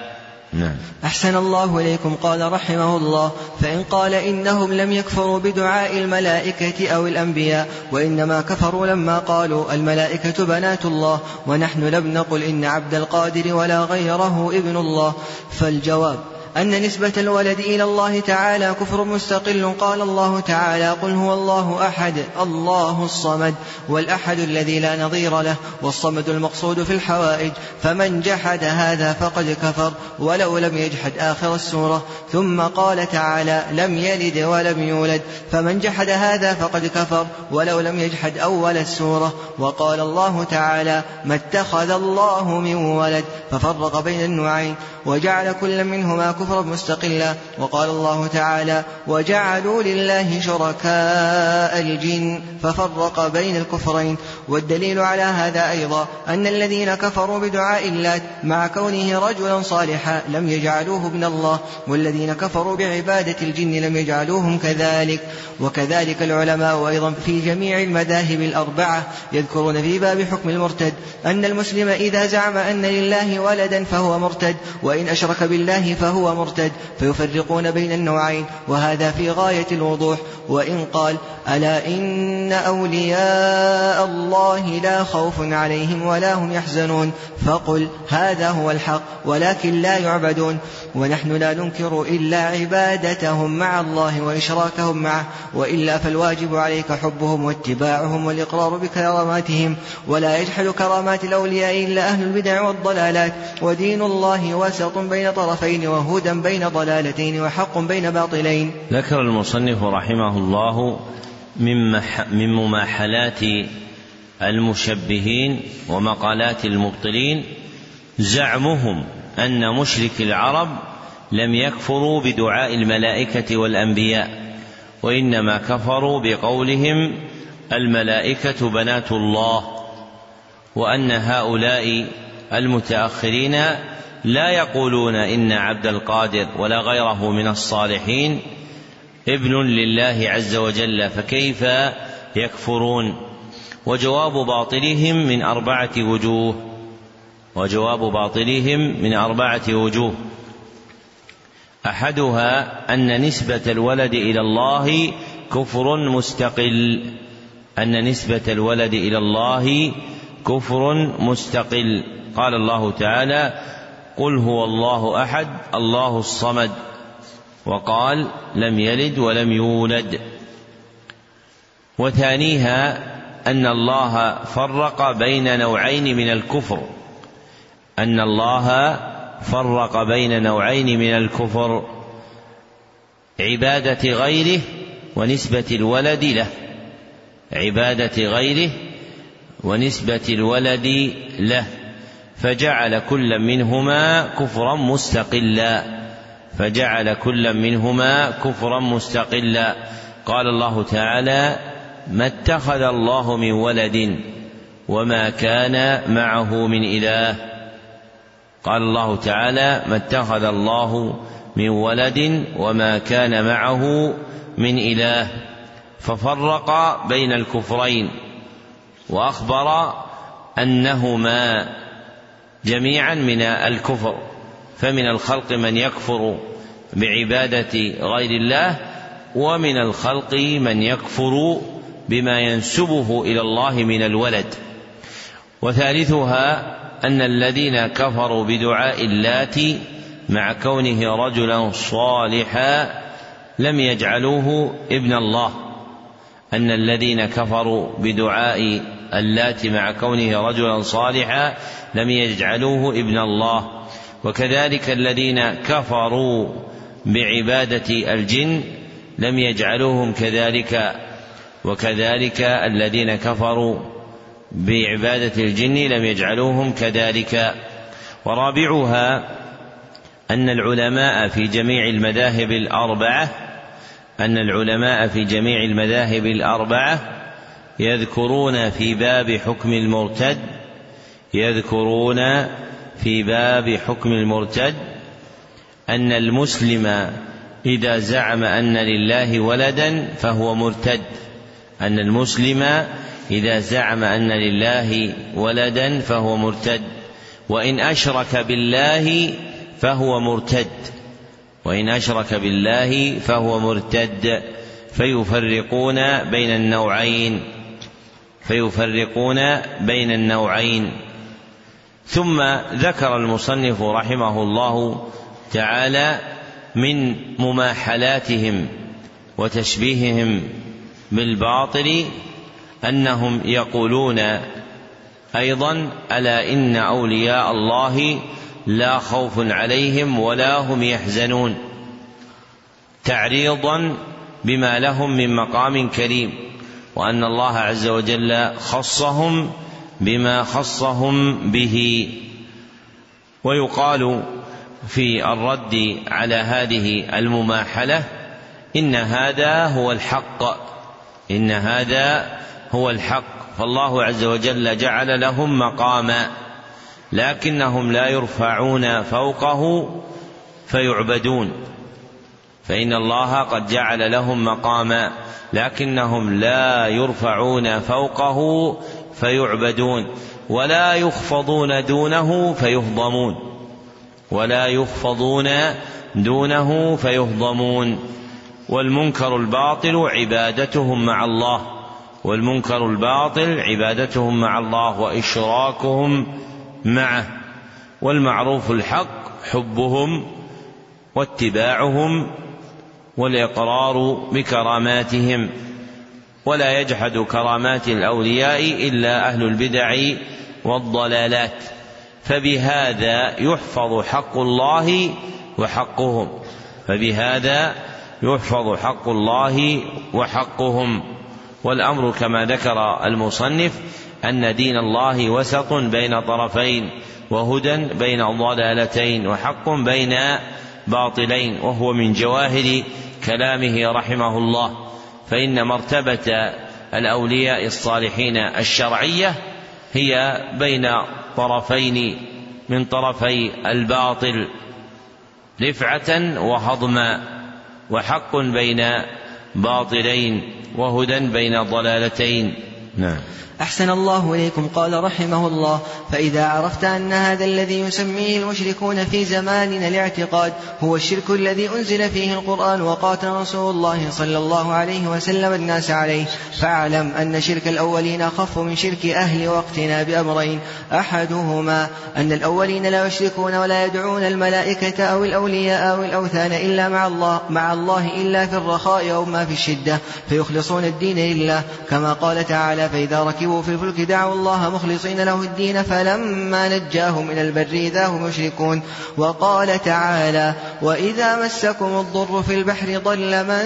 B: نعم. أحسن الله إليكم. قال رحمه الله فإن قال إنهم لم يكفروا بدعاء الملائكة أو الأنبياء وإنما كفروا لما قالوا الملائكة بنات الله ونحن لم نقل إن عبد القادر ولا غيره ابن الله. فالجواب أن نسبة الولد إلى الله تعالى كفر مستقل. قال الله تعالى قل هو الله أحد الله الصمد والأحد الذي لا نظير له والصمد المقصود في الحوائج. فمن جحد هذا فقد كفر ولو لم يجحد آخر السورة. ثم قال تعالى لم يلد ولم يولد. فمن جحد هذا فقد كفر ولو لم يجحد أول السورة. وقال الله تعالى ما اتخذ الله من ولد. ففرق بين النوعين. وجعل كل منهما كفرا مستقلا وقال الله تعالى وجعلوا لله شركاء الجن ففرق بين الكفرين والدليل على هذا أيضا أن الذين كفروا بدعاء اللات مع كونه رجلا صالحا لم يجعلوه ابن الله والذين كفروا بعبادة الجن لم يجعلوهم كذلك وكذلك العلماء أيضا في جميع المذاهب الأربعة يذكرون في باب حكم المرتد أن المسلم إذا زعم أن لله ولدا فهو مرتد وإن أشرك بالله فهو مرتد فيفرقون بين النوعين وهذا في غاية الوضوح. وإن قال ألا إن أولياء الله لا خوف عليهم ولا هم يحزنون؟ فقل هذا هو الحق ولكن لا يعبدون. ونحن لا ننكر إلا عبادتهم مع الله وإشراكهم معه وإلا فالواجب عليك حبهم واتباعهم والإقرار بكراماتهم. ولا يجحد كرامات الأولياء إلا أهل البدع والضلالات. ودين الله وسط بين طرفين وهدى بين ضلالتين وحق بين باطلين.
A: ذكر المصنف رحمه الله من مماحلات المشبهين ومقالات المبطلين زعمهم أن مشرك العرب لم يكفروا بدعاء الملائكة والأنبياء وإنما كفروا بقولهم الملائكة بنات الله وأن هؤلاء المتأخرين لا يقولون إن عبد القادر ولا غيره من الصالحين ابن لله عز وجل فكيف يكفرون؟ وجواب باطلهم من أربعة وجوه. وجواب باطلهم من أربعة وجوه. أحدها أن نسبة الولد إلى الله كفر مستقل. أن نسبة الولد إلى الله كفر مستقل. قال الله تعالى قل هو الله أحد الله الصمد. وقال لم يلد ولم يولد. وثانيها أن الله فرق بين نوعين من الكفر. أن الله فرق بين نوعين من الكفر عبادة غيره ونسبة الولد له. عبادة غيره ونسبة الولد له. فجعل كل منهما كفرا مستقلا. فجعل كل منهما كفرا مستقلا. قال الله تعالى ما اتخذ الله من ولد وما كان معه من إله. قال الله تعالى ما اتخذ الله من ولد وما كان معه من إله. ففرق بين الكفرين وأخبر أنهما جميعا من الكفر فمن الخلق من يكفر بعبادة غير الله ومن الخلق من يكفر بما ينسبه إلى الله من الولد. وثالثها أن الذين كفروا بدعاء اللات مع كونه رجلا صالحا لم يجعلوه ابن الله. أن الذين كفروا بدعاء اللات مع كونه رجلا صالحا لم يجعلوه ابن الله. وكذلك الذين كفروا بعبادة الجن لم يجعلوهم كذلك. وكذلك الذين كفروا بعبادة الجن لم يجعلوهم كذلك. ورابعها أن العلماء في جميع المذاهب الأربعة أن العلماء في جميع المذاهب الأربعة يذكرون في باب حكم المرتد يذكرون في باب حكم المرتد أن المسلم إذا زعم أن لله ولدا فهو مرتد أن المسلم إذا زعم أن لله ولدا فهو مرتد وإن أشرك بالله فهو مرتد وإن أشرك بالله فهو مرتد فيفرقون بين النوعين. فيفرقون بين النوعين. ثم ذكر المصنف رحمه الله تعالى من مماحلاتهم وتشبيههم بالباطل أنهم يقولون أيضا ألا إن أولياء الله لا خوف عليهم ولا هم يحزنون تعريضا بما لهم من مقام كريم. وأن الله عز وجل خصهم بما خصهم به. ويقال في الرد على هذه المماحلة إن هذا هو الحق. إن هذا هو الحق. فالله عز وجل جعل لهم مقاما لكنهم لا يرفعون فوقه فيعبدون. فإن الله قد جعل لهم مقاما لكنهم لا يرفعون فوقه فيعبدون ولا يخفضون دونه فيهضمون ولا يخفضون دونه فيهضمون والمنكر الباطل عبادتهم مع الله والمنكر الباطل عبادتهم مع الله وإشراكهم معه والمعروف الحق حبهم واتباعهم والإقرار بكراماتهم ولا يجحد كرامات الأولياء إلا أهل البدع والضلالات فبهذا يحفظ حق الله وحقهم فبهذا يحفظ حق الله وحقهم. والأمر كما ذكر المصنف أن دين الله وسط بين طرفين وهدى بين ضلالتين وحق بين باطلين وهو من جواهر كلامه رحمه الله. فإن مرتبة الأولياء الصالحين الشرعية هي بين طرفين من طرفي الباطل رفعة وهضما وحق بين باطلين وهدى بين ضلالتين.
B: نعم. أحسن الله إليكم قال رحمه الله. فإذا عرفت أن هذا الذي يسميه المشركون في زماننا الاعتقاد هو الشرك الذي أنزل فيه القرآن وقاتل رسول الله صلى الله عليه وسلم الناس عليه فاعلم أن شرك الأولين أخف من شرك أهل وقتنا بأمرين. أحدهما أن الأولين لا يشركون ولا يدعون الملائكة أو الأولياء أو الأوثان إلا مع الله مع الله إلا في الرخاء أو ما في الشدة فيخلصون الدين لله. كما قال تعالى فإذا ركبوا في الفلك دعوا الله مخلصين له الدين فلما نجاهم إلى البر إذا هم يشركون وقال تعالى وإذا مسكم الضر في البحر ضل من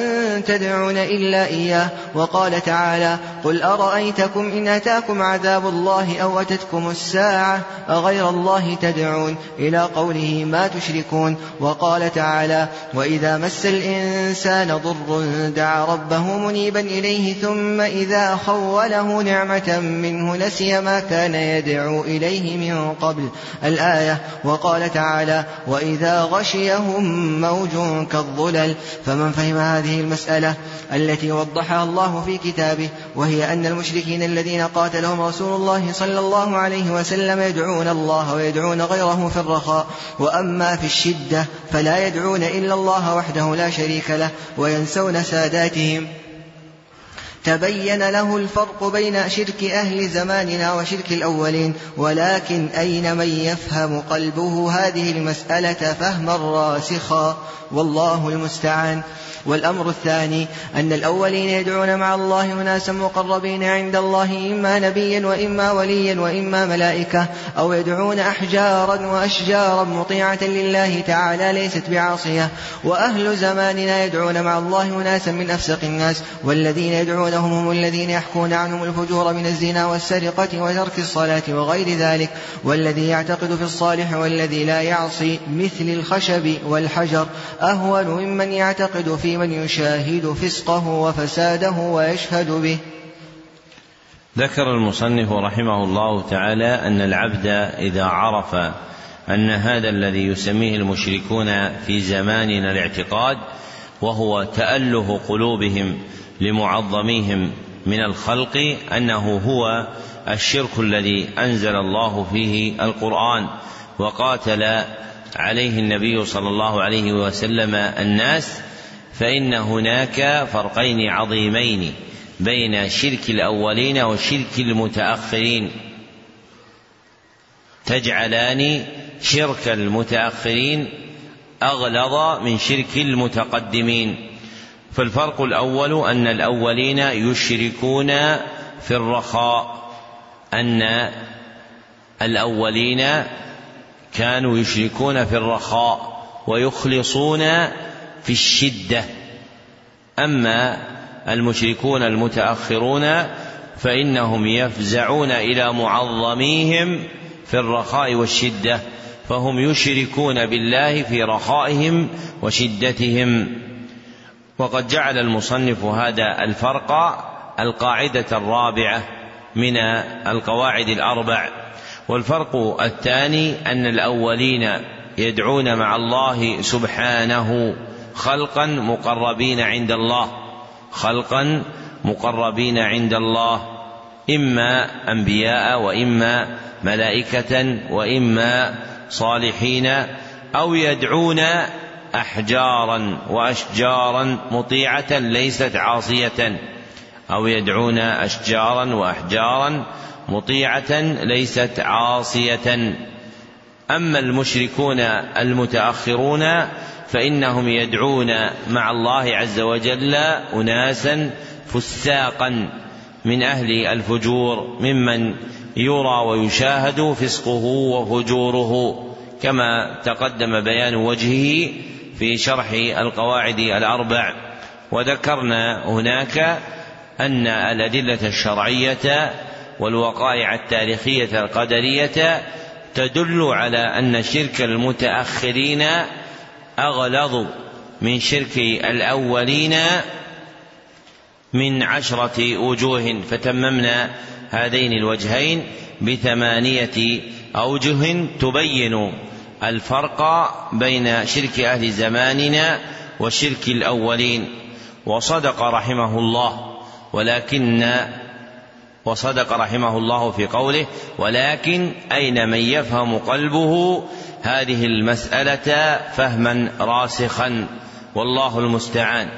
B: تدعون إلا إياه. وقال تعالى قل أرأيتكم إن أتاكم عذاب الله أو أتتكم الساعة أغير الله تدعون؟ إلى قوله ما تشركون. وقال تعالى وإذا مس الإنسان ضر دعا ربه منيبا إليه ثم إذا خوله نعمة منه نسي ما كان يدعو إليه من قبل الآية وقال تعالى وإذا غشيهم موج كالظلل فمن فهم هذه المسألة التي وضحها الله في كتابه وهي أن المشركين الذين قاتلهم رسول الله صلى الله عليه وسلم يدعون الله ويدعون غيره في الرخاء وأما في الشدة فلا يدعون إلا الله وحده لا شريك له وينسون ساداتهم تبين له الفرق بين شرك أهل زماننا وشرك الأولين ولكن أين من يفهم قلبه؟ هذه المسألة فهما راسخا. والله المستعان. والأمر الثاني أن الأولين يدعون مع الله أناسا مقربين عند الله إما نبيا وإما وليا وإما ملائكة أو يدعون أحجارا وأشجارا مطيعة لله تعالى ليست بعاصية. وأهل زماننا يدعون مع الله أناسا من أفسق الناس والذين يدعونهم هم الذين يحكون عنهم الفجور من الزنا والسرقة وترك الصلاة وغير ذلك والذي يعتقد في الصالح والذي لا يعصي مثل الخشب والحجر أهون ممن يعتقد في من يشاهد فسقه وفساده ويشهد به.
A: ذكر المصنف رحمه الله تعالى أن العبد إذا عرف أن هذا الذي يسميه المشركون في زماننا الاعتقاد وهو تأله قلوبهم لمعظميهم من الخلق أنه هو الشرك الذي أنزل الله فيه القرآن وقاتل عليه النبي صلى الله عليه وسلم الناس فإن هناك فرقين عظيمين بين شرك الأولين وشرك المتأخرين. تجعلان شرك المتأخرين أغلظ من شرك المتقدمين. فالفرق الأول أن الأولين يشركون في الرخاء أن الأولين كانوا يشركون في الرخاء ويخلصون في الشدة. أما المشركون المتأخرون فإنهم يفزعون إلى معظميهم في الرخاء والشدة فهم يشركون بالله في رخائهم وشدتهم. وقد جعل المصنف هذا الفرق القاعدة الرابعة من القواعد الأربع. والفرق الثاني أن الأولين يدعون مع الله سبحانه خلقا مقربين عند الله خلقا مقربين عند الله إما أنبياء وإما ملائكة وإما صالحين أو يدعون أحجارا وأشجارا مطيعة ليست عاصية أو يدعون أشجارا وأحجارا مطيعة ليست عاصية. أما المشركون المتأخرون فإنهم يدعون مع الله عز وجل أناسا فساقا من أهل الفجور ممن يرى ويشاهد فسقه وفجوره كما تقدم بيان وجهه في شرح القواعد الأربع. وذكرنا هناك أن الأدلة الشرعية والوقائع التاريخية القدرية تدل على أن شرك المتأخرين أغلظ من شرك الأولين من عشرة وجوه. فتممنا هذين الوجهين بثمانية أوجه تبين الفرق بين شرك أهل زماننا وشرك الأولين. وصدق رحمه الله ولكن وصدق رحمه الله في قوله ولكن أين من يفهم قلبه؟ هذه المسألة فهما راسخا والله المستعان.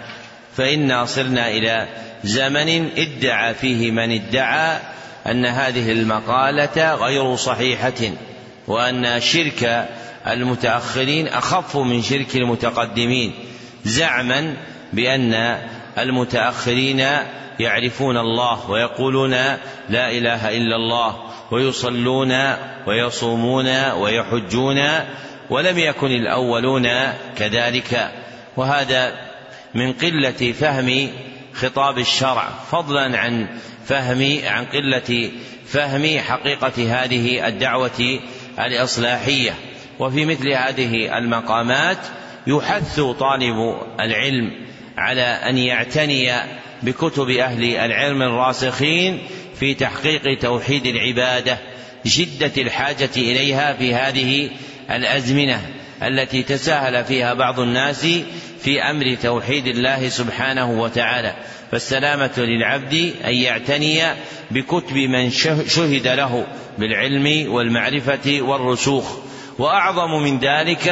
A: فإنا صرنا إلى زمن ادعى فيه من ادعى أن هذه المقالة غير صحيحة. وأن شرك المتأخرين أخف من شرك المتقدمين زعما بأن المتأخرين يعرفون الله ويقولون لا إله إلا الله ويصلون ويصومون ويحجون ولم يكن الأولون كذلك. وهذا من قلة فهم خطاب الشرع فضلا عن فهم عن قلة فهم حقيقة هذه الدعوة الإصلاحية. وفي مثل هذه المقامات يحث طالب العلم على أن يعتني بكتب أهل العلم الراسخين في تحقيق توحيد العبادة شدة الحاجة إليها في هذه الأزمنة التي تساهل فيها بعض الناس في أمر توحيد الله سبحانه وتعالى. فالسلامة للعبد أن يعتني بكتب من شهد له بالعلم والمعرفة والرسوخ. وأعظم من ذلك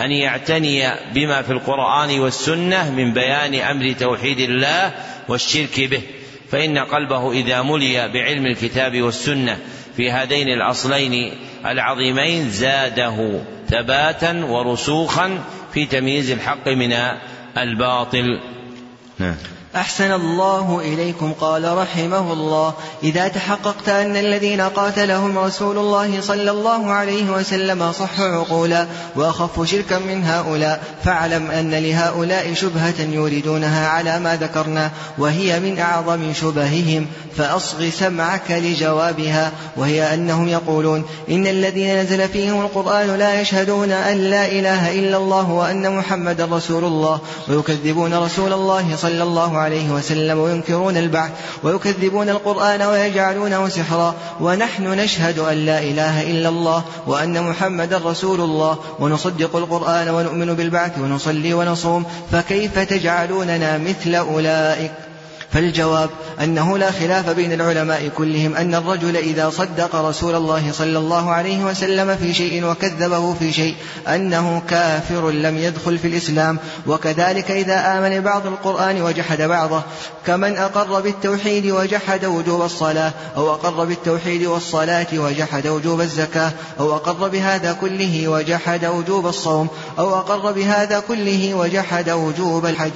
A: أن يعتني بما في القرآن والسنة من بيان أمر توحيد الله والشرك به. فإن قلبه إذا ملي بعلم الكتاب والسنة في هذين الأصلين العظيمين زاده ثباتا ورسوخا في تمييز الحق من الباطل.
B: نعم. أحسن الله إليكم قال رحمه الله. إذا تحققت أن الذين قاتلهم رسول الله صلى الله عليه وسلم صحوا عقولا وأخفوا شركا من هؤلاء فاعلم أن لهؤلاء شبهة يريدونها على ما ذكرنا وهي من أعظم شبههم فأصغ سمعك لجوابها وهي أنهم يقولون إن الذين نزل فيهم القرآن لا يشهدون أن لا إله إلا الله وأن محمدا رسول الله ويكذبون رسول الله صلى الله عليه وسلم وينكرون البعث ويكذبون القرآن ويجعلونه سحرا ونحن نشهد أن لا إله إلا الله وأن محمدا رسول الله ونصدق القرآن ونؤمن بالبعث ونصلي ونصوم فكيف تجعلوننا مثل أولئك فالجواب أنه لا خلاف بين العلماء كلهم أن الرجل إذا صدق رسول الله صلى الله عليه وسلم في شيء وكذبه في شيء أنه كافر لم يدخل في الإسلام وكذلك إذا آمن بعض القرآن وجحد بعضه كمن أقر بالتوحيد وجحد وجوب الصلاة أو أقر بالتوحيد والصلاة وجحد وجوب الزكاة أو أقر بهذا كله وجحد وجوب الصوم أو أقر بهذا كله وجحد وجوب الحج.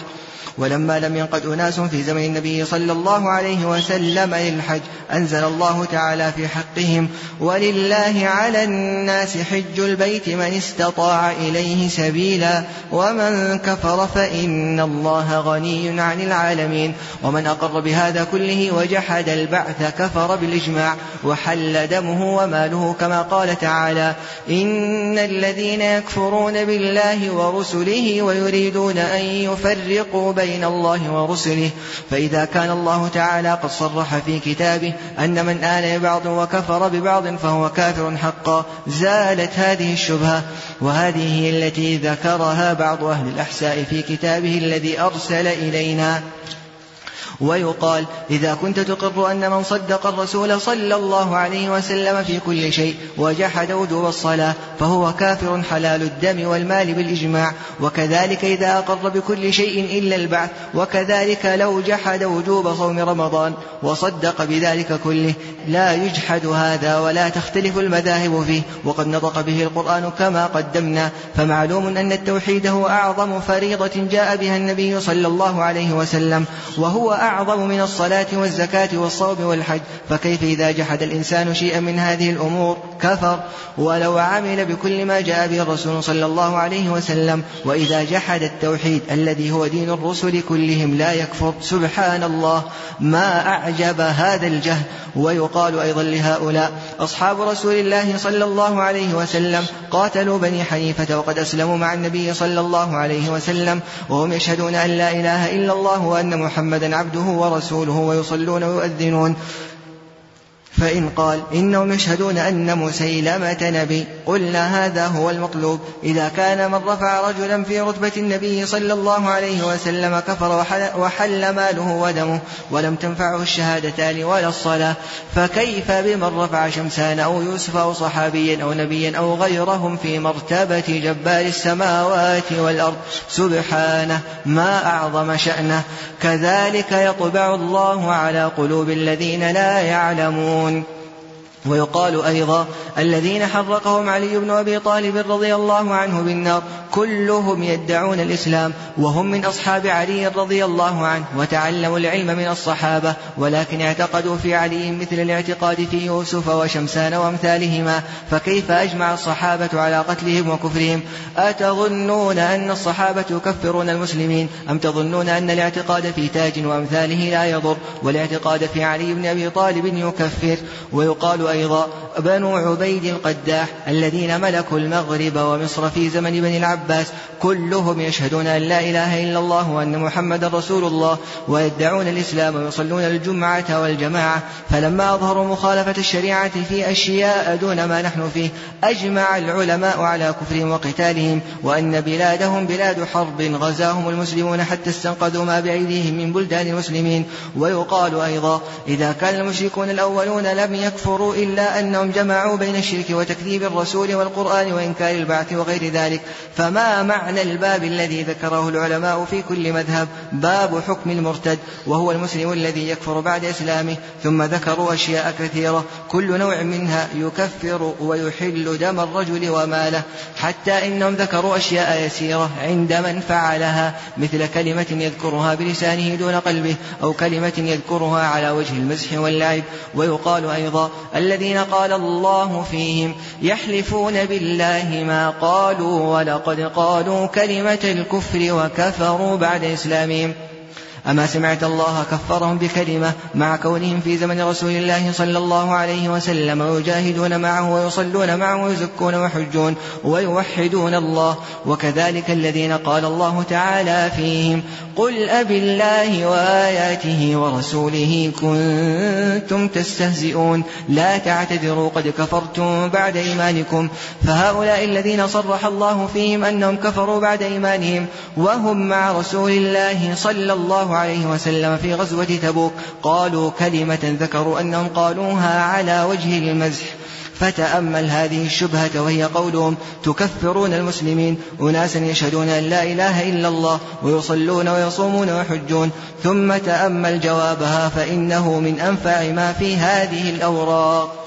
B: ولما لم ينقد أناس في زمن النبي صلى الله عليه وسلم للحج أنزل الله تعالى في حقهم ولله على الناس حج البيت من استطاع إليه سبيلا ومن كفر فإن الله غني عن العالمين. ومن أقر بهذا كله وجحد البعث كفر بالإجماع وحل دمه وماله كما قال تعالى إن الذين يكفرون بالله ورسله ويريدون أن يفرقوا بين الله ورسله. فإذا كان الله تعالى قد صرح في كتابه أن من آل ببعض وكفر ببعض فهو كافر حقا زالت هذه الشبهة. وهذه هي التي ذكرها بعض أهل الأحساء في كتابه الذي أرسل إلينا. ويقال إذا كنت تقر أن من صدق الرسول صلى الله عليه وسلم في كل شيء وجحد وجوب الصلاة فهو كافر حلال الدم والمال بالإجماع وكذلك إذا أقر بكل شيء إلا البعث وكذلك لو جحد وجوب صوم رمضان وصدق بذلك كله لا يجحد هذا ولا تختلف المذاهب فيه وقد نطق به القرآن كما قدمنا فمعلوم أن التوحيد هو أعظم فريضة جاء بها النبي صلى الله عليه وسلم وهو من الصلاة والزكاة والصوم والحج فكيف إذا جحد الإنسان شيئا من هذه الأمور؟ كفر. ولو عمل بكل ما جاء به الرسول صلى الله عليه وسلم وإذا جحد التوحيد الذي هو دين الرسل كلهم لا يكفر. سبحان الله ما أعجب هذا الجهل. ويقال أيضا لهؤلاء أصحاب رسول الله صلى الله عليه وسلم قاتلوا بني حنيفة وقد أسلموا مع النبي صلى الله عليه وسلم وهم يشهدون أن لا إله إلا الله وأن محمدا عبده ورسوله ويصلون ويؤذنون فإن قال إنهم يشهدون أن مسيلمة نبي قلنا هذا هو المطلوب. إذا كان من رفع رجلا في رتبة النبي صلى الله عليه وسلم كفر وحل, ماله ودمه ولم تنفعه الشهادتان ولا الصلاة فكيف بمن رفع شمسان أو يوسف أو صحابيا أو نبيا أو غيرهم في مرتبة جبار السماوات والأرض؟ سبحانه ما أعظم شأنه. كذلك يطبع الله على قلوب الذين لا يعلمون. يعلمون ويقال أيضا الذين حرقهم علي بن أبي طالب رضي الله عنه بالنار كلهم يدعون الإسلام وهم من أصحاب علي رضي الله عنه وتعلموا العلم من الصحابة ولكن اعتقدوا في علي مثل الاعتقاد في يوسف وشمسان وأمثالهما فكيف أجمع الصحابة على قتلهم وكفرهم؟ أتظنون أن الصحابة يكفرون المسلمين أم تظنون أن الاعتقاد في تاج وأمثاله لا يضر والاعتقاد في علي بن أبي طالب يكفر؟ ويقال أيضا بنو عبيد القداح الذين ملكوا المغرب ومصر في زمن بني العباس كلهم يشهدون أن لا إله إلا الله وأن محمد رسول الله ويدعون الإسلام ويصلون الجمعة والجماعة. فلما أظهروا مخالفة الشريعة في أشياء دون ما نحن فيه أجمع العلماء على كفرهم وقتالهم وأن بلادهم بلاد حرب غزاهم المسلمون حتى استنقذوا ما بأيديهم من بلدان المسلمين. ويقال أيضا إذا كان المشركون الأولون لم يكفروا إلا أنهم جمعوا بين الشرك وتكذيب الرسول والقرآن وإنكار البعث وغير ذلك. فما معنى الباب الذي ذكره العلماء في كل مذهب؟ باب حكم المرتد وهو المسلم الذي يكفر بعد إسلامه ثم ذكروا أشياء كثيرة كل نوع منها يكفر ويحل دم الرجل وماله. حتى إنهم ذكروا أشياء يسيرة عند من فعلها مثل كلمة يذكرها بلسانه دون قلبه أو كلمة يذكرها على وجه المزح واللعب. ويقال أيضا الذين قال الله فيهم يحلفون بالله ما قالوا ولقد قالوا كلمة الكفر وكفروا بعد إسلامهم. أما سمعت الله كفرهم بكلمة مع كونهم في زمن رسول الله صلى الله عليه وسلم ويجاهدون معه ويصلون معه ويزكون ويحجون ويوحدون الله وكذلك الذين قال الله تعالى فيهم قل أب الله وآياته ورسوله كنتم تستهزئون لا تعتذروا قد كفرتم بعد إيمانكم فهؤلاء الذين صرح الله فيهم أنهم كفروا بعد إيمانهم وهم مع رسول الله صلى الله عليه وسلم في غزوة تبوك قالوا كلمة ذكروا أنهم قالوها على وجه المزح. فتأمل هذه الشبهة وهي قولهم تكفرون المسلمين أناسا يشهدون أن لا إله إلا الله ويصلون ويصومون ويحجون. ثم تأمل جوابها فإنه من أنفع ما في هذه الأوراق.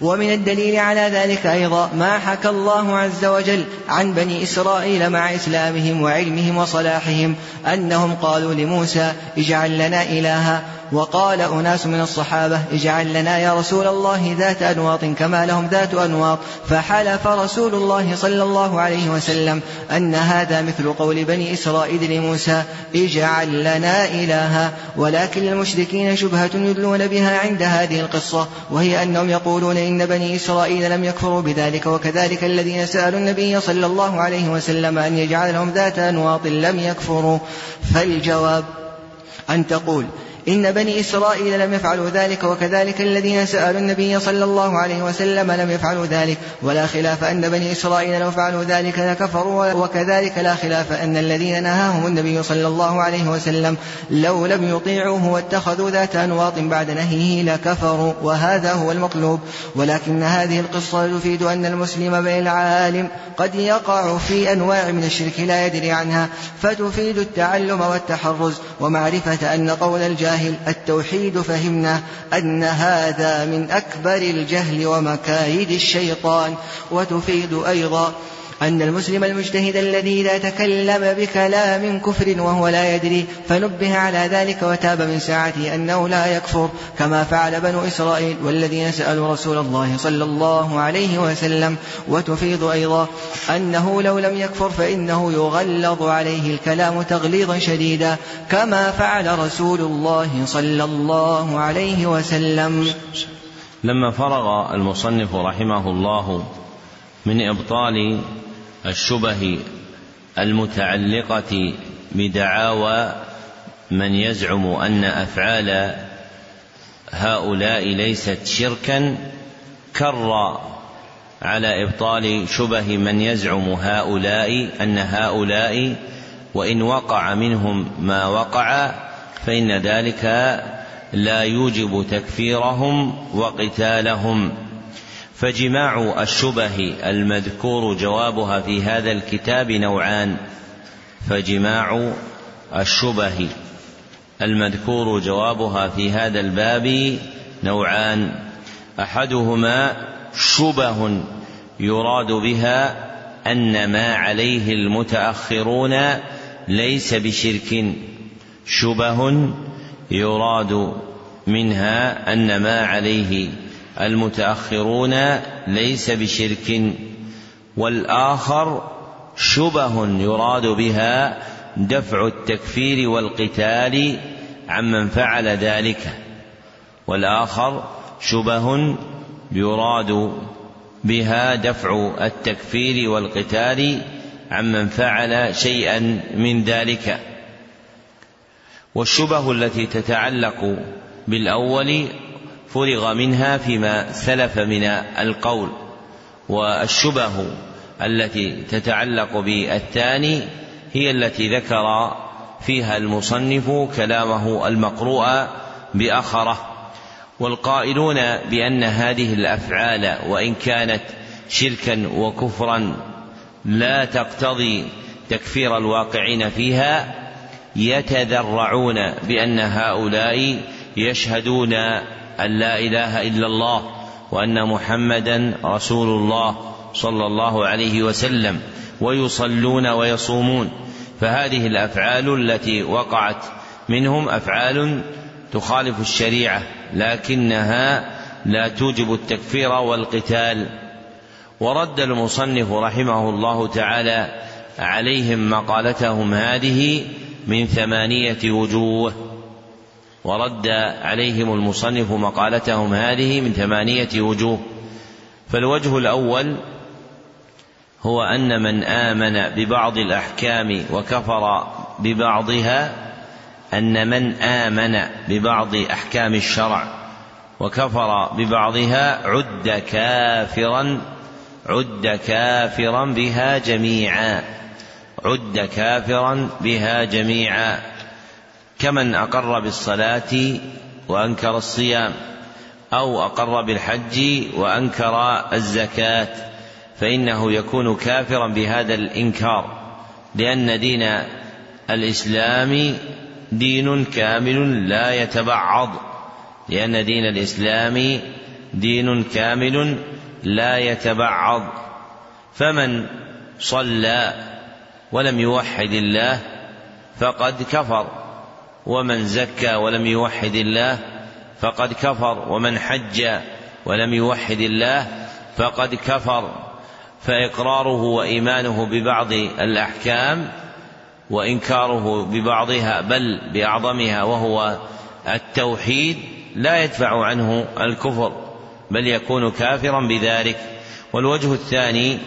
B: ومن الدليل على ذلك أيضا ما حكى الله عز وجل عن بني إسرائيل مع إسلامهم وعلمهم وصلاحهم أنهم قالوا لموسى اجعل لنا إلها وقال أناس من الصحابة اجعل لنا يا رسول الله ذات أنواط كما لهم ذات أنواط فحلف رسول الله صلى الله عليه وسلم أن هذا مثل قول بني إسرائيل لموسى اجعل لنا إلها ولكن للمشركين شبهة يدلون بها عند هذه القصة وهي أنهم يقولون إن بني إسرائيل لم يكفروا بذلك وكذلك الذين سألوا النبي صلى الله عليه وسلم أن يجعل لهم ذات أنواط لم يكفروا. فالجواب أن تقول إن بني إسرائيل لم يفعلوا ذلك وكذلك الذين سألوا النبي صلى الله عليه وسلم لم يفعلوا ذلك. ولا خلاف أن بني إسرائيل لو فعلوا ذلك لكفروا وكذلك لا خلاف أن الذين نهاهم النبي صلى الله عليه وسلم لو لم يطيعوه واتخذوا ذات أنواط بعد نهيه لكفروا. وهذا هو المطلوب. ولكن هذه القصة تفيد أن المسلم بين العالم قد يقع في أنواع من الشرك لا يدري عنها. فتفيد التعلم والتحرز. ومعرفة أن قول الجاهل الجاهل التوحيد فهمنا أن هذا من أكبر الجهل ومكايد الشيطان وتفيد أيضا أن المسلم المجتهد الذي إذا تكلم بكلام كفر وهو لا يدري فنبه على ذلك وتاب من ساعته أنه لا يكفر كما فعل بنو إسرائيل والذين سألوا رسول الله صلى الله عليه وسلم وتفيض أيضا أنه لو لم يكفر فإنه يغلظ عليه الكلام تغليظا شديدا كما فعل رسول الله صلى الله عليه وسلم.
A: لما فرغ المصنف رحمه الله من إبطال الشبه المتعلقة بدعاوى من يزعم أن أفعال هؤلاء ليست شركا كر على إبطال شبه من يزعم هؤلاء أن هؤلاء وإن وقع منهم ما وقع فإن ذلك لا يوجب تكفيرهم وقتالهم. فجماع الشبه المذكور جوابها في هذا الكتاب نوعان. فجماع الشبه المذكور جوابها في هذا الباب نوعان. أحدهما شبه يراد بها أن ما عليه المتأخرون ليس بشرك. شبه يراد منها أن ما عليه المتأخرون ليس بشرك والآخر شبه يراد بها دفع التكفير والقتال عمن فعل ذلك. والآخر شبه يراد بها دفع التكفير والقتال عمن فعل شيئا من ذلك. والشبه التي تتعلق بالأول فرغ منها فيما سلف من القول والشبه التي تتعلق بالثاني هي التي ذكر فيها المصنف كلامه المقروء بأخره. والقائلون بأن هذه الأفعال وإن كانت شركا وكفرا لا تقتضي تكفير الواقعين فيها يتذرعون بأن هؤلاء يشهدون أن لا إله إلا الله وأن محمدا رسول الله صلى الله عليه وسلم ويصلون ويصومون. فهذه الأفعال التي وقعت منهم أفعال تخالف الشريعة لكنها لا توجب التكفير والقتال. ورد المصنف رحمه الله تعالى عليهم مقالتهم هذه من ثمانية وجوه. ورد عليهم المصنف مقالتهم هذه من ثمانية وجوه. فالوجه الأول هو أن من آمن ببعض الأحكام وكفر ببعضها أن من آمن ببعض أحكام الشرع وكفر ببعضها عد كافرا عد كافرا بها جميعا عد كافرا بها جميعا. كمن أقر بالصلاة وأنكر الصيام أو أقر بالحج وأنكر الزكاة فإنه يكون كافرا بهذا الإنكار لأن دين الإسلام دين كامل لا يتبعض لأن دين الإسلام دين كامل لا يتبعض فمن صلى ولم يوحد الله فقد كفر. ومن زكى ولم يوحد الله فقد كفر ومن حج ولم يوحد الله فقد كفر. فإقراره وإيمانه ببعض الأحكام وإنكاره ببعضها بل بأعظمها وهو التوحيد لا يدفع عنه الكفر بل يكون كافرا بذلك. والوجه الثاني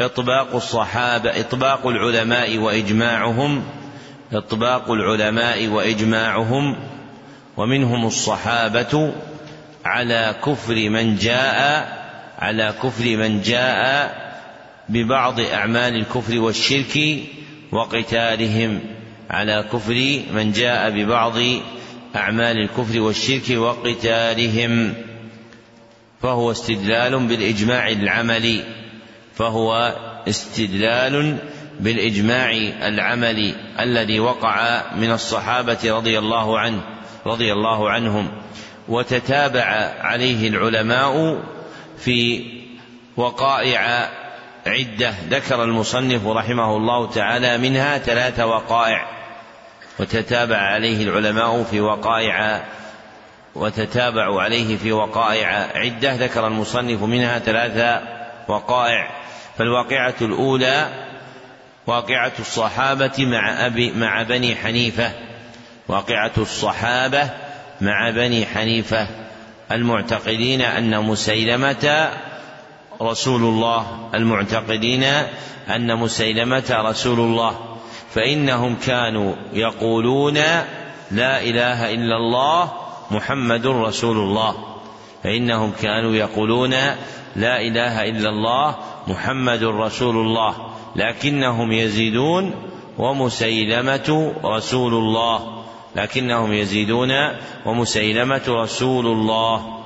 A: إطباق الصحابة إطباق العلماء وإجماعهم إطباق العلماء وإجماعهم ومنهم الصحابة على كفر من جاء على كفر من جاء ببعض أعمال الكفر والشرك وقتالهم على كفر من جاء ببعض أعمال الكفر والشرك وقتالهم. فهو استدلال بالإجماع العملي فهو استدلال بالإجماع العملي الذي وقع من الصحابة رضي الله عنه رضي الله عنهم وتتابع عليه العلماء في وقائع عدة. ذكر المصنف رحمه الله تعالى منها ثلاث وقائع. وتتابع عليه العلماء في وقائع وتتابعوا عليه في وقائع عدة. ذكر المصنف منها ثلاث وقائع. فالواقعة الأولى واقعة الصحابة مع أبي مع بني حنيفة. واقعة الصحابة مع بني حنيفة. المعتقدين أن مسيلمة رسول الله. المعتقدين أن مسيلمة رسول الله. فإنهم كانوا يقولون لا إله إلا الله محمد رسول الله. فإنهم كانوا يقولون لا إله إلا الله محمد رسول الله. لكنهم يزيدون ومسيلمة رسول الله. لكنهم يزيدون ومسيلمة رسول الله.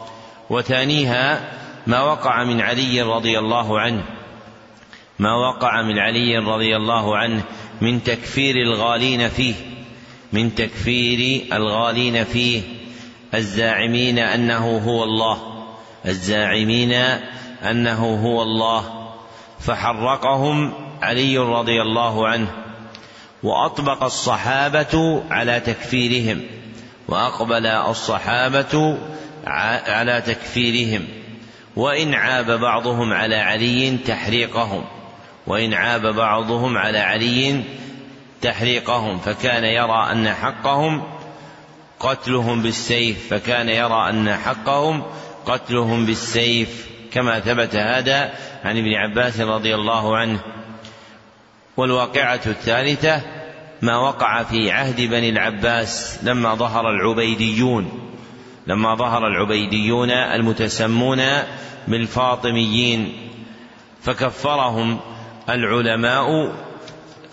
A: وثانيها ما وقع من علي رضي الله عنه. ما وقع من علي رضي الله عنه من تكفير الغالين فيه. من تكفير الغالين فيه. الزاعمين أنه هو الله. الزاعمين أنه هو الله. فحرقهم علي رضي الله عنه وأطبق الصحابة على تكفيرهم وأقبل الصحابة على تكفيرهم وإن عاب بعضهم على علي تحريقهم وإن عاب بعضهم على علي تحريقهم فكان يرى أن حقهم قتلهم بالسيف فكان يرى أن حقهم قتلهم بالسيف كما ثبت هذا عن ابن عباس رضي الله عنه. والواقعة الثالثة ما وقع في عهد بني العباس لما ظهر العبيديون لما ظهر العبيديون المتسمون بالفاطميين فكفرهم العلماء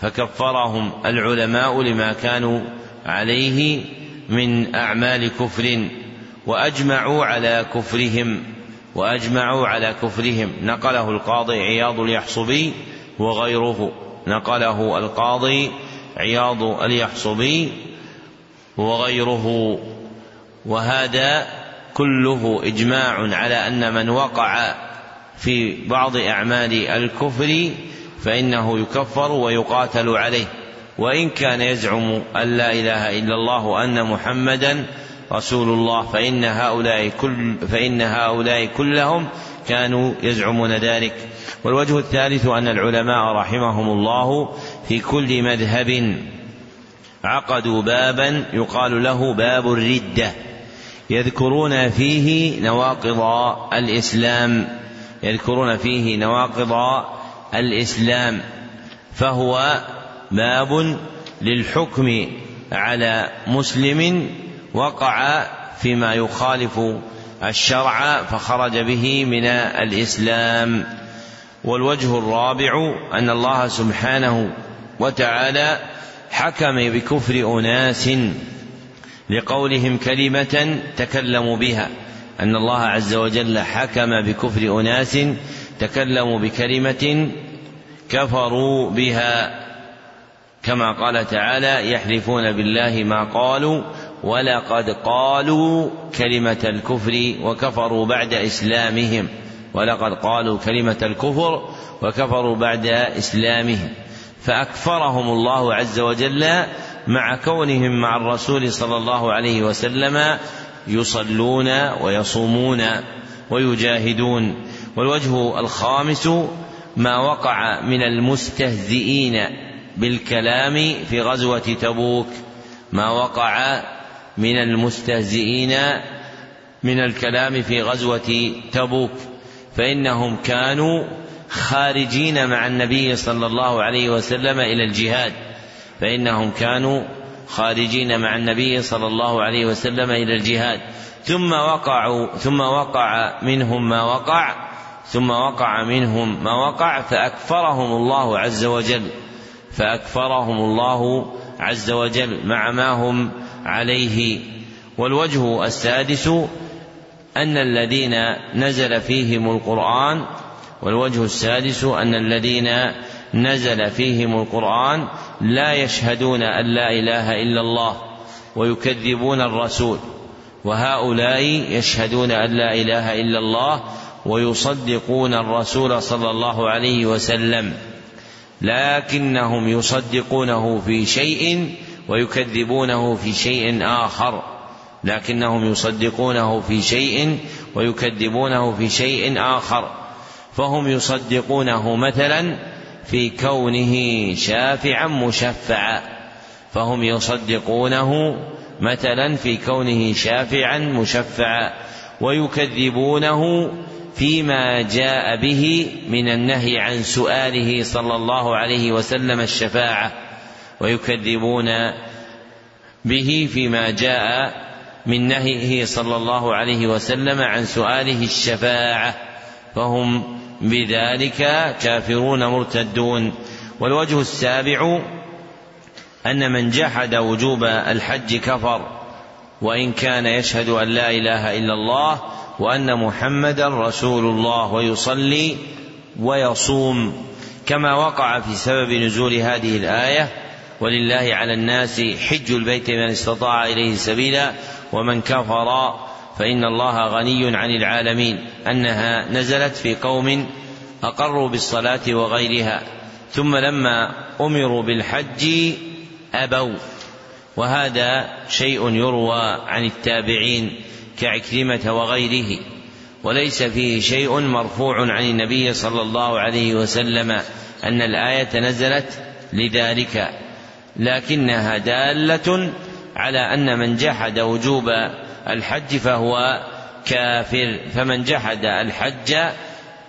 A: فكفرهم العلماء لما كانوا عليه من أعمال كفر وأجمعوا على كفرهم وأجمعوا على كفرهم. نقله القاضي عياض اليحصبي وغيره. نقله القاضي عياض اليحصبي وغيره وهذا كله إجماع على أن من وقع في بعض أعمال الكفر فإنه يكفر ويقاتل عليه. وإن كان يزعم أن لا إله إلا الله وأن محمدا رسول الله فإن هؤلاء كل فإن هؤلاء كلهم كانوا يزعمون ذلك. والوجه الثالث أن العلماء رحمهم الله في كل مذهب عقدوا بابا يقال له باب الردة يذكرون فيه نواقض الإسلام يذكرون فيه نواقض الإسلام فهو باب للحكم على مسلم وقع فيما يخالف الشرع فخرج به من الإسلام. والوجه الرابع أن الله سبحانه وتعالى حكم بكفر أناس لقولهم كلمة تكلموا بها. أن الله عز وجل حكم بكفر أناس تكلموا بكلمة كفروا بها. كما قال تعالى يحلفون بالله ما قالوا ولقد قالوا كلمة الكفر وكفروا بعد إسلامهم. ولقد قالوا كلمة الكفر وكفروا بعد إسلامهم. فأكفرهم الله عز وجل مع كونهم مع الرسول صلى الله عليه وسلم يصلون ويصومون ويجاهدون. والوجه الخامس ما وقع من المستهزئين بالكلام في غزوة تبوك. ما وقع من المستهزئين من الكلام في غزوة تبوك فإنهم كانوا خارجين مع النبي صلى الله عليه وسلم إلى الجهاد فإنهم كانوا خارجين مع النبي صلى الله عليه وسلم إلى الجهاد. ثم وقعوا ثم وقع منهم ما وقع ثم وقع منهم ما وقع فأكفرهم الله عز وجل فأكفرهم الله عز وجل مع ما هم عليه. والوجه السادس أن الذين نزل فيهم القرآن والوجه السادس أن الذين نزل فيهم القرآن لا يشهدون أن لا إله إلا الله ويكذبون الرسول وهؤلاء يشهدون أن لا إله إلا الله ويصدقون الرسول صلى الله عليه وسلم لكنهم يصدقونه في شيء ويكذبونه في شيء آخر لكنهم يصدقونه في شيء ويكذبونه في شيء آخر. فهم يصدقونه مثلا في كونه شافعا مشفعا. فهم يصدقونه مثلا في كونه شافعا مشفعا. ويكذبونه فيما جاء به من النهي عن سؤاله صلى الله عليه وسلم الشفاعة. ويكذبون به فيما جاء من نهيه صلى الله عليه وسلم عن سؤاله الشفاعة فهم بذلك كافرون مرتدون. والوجه السابع أن من جحد وجوب الحج كفر وإن كان يشهد أن لا إله إلا الله وأن محمدا رسول الله ويصلي ويصوم. كما وقع في سبب نزول هذه الآية ولله على الناس حج البيت من استطاع إليه سبيلا ومن كفر فإن الله غني عن العالمين أنها نزلت في قوم أقروا بالصلاة وغيرها ثم لما أمروا بالحج أبوا وهذا شيء يروى عن التابعين كعكرمة وغيره وليس فيه شيء مرفوع عن النبي صلى الله عليه وسلم أن الآية نزلت لذلك لكنها دالة على أن من جحد وجوب الحج فهو كافر فمن جحد الحج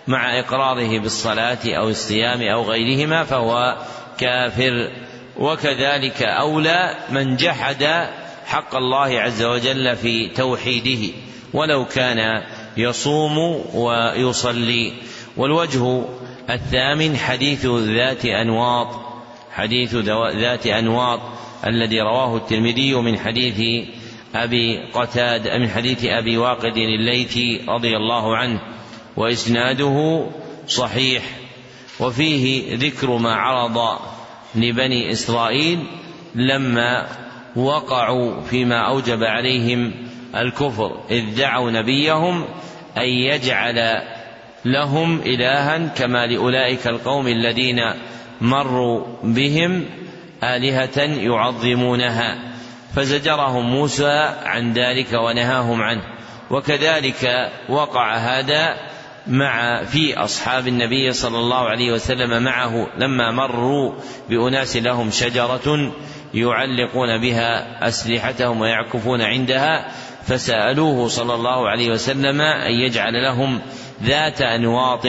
A: مع إقراره بالصلاة أو الصيام أو غيرهما فهو كافر. وكذلك أولى من جحد حق الله عز وجل في توحيده ولو كان يصوم ويصلي. والوجه الثامن حديث ذات أنواط. حديث ذات أنواط الذي رواه الترمذي من حديث أبي قتاد من حديث أبي واقد الليثي رضي الله عنه وإسناده صحيح وفيه ذكر ما عرض لبني إسرائيل لما وقعوا فيما أوجب عليهم الكفر إذ دعوا نبيهم أن يجعل لهم إلها كما لأولئك القوم الذين مروا بهم آلهة يعظمونها فزجرهم موسى عن ذلك ونهاهم عنه. وكذلك وقع هذا مع في أصحاب النبي صلى الله عليه وسلم معه لما مروا بأناس لهم شجرة يعلقون بها أسلحتهم ويعكفون عندها فسألوه صلى الله عليه وسلم أن يجعل لهم ذات أنواط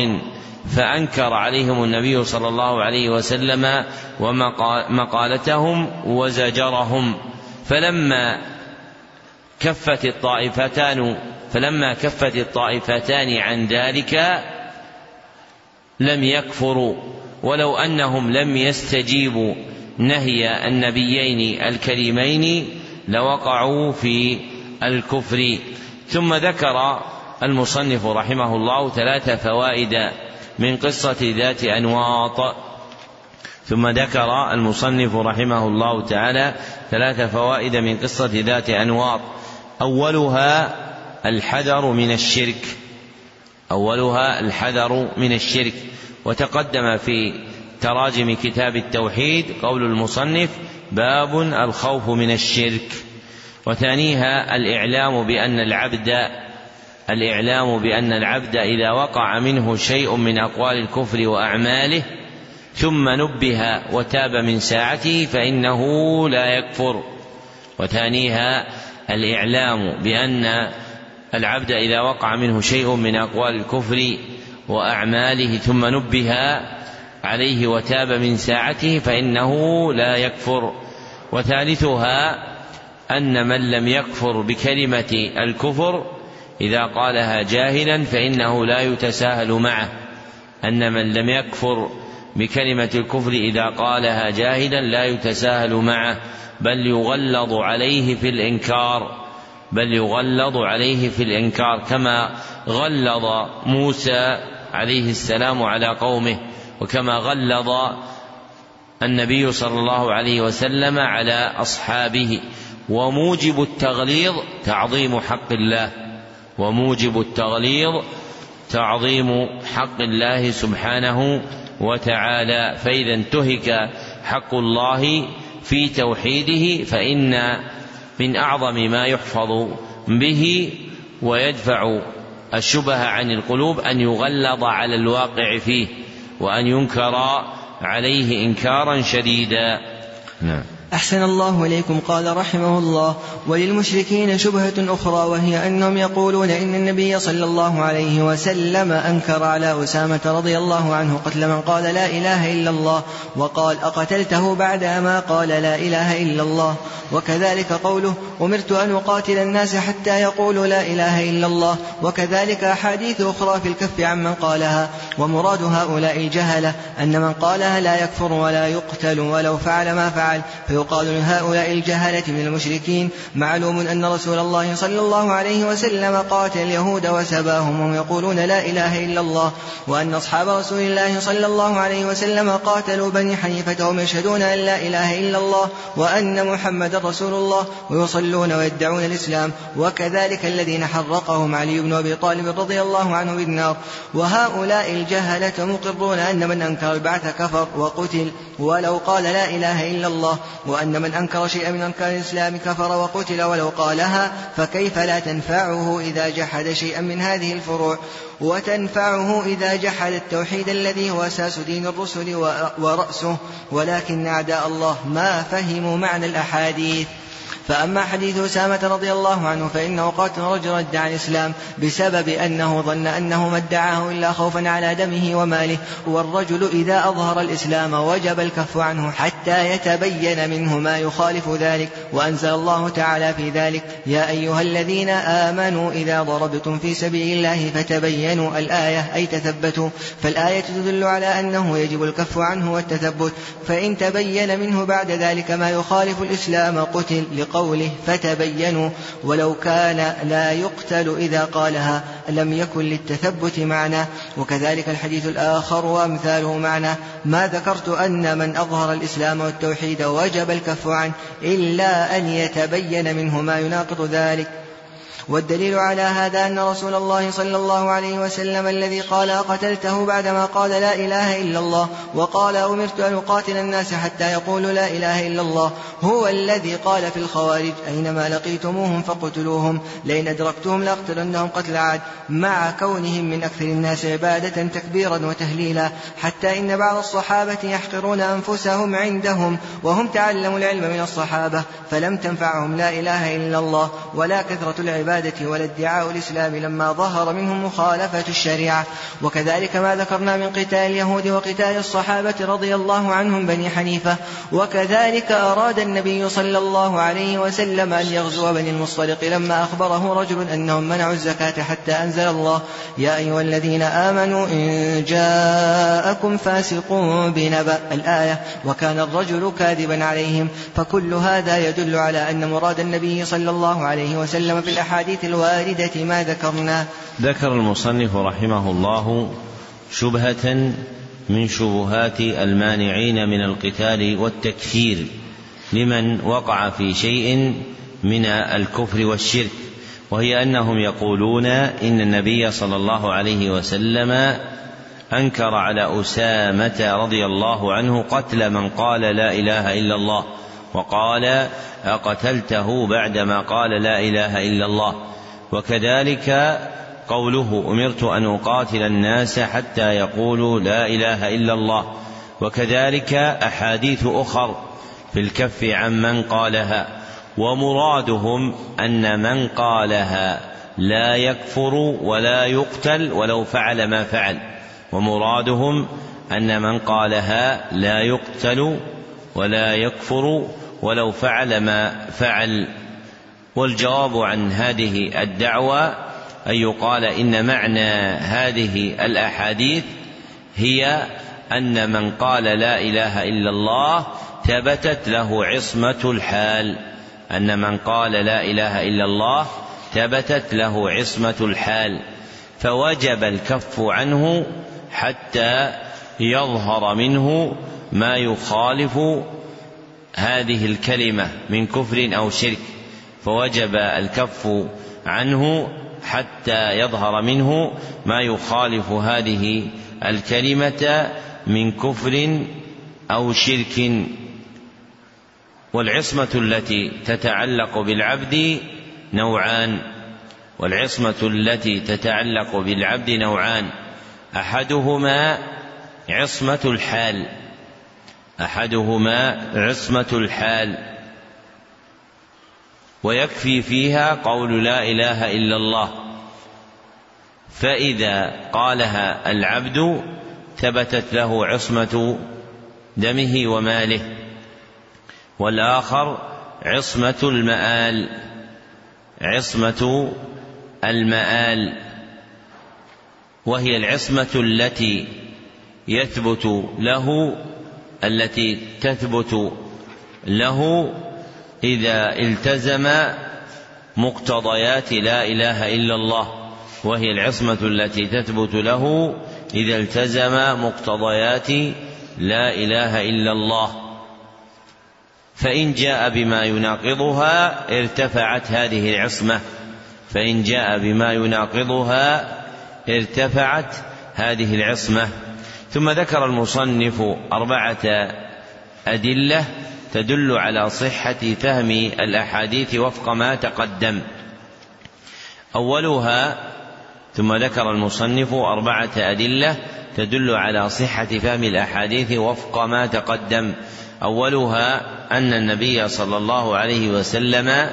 A: فأنكر عليهم النبي صلى الله عليه وسلم ومقالتهم وزجرهم. فلما كفت الطائفتان فلما كفت الطائفتان عن ذلك لم يكفروا ولو أنهم لم يستجيبوا نهي النبيين الكريمين لوقعوا في الكفر. ثم ذكر المصنف رحمه الله ثلاث فوائد من قصة ذات أنواط. ثم ذكر المصنف رحمه الله تعالى ثلاث فوائد من قصة ذات أنواط. أولها الحذر من الشرك. أولها الحذر من الشرك. وتقدم في تراجم كتاب التوحيد قول المصنف باب الخوف من الشرك. وثانيها الإعلام بأن العبد الإعلام بأن العبد إذا وقع منه شيء من أقوال الكفر وأعماله ثم نبه وتاب من ساعته فإنه لا يكفر. وثانيها الإعلام بأن العبد إذا وقع منه شيء من أقوال الكفر وأعماله ثم نبه عليه وتاب من ساعته فإنه لا يكفر. وثالثها أن من لم يكفر بكلمة الكفر إذا قالها جاهلا فإنه لا يتساهل معه. أن من لم يكفر بكلمة الكفر إذا قالها جاهلا لا يتساهل معه بل يغلظ عليه في الإنكار بل يغلظ عليه في الإنكار كما غلظ موسى عليه السلام على قومه وكما غلظ النبي صلى الله عليه وسلم على أصحابه. وموجب التغليظ تعظيم حق الله. وموجب التغليظ تعظيم حق الله سبحانه وتعالى. فإذا انتهك حق الله في توحيده فإن من أعظم ما يحفظ به ويدفع الشبه عن القلوب أن يغلظ على الواقع فيه وأن ينكر عليه إنكارا شديدا.
B: نعم. أحسن الله إليكم قال رحمه الله. وللمشركين شبهة أخرى وهي أنهم يقولون إن النبي صلى الله عليه وسلم أنكر على أسامة رضي الله عنه قتل من قال لا إله إلا الله وقال أقتلته بعد ما قال لا إله إلا الله. وكذلك قوله أمرت أن أقاتل الناس حتى يقولوا لا إله إلا الله. وكذلك أحاديث أخرى في الكف عمن قالها. ومراد هؤلاء الجهلة أن من قالها لا يكفر ولا يقتل ولو فعل ما فعل فيقال لهؤلاء الجهلة من المشركين. معلوم أن رسول الله صلى الله عليه وسلم قاتل اليهود وسباهم وهم يقولون لا إله إلا الله وأن أصحاب رسول الله صلى الله عليه وسلم قاتلوا بني حنيفة وهم يشهدون أن لا إله إلا الله وأن محمد رسول الله ويصلون ويدعون الإسلام. وكذلك الذين حرقهم علي بن أبي طالب رضي الله عنه بالنار. وهؤلاء الجهلة مقرون أن من أنكر البعث كفر وقتل ولو قال لا إله إلا الله وأن من أنكر شيئا من أركان الإسلام كفر وقتل ولو قالها فكيف لا تنفعه إذا جحد شيئا من هذه الفروع؟ وتنفعه إذا جحد التوحيد الذي هو أساس دين الرسل ورأسه ولكن أعداء الله ما فهموا معنى الأحاديث. فأما حديث أسامة رضي الله عنه فإنه قاتل رجل رد عن الإسلام بسبب أنه ظن أنه ما ادعاه إلا خوفا على دمه وماله والرجل إذا أظهر الإسلام وجب الكف عنه حتى يتبين منه ما يخالف ذلك وأنزل الله تعالى في ذلك يا أيها الذين آمنوا إذا ضربتم في سبيل الله فتبينوا الآية أي تثبتوا فالآية تدل على أنه يجب الكف عنه والتثبت فإن تبين منه بعد ذلك ما يخالف الإسلام قتل قوله فتبينوا ولو كان لا يقتل إذا قالها لم يكن للتثبت معنى. وكذلك الحديث الآخر وأمثاله معنى. ما ذكرت أن من أظهر الإسلام والتوحيد وجب الكف عنه إلا أن يتبين منه ما يناقض ذلك. والدليل على هذا أن رسول الله صلى الله عليه وسلم الذي قال أقتلته بعدما قال لا إله إلا الله وقال أمرت أن أقاتل الناس حتى يقولوا لا إله إلا الله هو الذي قال في الخوارج أينما لقيتموهم فاقتلوهم لئن أدركتهم لأقتلنهم قتل عاد مع كونهم من أكثر الناس عبادة تكبيرا وتهليلا حتى إن بعض الصحابة يحقرون أنفسهم عندهم وهم تعلموا العلم من الصحابة فلم تنفعهم لا إله إلا الله ولا كثرة العبادة العبادة ولا ادعاء الإسلام لما ظهر منهم مخالفة الشريعة. وكذلك ما ذكرنا من قتال اليهود وقتال الصحابة رضي الله عنهم بني حنيفة. وكذلك أراد النبي صلى الله عليه وسلم أن يغزو بني المصطلق لما أخبره رجل أنهم منعوا الزكاة حتى أنزل الله. يا أيها الذين آمنوا إن جاءكم فاسق بنبأ الآية. وكان الرجل كاذبا عليهم. فكل هذا يدل على أن مراد النبي صلى الله عليه وسلم في الأحاديث الأحاديث الواردة ما ذكرنا.
A: ذكر المصنف رحمه الله شبهة من شبهات المانعين من القتال والتكفير لمن وقع في شيء من الكفر والشرك وهي أنهم يقولون إن النبي صلى الله عليه وسلم أنكر على أسامة رضي الله عنه قتل من قال لا إله إلا الله. وقال أقتلته بعدما قال لا إله إلا الله. وكذلك قوله أمرت أن أقاتل الناس حتى يقولوا لا إله إلا الله. وكذلك أحاديث أخر في الكف عن من قالها. ومرادهم أن من قالها لا يكفر ولا يقتل ولو فعل ما فعل. ومرادهم أن من قالها لا يقتل ولا يكفر ولو فعل ما فعل والجواب عن هذه الدعوة أن يقال إن معنى هذه الأحاديث هي أن من قال لا إله إلا الله ثبتت له عصمة الحال. أن من قال لا إله إلا الله ثبتت له عصمة الحال. فوجب الكف عنه حتى يظهر منه ما يخالف هذه الكلمة من كفر أو شرك فوجب الكف عنه حتى يظهر منه ما يخالف هذه الكلمة من كفر أو شرك. والعصمة التي تتعلق بالعبد نوعان والعصمة التي تتعلق بالعبد نوعان أحدهما عصمة الحال. أحدهما عصمة الحال ويكفي فيها قول لا إله إلا الله. فإذا قالها العبد ثبتت له عصمة دمه وماله والآخر عصمة المآل عصمة المآل وهي العصمة التي يثبت له التي تثبت له إذا التزم مقتضيات لا إله إلا الله وهي العصمة التي تثبت له إذا التزم مقتضيات لا إله إلا الله. فإن جاء بما يناقضها ارتفعت هذه العصمة. فإن جاء بما يناقضها ارتفعت هذه العصمة. ثم ذكر المصنف أربعة أدلة تدل على صحة فهم الأحاديث وفق ما تقدم. أولها ثم ذكر المصنف أربعة أدلة تدل على صحة فهم الأحاديث وفق ما تقدم. أولها أن النبي صلى الله عليه وسلم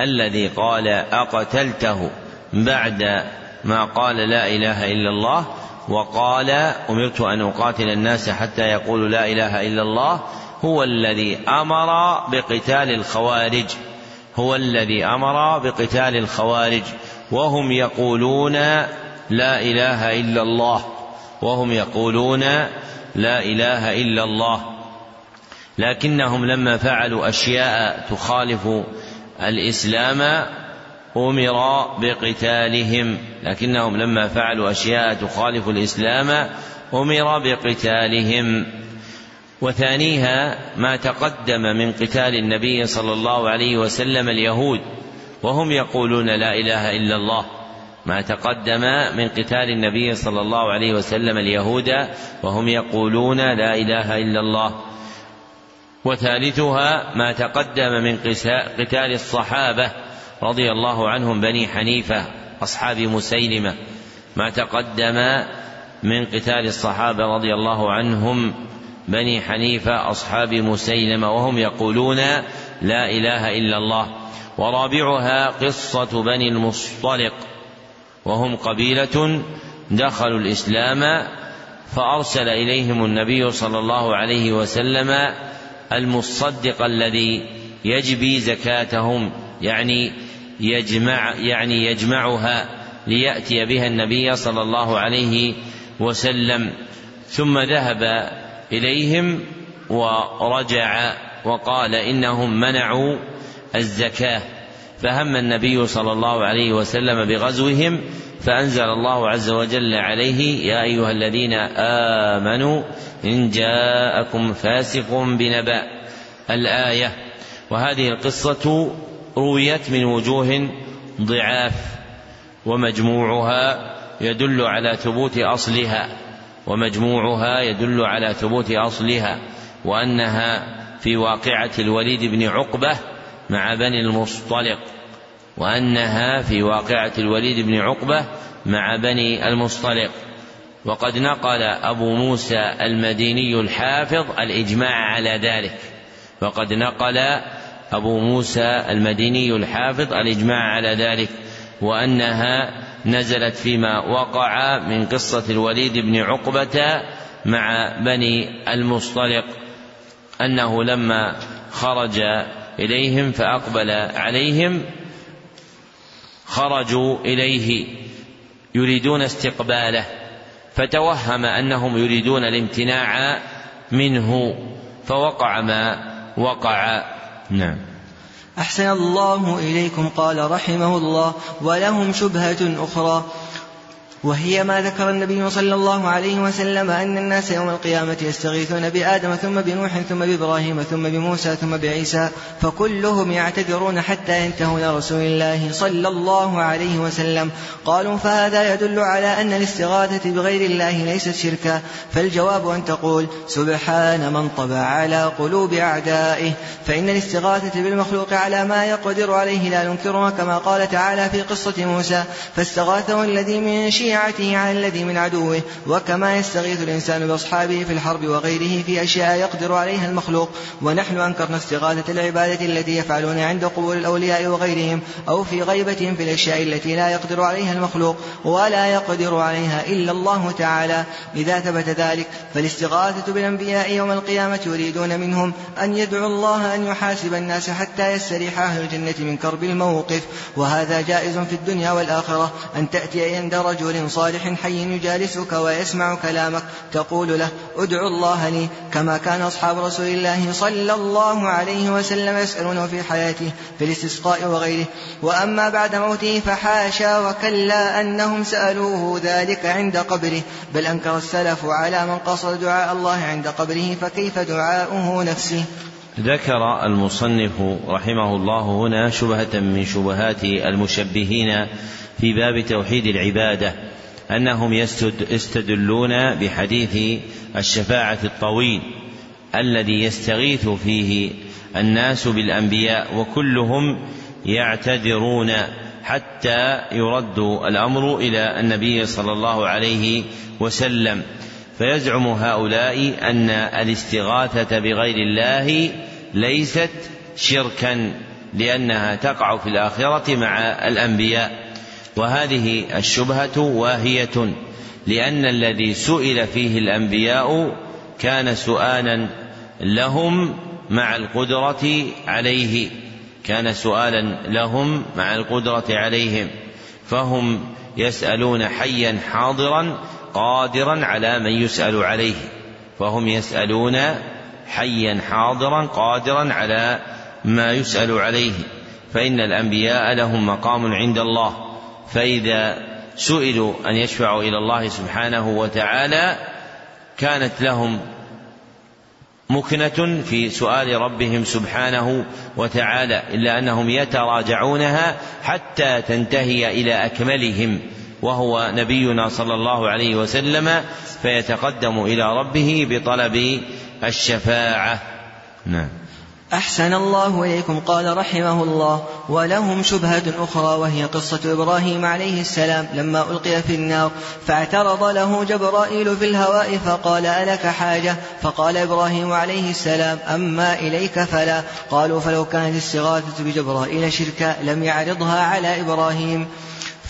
A: الذي قال أقتلته بعد ما قال لا إله إلا الله وقال أمرت أن أقاتل الناس حتى يقولوا لا إله إلا الله هو الذي أمر بقتال الخوارج. هو الذي أمر بقتال الخوارج. وهم يقولون لا إله إلا الله. وهم يقولون لا إله إلا الله. لكنهم لما فعلوا أشياء تخالف الإسلام أمر بقتالهم. لكنهم لما فعلوا أشياء تخالف الإسلام أمر بقتالهم. وثانيها ما تقدم من قتال النبي صلى الله عليه وسلم اليهود وهم يقولون لا إله إلا الله. ما تقدم من قتال النبي صلى الله عليه وسلم اليهود وهم يقولون لا إله إلا الله. وثالثها ما تقدم من قتال الصحابة رضي الله عنهم بني حنيفة أصحاب مسيلمة ما تقدم من قتال الصحابة رضي الله عنهم بني حنيفة أصحاب مسيلمة وهم يقولون لا إله إلا الله. ورابعها قصة بني المصطلق وهم قبيلة دخلوا الإسلام فأرسل إليهم النبي صلى الله عليه وسلم المصدق الذي يجبي زكاتهم يعني يجمع يعني يجمعها ليأتي بها النبي صلى الله عليه وسلم. ثم ذهب إليهم ورجع وقال إنهم منعوا الزكاة. فهم النبي صلى الله عليه وسلم بغزوهم فأنزل الله عز وجل عليه يا أيها الذين آمنوا إن جاءكم فاسق بنبأ. الآية. وهذه القصة رويت من وجوه ضعاف ومجموعها يدل على ثبوت أصلها ومجموعها يدل على ثبوت أصلها وأنها في واقعة الوليد بن عقبة مع بني المصطلق وأنها في واقعة الوليد بن عقبة مع بني المصطلق. وقد نقل أبو موسى المديني الحافظ الإجماع على ذلك وقد نقل أبو موسى المديني الحافظ الإجماع على ذلك وأنها نزلت فيما وقع من قصة الوليد بن عقبة مع بني المصطلق أنه لما خرج إليهم فأقبل عليهم خرجوا إليه يريدون استقباله فتوهم أنهم يريدون الامتناع منه فوقع ما وقع. نعم.
B: أحسن الله إليكم قال رحمه الله ولهم شبهة أخرى. وهي ما ذكر النبي صلى الله عليه وسلم أن الناس يوم القيامة يستغيثون بآدم ثم بنوح ثم بإبراهيم ثم بموسى ثم بعيسى فكلهم يعتذرون حتى ينتهوا إلى رسول الله صلى الله عليه وسلم. قالوا فهذا يدل على أن الاستغاثة بغير الله ليست شركا فالجواب أن تقول سبحان من طبع على قلوب أعدائه. فإن الاستغاثة بالمخلوق على ما يقدر عليه لا ننكرها كما قال تعالى في قصة موسى فاستغاثه الذي من شيء شيعته على الذي من عدوه وكما يستغيث الإنسان بأصحابه في الحرب وغيره في أشياء يقدر عليها المخلوق. ونحن أنكرنا استغاثة العبادة التي يفعلون عند قبور الأولياء وغيرهم أو في غيبتهم في الأشياء التي لا يقدر عليها المخلوق ولا يقدر عليها إلا الله تعالى. إذا ثبت ذلك فالاستغاثة بالأنبياء يوم القيامة يريدون منهم أن يدعوا الله أن يحاسب الناس حتى يستريح أهل الجنة من كرب الموقف. وهذا جائز في الدنيا والآخرة أن تأتي عند رجل صالح حي يجالسك ويسمع كلامك تقول له ادعو الله لي كما كان أصحاب رسول الله صلى الله عليه وسلم يسألونه في حياته في الاستسقاء وغيره. وأما بعد موته فحاشا وكلا أنهم سألوه ذلك عند قبره. بل أنكر السلف على من قصد دعاء الله عند قبره فكيف دعاؤه نفسه؟
A: ذكر المصنف رحمه الله هنا شبهة من شبهات المشبهين في باب توحيد العبادة. أنهم يستدلون بحديث الشفاعة الطويل الذي يستغيث فيه الناس بالأنبياء وكلهم يعتذرون حتى يرد الأمر إلى النبي صلى الله عليه وسلم. فيزعم هؤلاء أن الاستغاثة بغير الله ليست شركا لأنها تقع في الآخرة مع الأنبياء. وهذه الشبهة واهية لأن الذي سئل فيه الأنبياء كان سؤالا لهم مع القدرة عليه كان سؤالا لهم مع القدرة عليهم فهم يسألون حيا حاضرا قادرا على من يسأل عليه فهم يسألون حيا حاضرا قادرا على ما يسأل عليه فإن الأنبياء لهم مقام عند الله. فإذا سئلوا أن يشفعوا إلى الله سبحانه وتعالى كانت لهم مكنة في سؤال ربهم سبحانه وتعالى إلا أنهم يتراجعونها حتى تنتهي إلى أكملهم وهو نبينا صلى الله عليه وسلم فيتقدم إلى ربه بطلب الشفاعة. نعم.
B: أحسن الله إليكم قال رحمه الله. ولهم شبهة أخرى وهي قصة إبراهيم عليه السلام لما ألقي في النار. فاعترض له جبرائيل في الهواء فقال ألك حاجة؟ فقال إبراهيم عليه السلام أما إليك فلا. قالوا فلو كانت الصغاثة بجبرائيل شركا لم يعرضها على إبراهيم.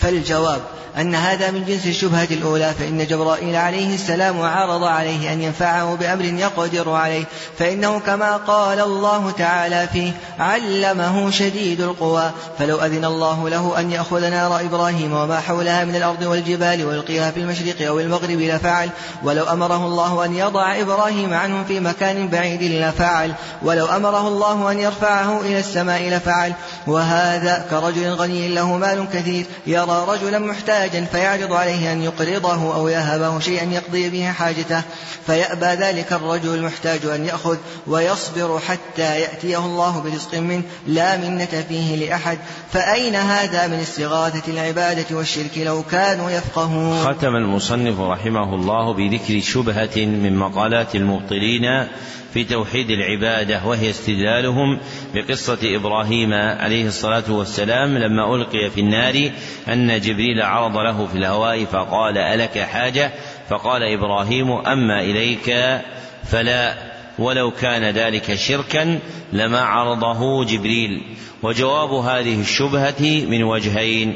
B: فالجواب أن هذا من جنس الشبهة الأولى فإن جبرائيل عليه السلام عرض عليه أن ينفعه بأمر يقدر عليه فإنه كما قال الله تعالى فيه علمه شديد القوى فلو أذن الله له أن يأخذ نار إبراهيم وما حولها من الأرض والجبال ويلقيها في المشرق أو المغرب لفعل ولو أمره الله أن يضع إبراهيم عنه في مكان بعيد لفعل ولو أمره الله أن يرفعه إلى السماء لفعل. وهذا كرجل غني له مال كثير يرى رجلا محتاجا محتاجا فيعرض عليه أن يقرضه أو يهبه شيئا يقضي به حاجته فيأبى ذلك الرجل المحتاج أن يأخذ ويصبر حتى يأتيه الله برزق منه لا منة فيه لأحد. فأين هذا من استغاثة العبادة والشرك لو كانوا يفقهون؟
A: ختم المصنف رحمه الله بذكر شبهة من مقالات المبطلين في توحيد العبادة وهي استدلالهم بقصة إبراهيم عليه الصلاة والسلام لما ألقي في النار أن جبريل عرض له في الهواء فقال ألك حاجة؟ فقال إبراهيم أما إليك فلا ولو كان ذلك شركا لما عرضه جبريل. وجواب هذه الشبهة من وجهين.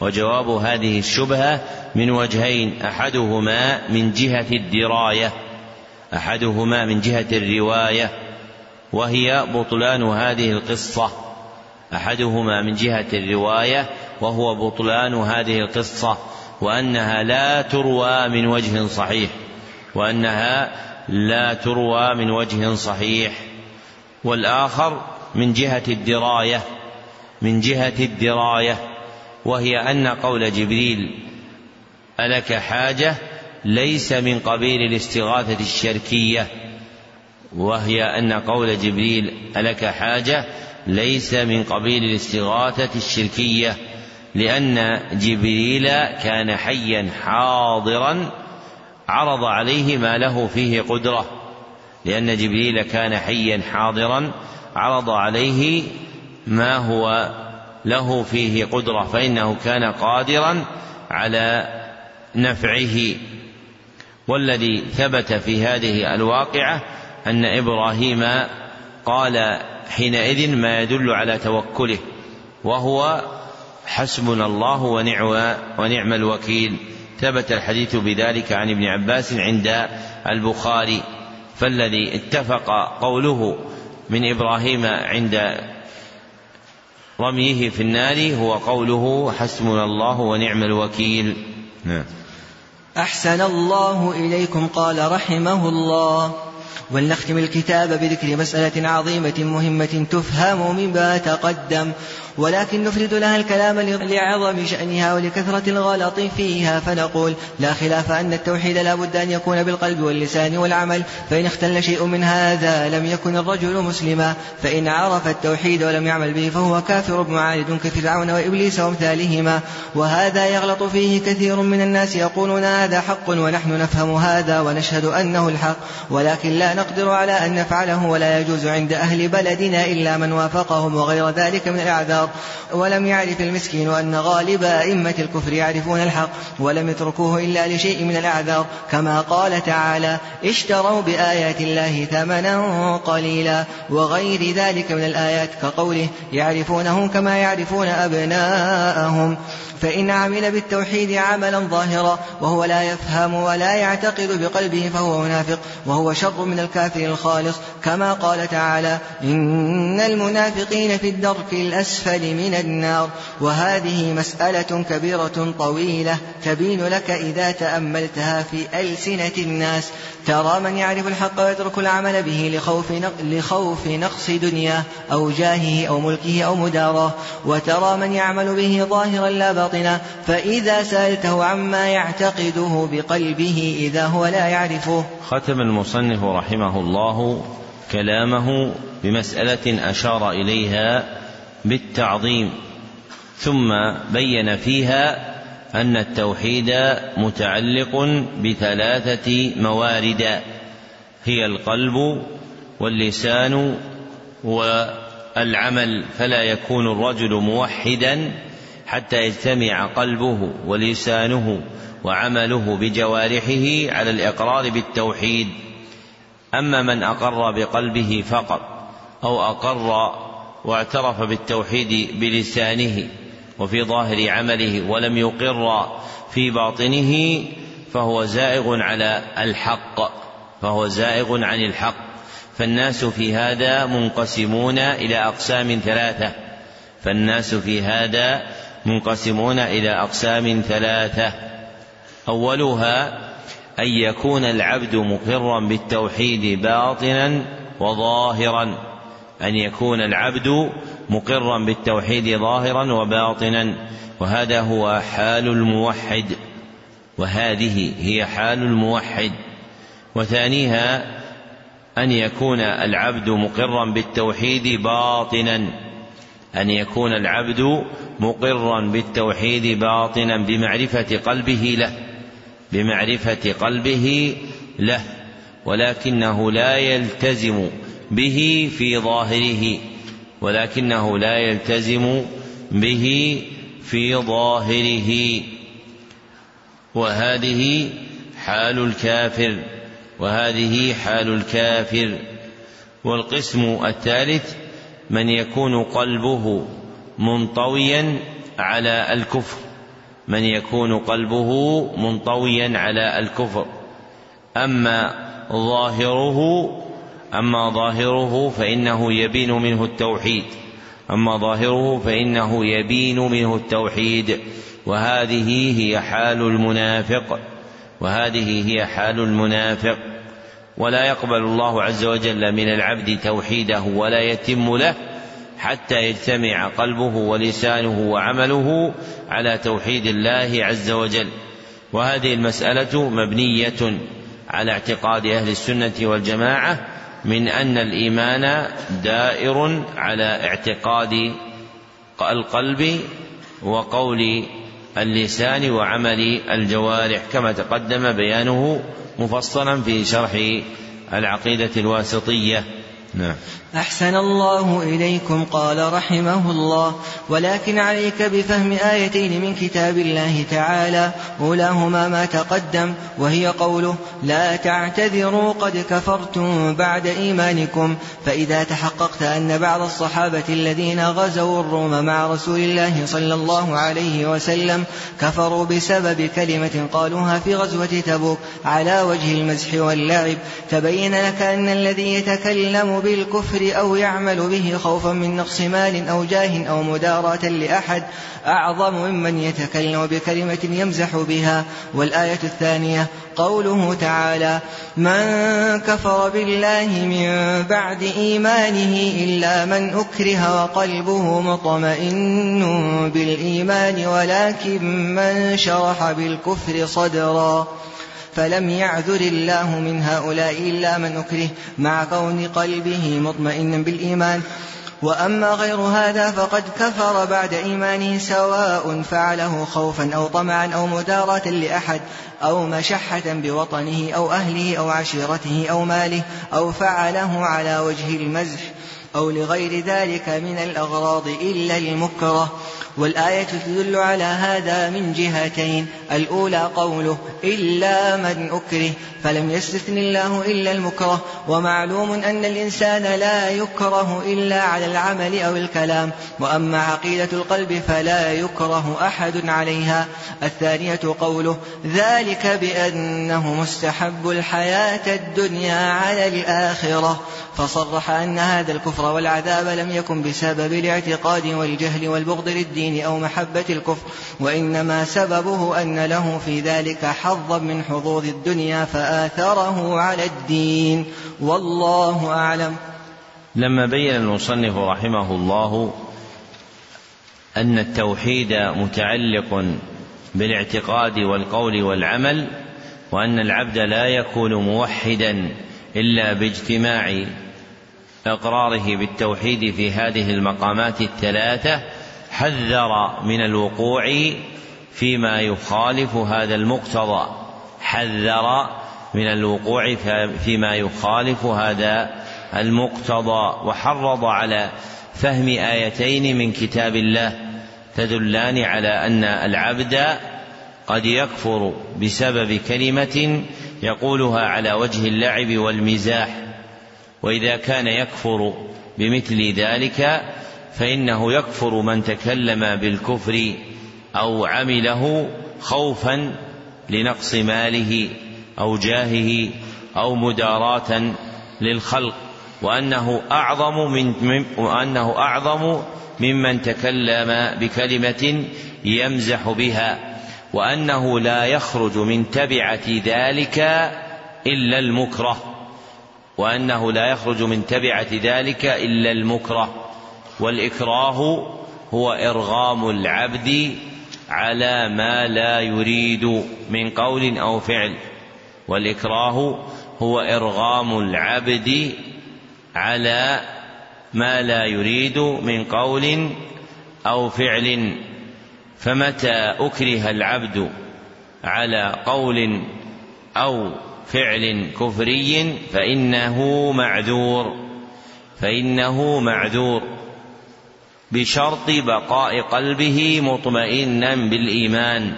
A: وجواب هذه الشبهة من وجهين. أحدهما من جهة الدراية أحدهما من جهة الرواية وهي بطلان هذه القصة. أحدهما من جهة الرواية وهو بطلان هذه القصة وأنها لا تروى من وجه صحيح وأنها لا تروى من وجه صحيح. والآخر من جهة الدراية من جهة الدراية وهي أن قول جبريل ألك حاجة؟ ليس من قبيل الاستغاثة الشركية. وهي أن قول جبريل ألك حاجة؟ ليس من قبيل الاستغاثة الشركية لأن جبريل كان حيا حاضرا عرض عليه ما له فيه قدرة لأن جبريل كان حيا حاضرا عرض عليه ما هو له فيه قدرة فإنه كان قادرا على نفعه. والذي ثبت في هذه الواقعة أن إبراهيم قال حينئذ ما يدل على توكله وهو حسبنا الله ونعم ونعم الوكيل. ثبت الحديث بذلك عن ابن عباس عند البخاري. فالذي اتفق قوله من إبراهيم عند رميه في النار هو قوله حسبنا الله ونعم الوكيل. نعم.
B: أحسن الله إليكم قال رحمه الله. ولنختم الكتاب بذكر مسألة عظيمة مهمة تفهم مما تقدم ولكن نفرد لها الكلام لعظم شأنها ولكثرة الغلط فيها فنقول لا خلاف أن التوحيد لا بد أن يكون بالقلب واللسان والعمل فإن اختل شيء من هذا لم يكن الرجل مسلما فإن عرف التوحيد ولم يعمل به فهو كافر معاند كفرعون وإبليس وأمثالهما وهذا يغلط فيه كثير من الناس يقولون هذا حق ونحن نفهم هذا ونشهد أنه الحق ولكن لا نقدر على أن نفعله ولا يجوز عند أهل بلدنا إلا من وافقهم وغير ذلك من الأعذار. ولم يعرف المسكين أن غالب أئمة الكفر يعرفون الحق ولم يتركوه إلا لشيء من الأعذار. كما قال تعالى اشتروا بآيات الله ثمنا قليلا وغير ذلك من الآيات. كقوله يعرفونه كما يعرفون أبناءهم. فإن عمل بالتوحيد عملا ظاهرا وهو لا يفهم ولا يعتقد بقلبه فهو منافق وهو شر من الكافر الخالص. كما قال تعالى إن المنافقين في الدرك الأسفل من النار. وهذه مسألة كبيرة طويلة تبين لك إذا تأملتها في ألسنة الناس. ترى من يعرف الحق ويترك العمل به لخوف لخوف نقص دنياه أو جاهه أو ملكه أو مداراه وترى من يعمل به ظاهرا لا باطنا فإذا سألته عما يعتقده بقلبه إذا هو لا يعرفه.
A: ختم المصنف رحمه الله كلامه بمسألة أشار إليها بالتعظيم ثم بين فيها أن التوحيد متعلق بثلاثة موارد هي القلب واللسان والعمل فلا يكون الرجل موحدا حتى يجتمع قلبه ولسانه وعمله بجوارحه على الإقرار بالتوحيد. أما من أقر بقلبه فقط أو أقر واعترف بالتوحيد بلسانه وفي ظاهر عمله ولم يقر في باطنه فهو زائغ على الحق فهو زائغ عن الحق. فالناس في هذا منقسمون إلى أقسام ثلاثة. فالناس في هذا منقسمون إلى أقسام ثلاثة. أولها أن يكون العبد مقرا بالتوحيد باطنا وظاهرا. أن يكون العبد مقرا بالتوحيد ظاهرا وباطنا. وهذا هو حال الموحد. وهذه هي حال الموحد. وثانيها أن يكون العبد مقرا بالتوحيد باطنا. أن يكون العبد مقرا بالتوحيد باطنا بمعرفة قلبه له بمعرفة قلبه له ولكنه لا يلتزم به في ظاهره ولكنه لا يلتزم به في ظاهره. وهذه حال الكافر وهذه حال الكافر. والقسم الثالث من يكون قلبه منطويا على الكفر. من يكون قلبه منطويا على الكفر. أما ظاهره أما ظاهره فإنه يبين منه التوحيد. أما ظاهره فإنه يبين منه التوحيد. وهذه هي حال المنافق. وهذه هي حال المنافق. ولا يقبل الله عز وجل من العبد توحيده ولا يتم له حتى يجتمع قلبه ولسانه وعمله على توحيد الله عز وجل. وهذه المسألة مبنية على اعتقاد أهل السنة والجماعة من أن الإيمان دائر على اعتقاد القلب وقول اللسان وعمل الجوارح كما تقدم بيانه مفصلا في شرح العقيدة الواسطية. نعم.
B: أحسن الله إليكم قال رحمه الله. ولكن عليك بفهم آيتين من كتاب الله تعالى أولاهما ما تقدم وهي قوله لا تعتذروا قد كفرتم بعد إيمانكم. فإذا تحققت أن بعض الصحابة الذين غزوا الروم مع رسول الله صلى الله عليه وسلم كفروا بسبب كلمة قالوها في غزوة تبوك على وجه المزح واللعب تبين لك أن الذي يتكلم بالكفر أو يعمل به خوفا من نقص مال أو جاه أو مداراة لأحد أعظم ممن يتكلم بكلمة يمزح بها. والآية الثانية قوله تعالى من كفر بالله من بعد إيمانه إلا من أكره وقلبه مطمئن بالإيمان ولكن من شرح بالكفر صدرا. فلم يعذر الله من هؤلاء إلا من أكره مع كون قلبه مطمئنا بالإيمان. وأما غير هذا فقد كفر بعد إيمانه سواء فعله خوفا أو طمعا أو مداراة لأحد أو مشحة بوطنه أو أهله أو عشيرته أو ماله أو فعله على وجه المزح أو لغير ذلك من الأغراض إلا المكره. والآية تدل على هذا من جهتين. الأولى قوله إلا من أكره فلم يستثن الله إلا المكره. ومعلوم أن الإنسان لا يكره إلا على العمل أو الكلام. وأما عقيدة القلب فلا يكره أحد عليها. الثانية قوله ذلك بأنه مستحب الحياة الدنيا على الآخرة. فصرح أن هذا الكفر والعذاب لم يكن بسبب الاعتقاد والجهل والبغض للدين. أو محبة الكفر وإنما سببه أن له في ذلك حظا من حظوظ الدنيا فآثره على الدين. والله أعلم.
A: لما بين المصنف رحمه الله أن التوحيد متعلق بالاعتقاد والقول والعمل وأن العبد لا يكون موحدا إلا باجتماع إقراره بالتوحيد في هذه المقامات الثلاثة حذر من الوقوع فيما يخالف هذا المقتضى. حذر من الوقوع فيما يخالف هذا المقتضى. وحرض على فهم آيتين من كتاب الله تدلان على أن العبد قد يكفر بسبب كلمة يقولها على وجه اللعب والمزاح. وإذا كان يكفر بمثل ذلك فإنه يكفر من تكلم بالكفر أو عمله خوفا لنقص ماله أو جاهه أو مداراة للخلق وأنه أعظم من وأنه أعظم ممن تكلم بكلمة يمزح بها وأنه لا يخرج من تبعة ذلك إلا المكره وأنه لا يخرج من تبعة ذلك إلا المكره. والإكراه هو إرغام العبد على ما لا يريد من قول أو فعل. والإكراه هو إرغام العبد على ما لا يريد من قول أو فعل. فمتى أكره العبد على قول أو فعل كفري فإنه معذور. فإنه معذور. بشرط بقاء قلبه مطمئنا بالإيمان.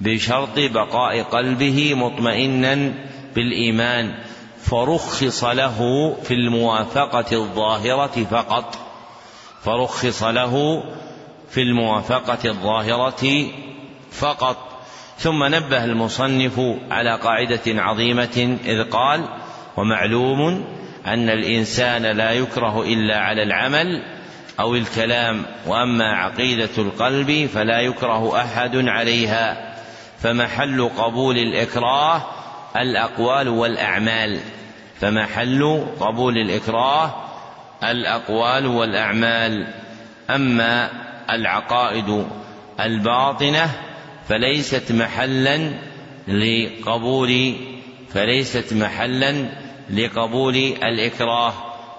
A: بشرط بقاء قلبه مطمئنا بالإيمان. فرخص له في الموافقة الظاهرة فقط. فرخص له في الموافقة الظاهرة فقط. ثم نبه المصنف على قاعدة عظيمة إذ قال ومعلوم أن الإنسان لا يكره إلا على العمل أو الكلام وأما عقيدة القلب فلا يكره أحد عليها. فمحل قبول الإكراه الأقوال والأعمال. فمحل قبول الإكراه الأقوال والأعمال. أما العقائد الباطنة فليست محلا لقبول فليست محلا لقبول الإكراه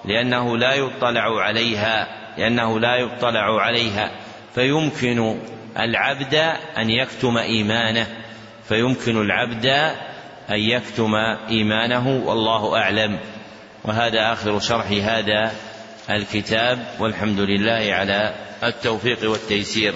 A: لأنه لا يطلع عليها. لأنه لا يطلع عليها. فيمكن العبد أن يكتم إيمانه. فيمكن العبد أن يكتم إيمانه والله أعلم. وهذا آخر شرح هذا الكتاب والحمد لله على التوفيق والتيسير.